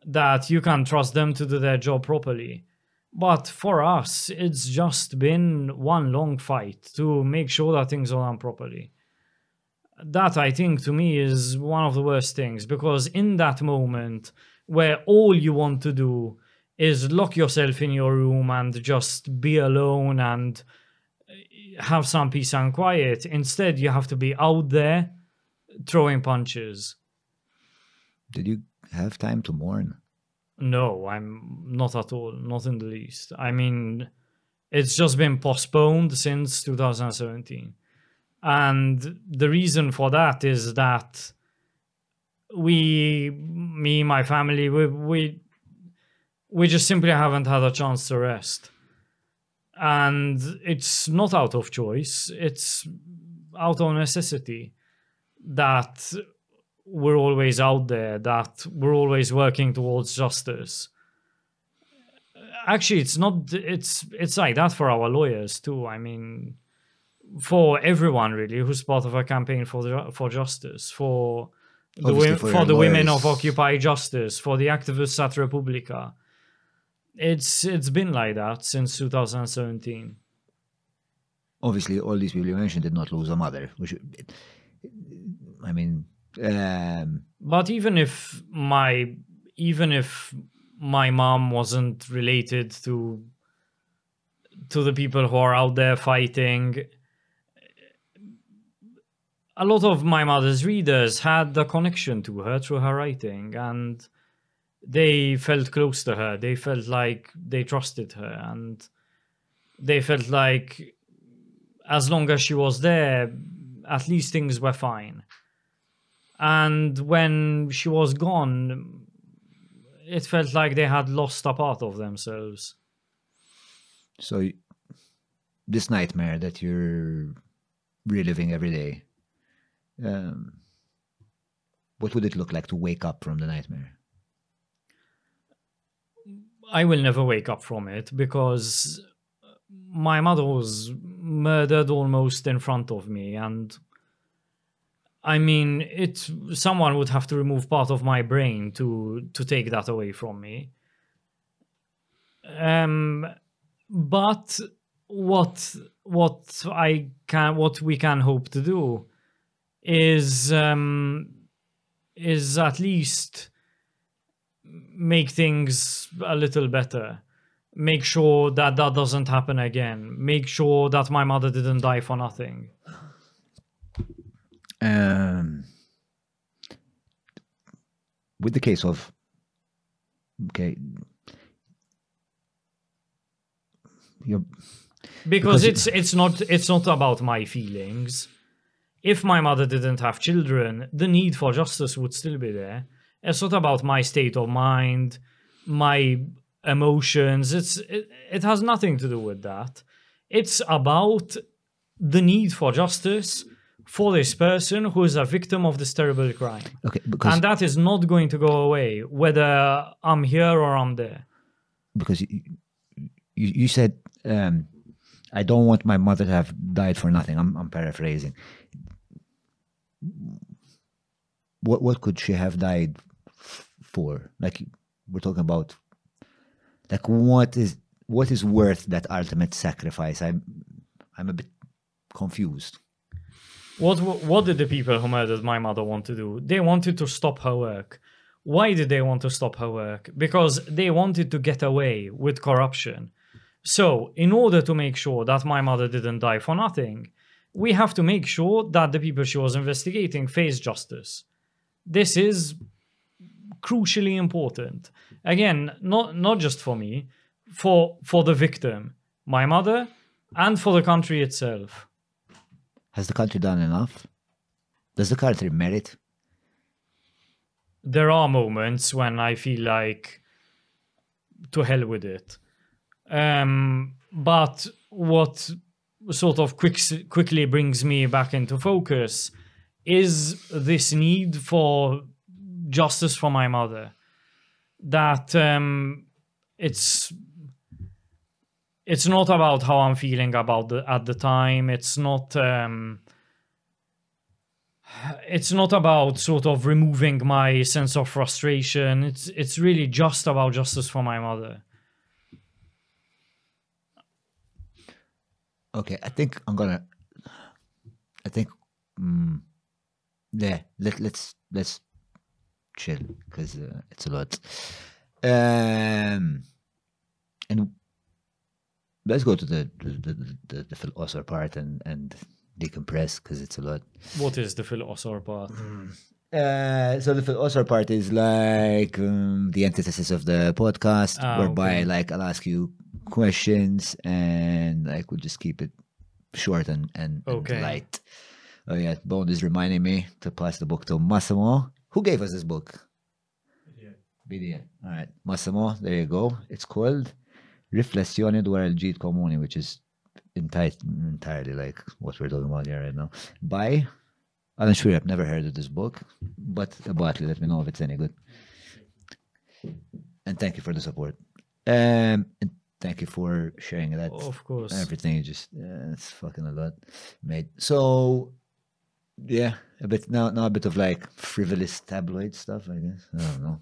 that you can trust them to do their job properly. But for us, it's just been one long fight to make sure that things are done properly that I think to me is one of the worst things because in that moment where all you want to do is lock yourself in your room and just be alone and have some peace and quiet, instead you have to be out there throwing punches. Did you have time to mourn? No, I'm not at all, not in the least. I mean, it's just been postponed since 2017. And the reason for that is that we, me, my family, we, we, we just simply haven't had a chance to rest. And it's not out of choice, it's out of necessity that we're always out there, that we're always working towards justice. Actually, it's not, it's, it's like that for our lawyers too. I mean, for everyone really who's part of a campaign for the, for justice for the Obviously for for, the women of. Occupy Justice for the activists at Repubblika. It's it's been like that since 2017. Obviously, all these people you mentioned did not lose a mother. Which, I mean, um, But even if my even if my mom wasn't related to to the people who are out there fighting a lot of my mother's readers had a connection to her through her writing and they felt close to her they felt like they trusted her and they felt like as long as she was there, at least things were fine. And when she was gone, it felt like they had lost a part of themselves. So this nightmare that you're reliving every day, um, what would it look like to wake up from the nightmare? I will never wake up from it because my mother was murdered almost in front of me and I mean it someone would have to remove part of my brain to to take that away from me. Um but what what I can what we can hope to do is um is at least make things a little better. Make sure that that doesn't happen again. Make sure that my mother didn't die for nothing. Um, with the case of, okay, Because, Because it- it's it's not it's not about my feelings. If my mother didn't have children, the need for justice would still be there. It's not about my state of mind, my emotions. It's it, it has nothing to do with that. It's about the need for justice for this person who is a victim of this terrible crime. okay, because And that is not going to go away, whether I'm here or I'm there. because you, you, you said um, I don't want my mother to have died for nothing. I'm, I'm paraphrasing. What what could she have died f- for? Like we're talking about, like what is what is worth that ultimate sacrifice? I'm I'm a bit confused. What what did the people who murdered my mother want to do? They wanted to stop her work. Why did they want to stop her work? Because they wanted to get away with corruption. So, in order to make sure that my mother didn't die for nothing, we have to make sure that the people she was investigating face justice. This is crucially important. Again, not not just for me, for for the victim, my mother, and for the country itself. Has the country done enough? Does the country merit? there are moments when I feel like to hell with it. Um, but what sort of quick, quickly brings me back into focus is this need for justice for my mother. That um, it's it's not about how I'm feeling about the at the time. It's not. Um, it's not about sort of removing my sense of frustration. It's it's really just about justice for my mother. Okay, I think I'm gonna. I think, mm, yeah. Let let's let's chill because uh, it's a lot. Um, and let's go to the the the, the, philosopher part and and decompress because it's a lot. What is the philosopher part? Uh, so the philosopher part is like um, the antithesis of the podcast, Ah, whereby okay. like I'll ask you questions and like we'll just keep it short and and, and light. Oh yeah, Bone is reminding me to pass the book to Massimo. Who gave us this book? BDN. All right, Massimo. There you go. It's called Riflessioni dwar il-ġid komuni, which is entirely like what we're talking about here right now. By Alan sure I've never heard of this book, but about let me know if it's any good. And thank you for the support. Um, and thank you for sharing that. Of course. Everything you just, yeah, it's fucking a lot, mate. So, yeah, a bit now, now a bit of like frivolous tabloid stuff, I guess. I don't know.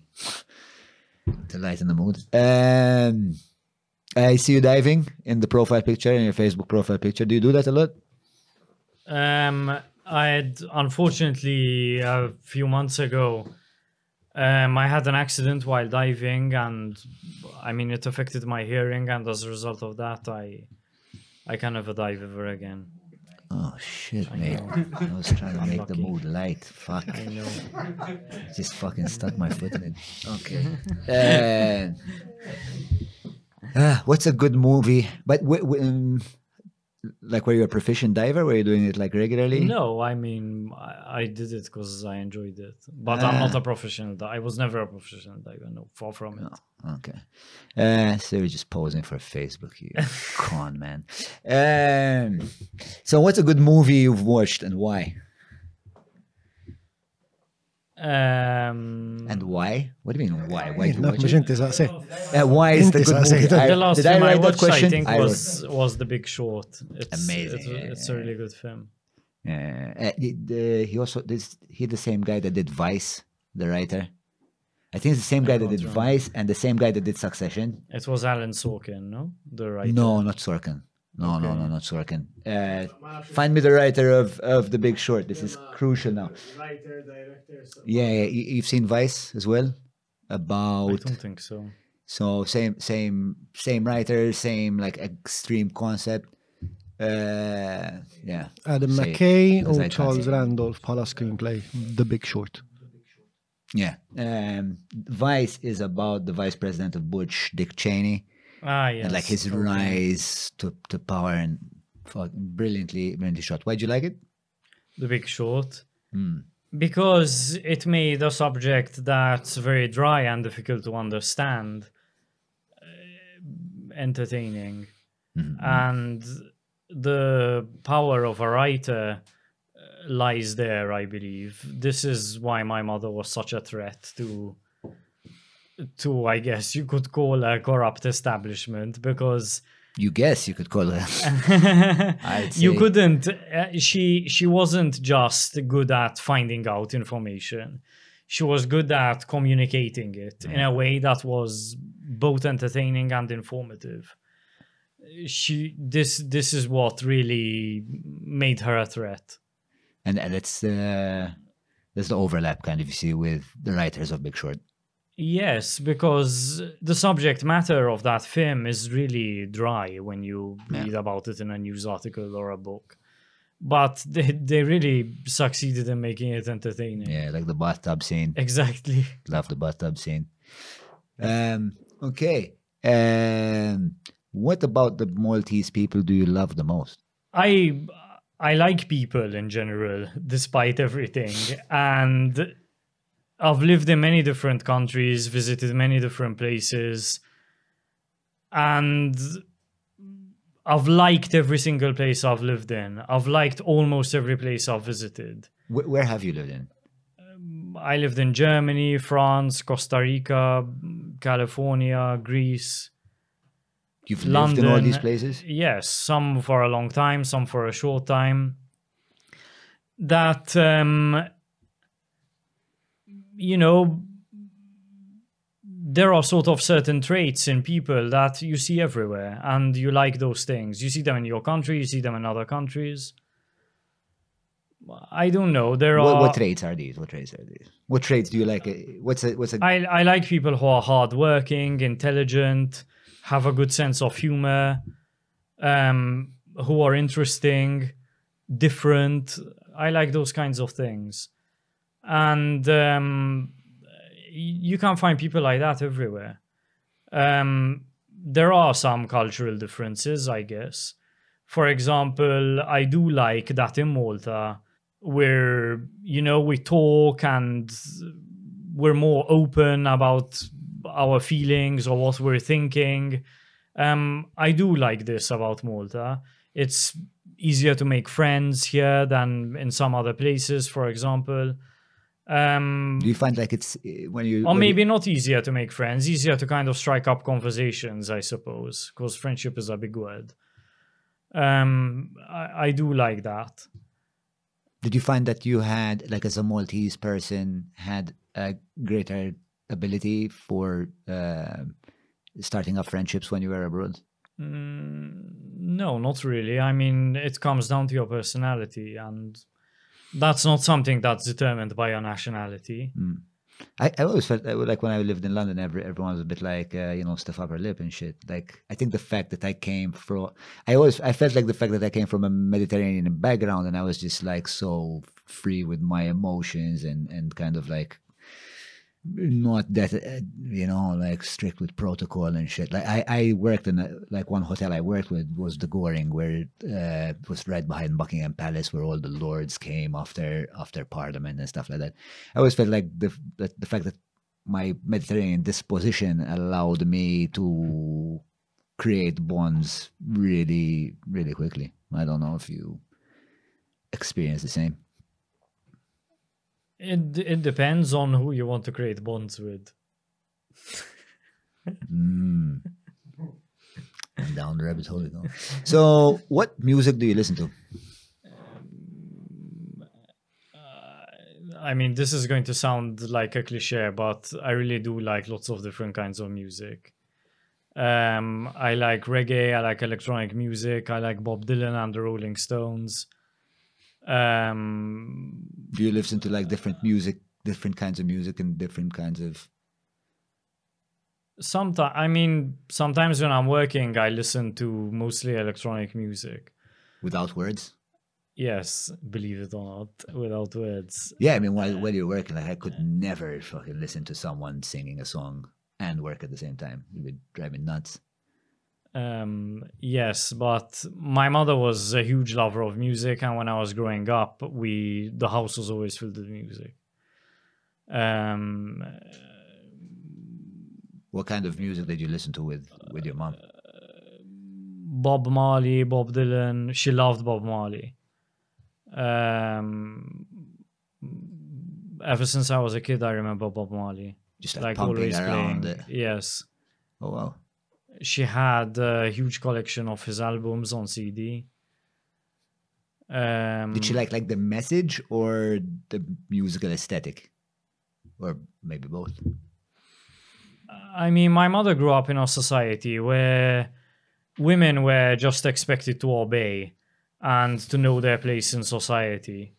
*laughs* to lighten the mood. Um, I see you diving in the profile picture, in your Facebook profile picture. Do you do that a lot? Um, I had unfortunately a few months ago. Um, I had an accident while diving, and I mean it affected my hearing, and as a result of that, I I can never dive ever again. Oh shit, I mate. I was trying to make the mood light. Fuck. I know. Just fucking stuck my foot in it. *laughs* Okay. Uh, Uh, what's a good movie? But w- w- um, like, were you a proficient diver? Were you doing it like regularly? No, I mean, I, I did it because I enjoyed it. But I'm not Ah. a professional. I was never a professional diver. No, far from it. Okay. Uh, so you're just posing for Facebook, you con man. Um, so what's a good movie you've watched and why? Um, And why? What do you mean why? Why do you Naf watch mux it? Uh, why is the Inti good saqsi. movie? The I- the last did I film I, write that watched, I think, I was was The Big Short. It's Amazing, It's, yeah, it's a really good film. Uh, uh, the, the- he also this he the same guy that did Vice, the writer. I think it's the same guy that did remember. Vice and the same guy that did Succession. It was Alan Sorkin, no? The writer. No, not Sorkin. No, no, Okay. no, not Sorkin. Uh, find me the writer of, of The Big Short. This is crucial now. Writer, Yeah, yeah, you- you've seen Vice as well. About. I About don't think so. so same same same writer, same like extreme concept. Uh, yeah. Adam Say McKay because u I can't Charles. Randolph bħala screenplay, The Big Short. Yeah. Um, Vice is about the vice president of Bush, Dick Cheney, Ah, yes. and like his okay. rise to, to power and brilliantly, brilliantly shot. Why'd you like it? The Big Short. Hmm. Because it made a subject that's very dry and difficult to understand uh, entertaining. Mm-hmm. And the power of a writer uh, lies there, I believe. This is why my mother was such a threat to to I guess you could call a corrupt establishment because You guess you could call it. *laughs* I'd you couldn't uh, she she wasn't just good at finding out information she was good at communicating it in a way that was both entertaining and informative she this this is what really made her a threat and and it's uh, there's the overlap kind of you see with the writers of Big Short. Yes, because the subject matter of that film is really dry when you Yeah. read about it in a news article or a book. But they, they really succeeded in making it entertaining. Yeah, like the bathtub scene. Exactly. *laughs* Love the bathtub scene. Um, okay. Um, what about the Maltese people do you love the most? I I like people in general, despite everything. And I've lived in many different countries, visited many different places, and I've liked every single place I've lived in. I've liked almost every place I've visited. Wh- where have you lived in? I lived in Germany, France, Costa Rica, California, Greece. You've lived in all these places? Yes, some for a long time, some for a short time. That um you know there are sort of certain traits in people that you see everywhere and you like those things. You see them in your country, you see them in other countries. I don't know. There What, are what traits are these? What traits are these? What traits do you like? Uh, What's a what's a I, I like people who are hardworking, intelligent, have a good sense of humor, um, who are interesting, different. I like those kinds of things. And um, you can find people like that everywhere. Um, there are some cultural differences, I guess. For example, I do like that in Malta, where, you know, we talk and we're more open about our feelings or what we're thinking. Um, I do like this about Malta. It's easier to make friends here than in some other places, for example. Um, do you find like it's uh, when you or when you- maybe not easier to make friends, easier to kind of strike up conversations, I suppose, because friendship is a big word. Um, I, I do like that. did you find that you had like as a Maltese person had a greater ability for uh, starting up friendships when you were abroad? Mm, no, not really. I mean, it comes down to your personality, and that's not something that's determined by your nationality. I, I always felt uh, like when I lived in London, every, everyone was a bit like, uh, you know, stiff upper lip and shit. Like, I think the fact that I came from, I always, I felt like the fact that I came from a Mediterranean background and I was just like so free with my emotions and, and kind of like, not that uh, you know like strict with protocol and shit. Like I, I worked in a, like one hotel I worked with was the Goring, where uh, it was right behind Buckingham Palace, where all the lords came after after Parliament and stuff like that. I always felt like the the, the fact that my Mediterranean disposition allowed me to create bonds really really quickly. I don't know if you experience the same. It it depends on who you want to create bonds with. Mm. And down the rabbit hole. So, what music do you listen to? I mean, this is going to sound like a cliche, but I really do like lots of different kinds of music. Um, I like reggae, I like electronic music, I like Bob Dylan and the Rolling Stones. Um, Do you listen to like different music, different kinds of music, and different kinds of? sometimes, I mean, sometimes when I'm working, I listen to mostly electronic music. Without words? Yes, believe it or not, without words. Yeah, I mean, while, while you're working, like, I could never fucking listen to someone singing a song and work at the same time. It would drive me nuts. Um, yes, but my mother was a huge lover of music, and when I was growing up, we the house was always filled with music. Um, What kind of music did you listen to with with your mom? Bob Marley, Bob Dylan. She loved Bob Marley. Um, ever since I was a kid, I remember Bob Marley. Just like, Like always around playing. it. Yes, Oh wow! She had a huge collection of his albums on CD. Um, Did she like like the message or the musical aesthetic, or maybe both? I mean, my mother grew up in a society where women were just expected to obey and to know their place in society.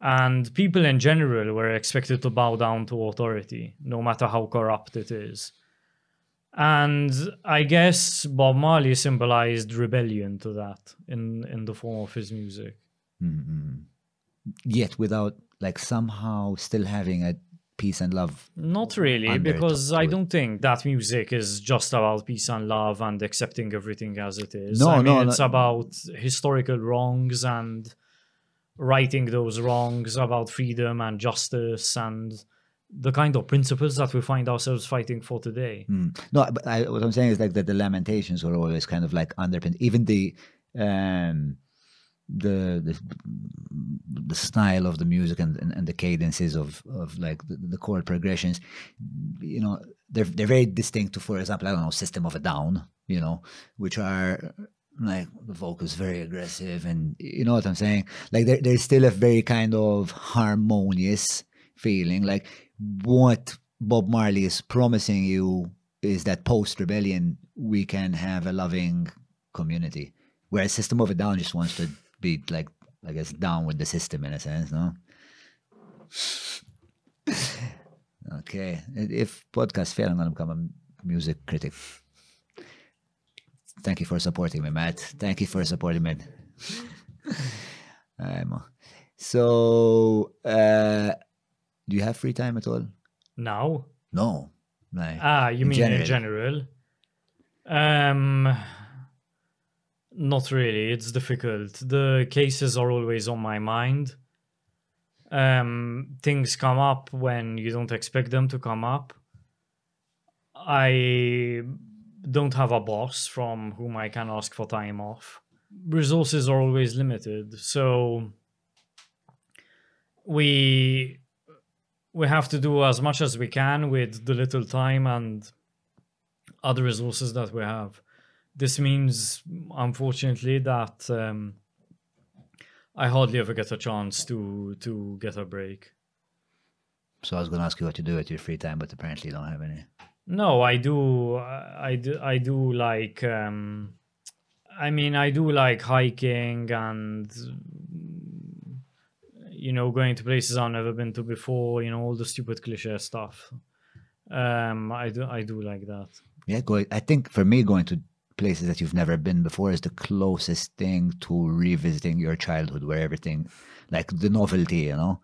And people in general were expected to bow down to authority, no matter how corrupt it is. And I guess Bob Marley symbolized rebellion to that in, in the form of his music. Mm-mm. Yet without like somehow still having a peace and love. Not really, because I don't think that music is just about peace and love and accepting everything as it is. No, I mean, no, it's no. about historical wrongs and righting those wrongs, about freedom and justice and the kind of principles that we find ourselves fighting for today. Mm. No, but I, what I'm saying is like that the lamentations were always kind of like underpinned. Even the um the the the style of the music and, and, and the cadences of of like the, the chord progressions, you know, they're they're very distinct to, for example, I don't know, System of a Down, you know, which are like the vocals very aggressive and you know what I'm saying? Like there there's still a very kind of harmonious feeling. Like what Bob Marley is promising you is that post rebellion we can have a loving community. Whereas System of a Down just wants to be like I guess down with the system in a sense, no? okay. If podcast fail, I'm gonna become a music critic. Thank you for supporting me, Matt. Thank you for supporting me. *laughs* So, uh, do you have free time at all? Now, No. Like, ah, you in mean in general? Um, not really. It's difficult. The cases are always on my mind. Um, things come up when you don't expect them to come up. I don't have a boss from whom I can ask for time off. Resources are always limited, so we we have to do as much as we can with the little time and other resources that we have. This means, unfortunately, that um, I hardly ever get a chance to to get a break. so I was gonna ask you what you do at your free time, but apparently you don't have any. No, I do. I do. I do like. Um, I mean, I do like hiking and you know going to places I've never been to before. You know all the stupid cliche stuff. Um, I do. I do like that. Yeah, go. I think for me, going to places that you've never been before is the closest thing to revisiting your childhood, where everything, like the novelty, you know,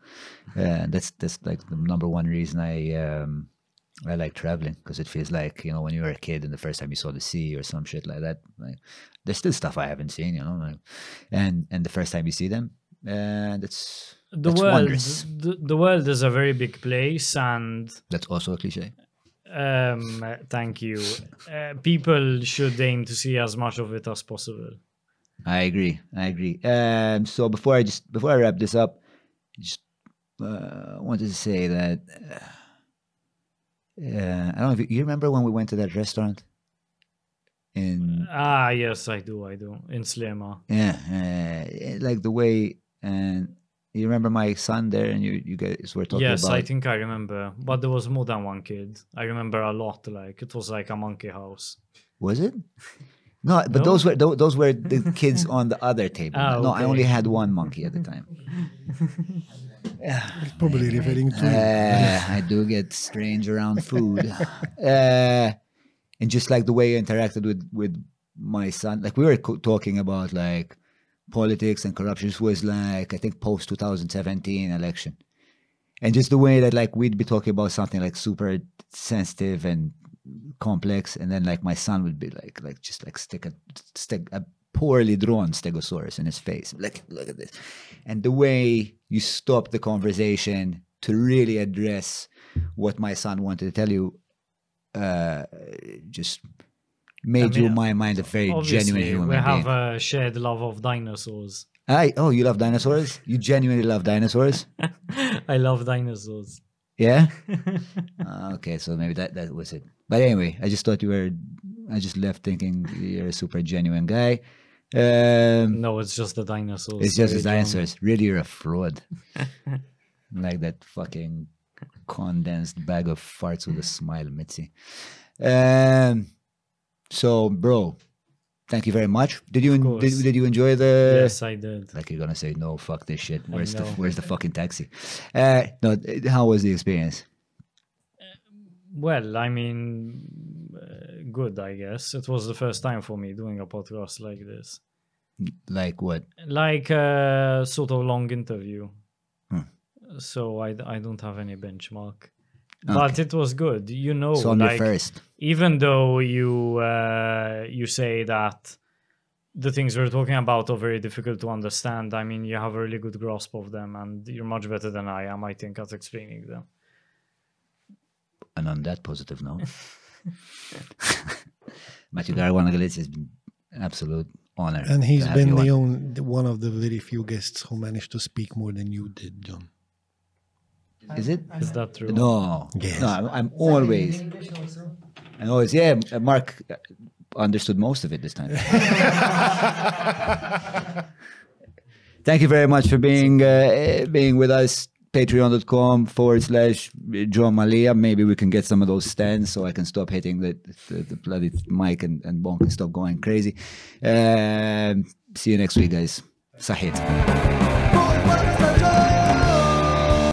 uh, that's that's like the number one reason I um, I like traveling because it feels like you know when you were a kid and the first time you saw the sea or some shit like that. Like, there's still stuff I haven't seen, you know, and and the first time you see them, and it's The that's world, the, the world is a very big place, and That's also a cliche. um, thank you. Uh, people should aim to see as much of it as possible. I agree. I agree. Um, so before I just before I wrap this up, just uh, wanted to say that uh, I don't know if you, you remember when we went to that restaurant in Ah, yes, I do. I do. In Sliema. yeah, uh, like the way and you remember my son there and you you guys were talking Yes, about Yes, I think I remember. But there was more than one kid. I remember a lot. Like it was like a monkey house. was it? No, but No? those were tho- those were the *laughs* kids on the other table. Ah, no, I only had one monkey at the time. *laughs* Probably *sighs* referring to Uh, I do get strange around food. Uh, and just like the way I interacted with, with my son, like we were co- talking about like politics and corruption. This was like, I think post 2017 election. And just the way that like we'd be talking about something like super sensitive and complex. And then like my son would be like, like just like stick a, stick a poorly drawn stegosaurus in his face. Like, look at this. And the way you stop the conversation to really address what my son wanted to tell you uh, just made you mean, my mind a very genuine human we being. have a shared love of dinosaurs. I, oh, you love dinosaurs? You genuinely love dinosaurs? *laughs* I love dinosaurs. Yeah? *laughs* Ah, okay, so maybe that, that was it. But anyway, I just thought you were, I just left thinking you're a super genuine guy. Um, No, it's just the dinosaurs. it's just the dinosaurs. Really, you're a fraud. *laughs* like that fucking condensed bag of farts with a smile, Mizzi. Um, so, bro, thank you very much. Did you did, did you enjoy the? Yes, I did. Like you're gonna say no, fuck this shit. Where's the. Where's the fucking taxi? Uh, no, how was the experience? Well, I mean, uh, good, I guess. It was the first time for me doing a podcast like this. Like what? Like a sort of long interview. Hmm. So I, I don't have any benchmark. But it was good. You know, So I'm your like, first. even though you uh, you say that the things we're talking about are very difficult to understand, I mean, you have a really good grasp of them, and you're much better than I am, I think, at explaining them. And on that positive note, *laughs* *laughs* Matthew Caruana Galizia has been absolute honor. And he's to have been the on. only one of the very few guests who managed to speak more than you did, John. Is it? Is that true? No. Yes. No, I'm, I'm always. And always, yeah. uh, Mark uh, understood most of it this time. *laughs* Thank you very much for being uh, being with us. Patreon.com forward slash John Malia. Maybe we can get some of those stands so I can stop hitting the, the, the bloody mic and, and Bonk can stop going crazy. Um, see you next week, guys. Sahit.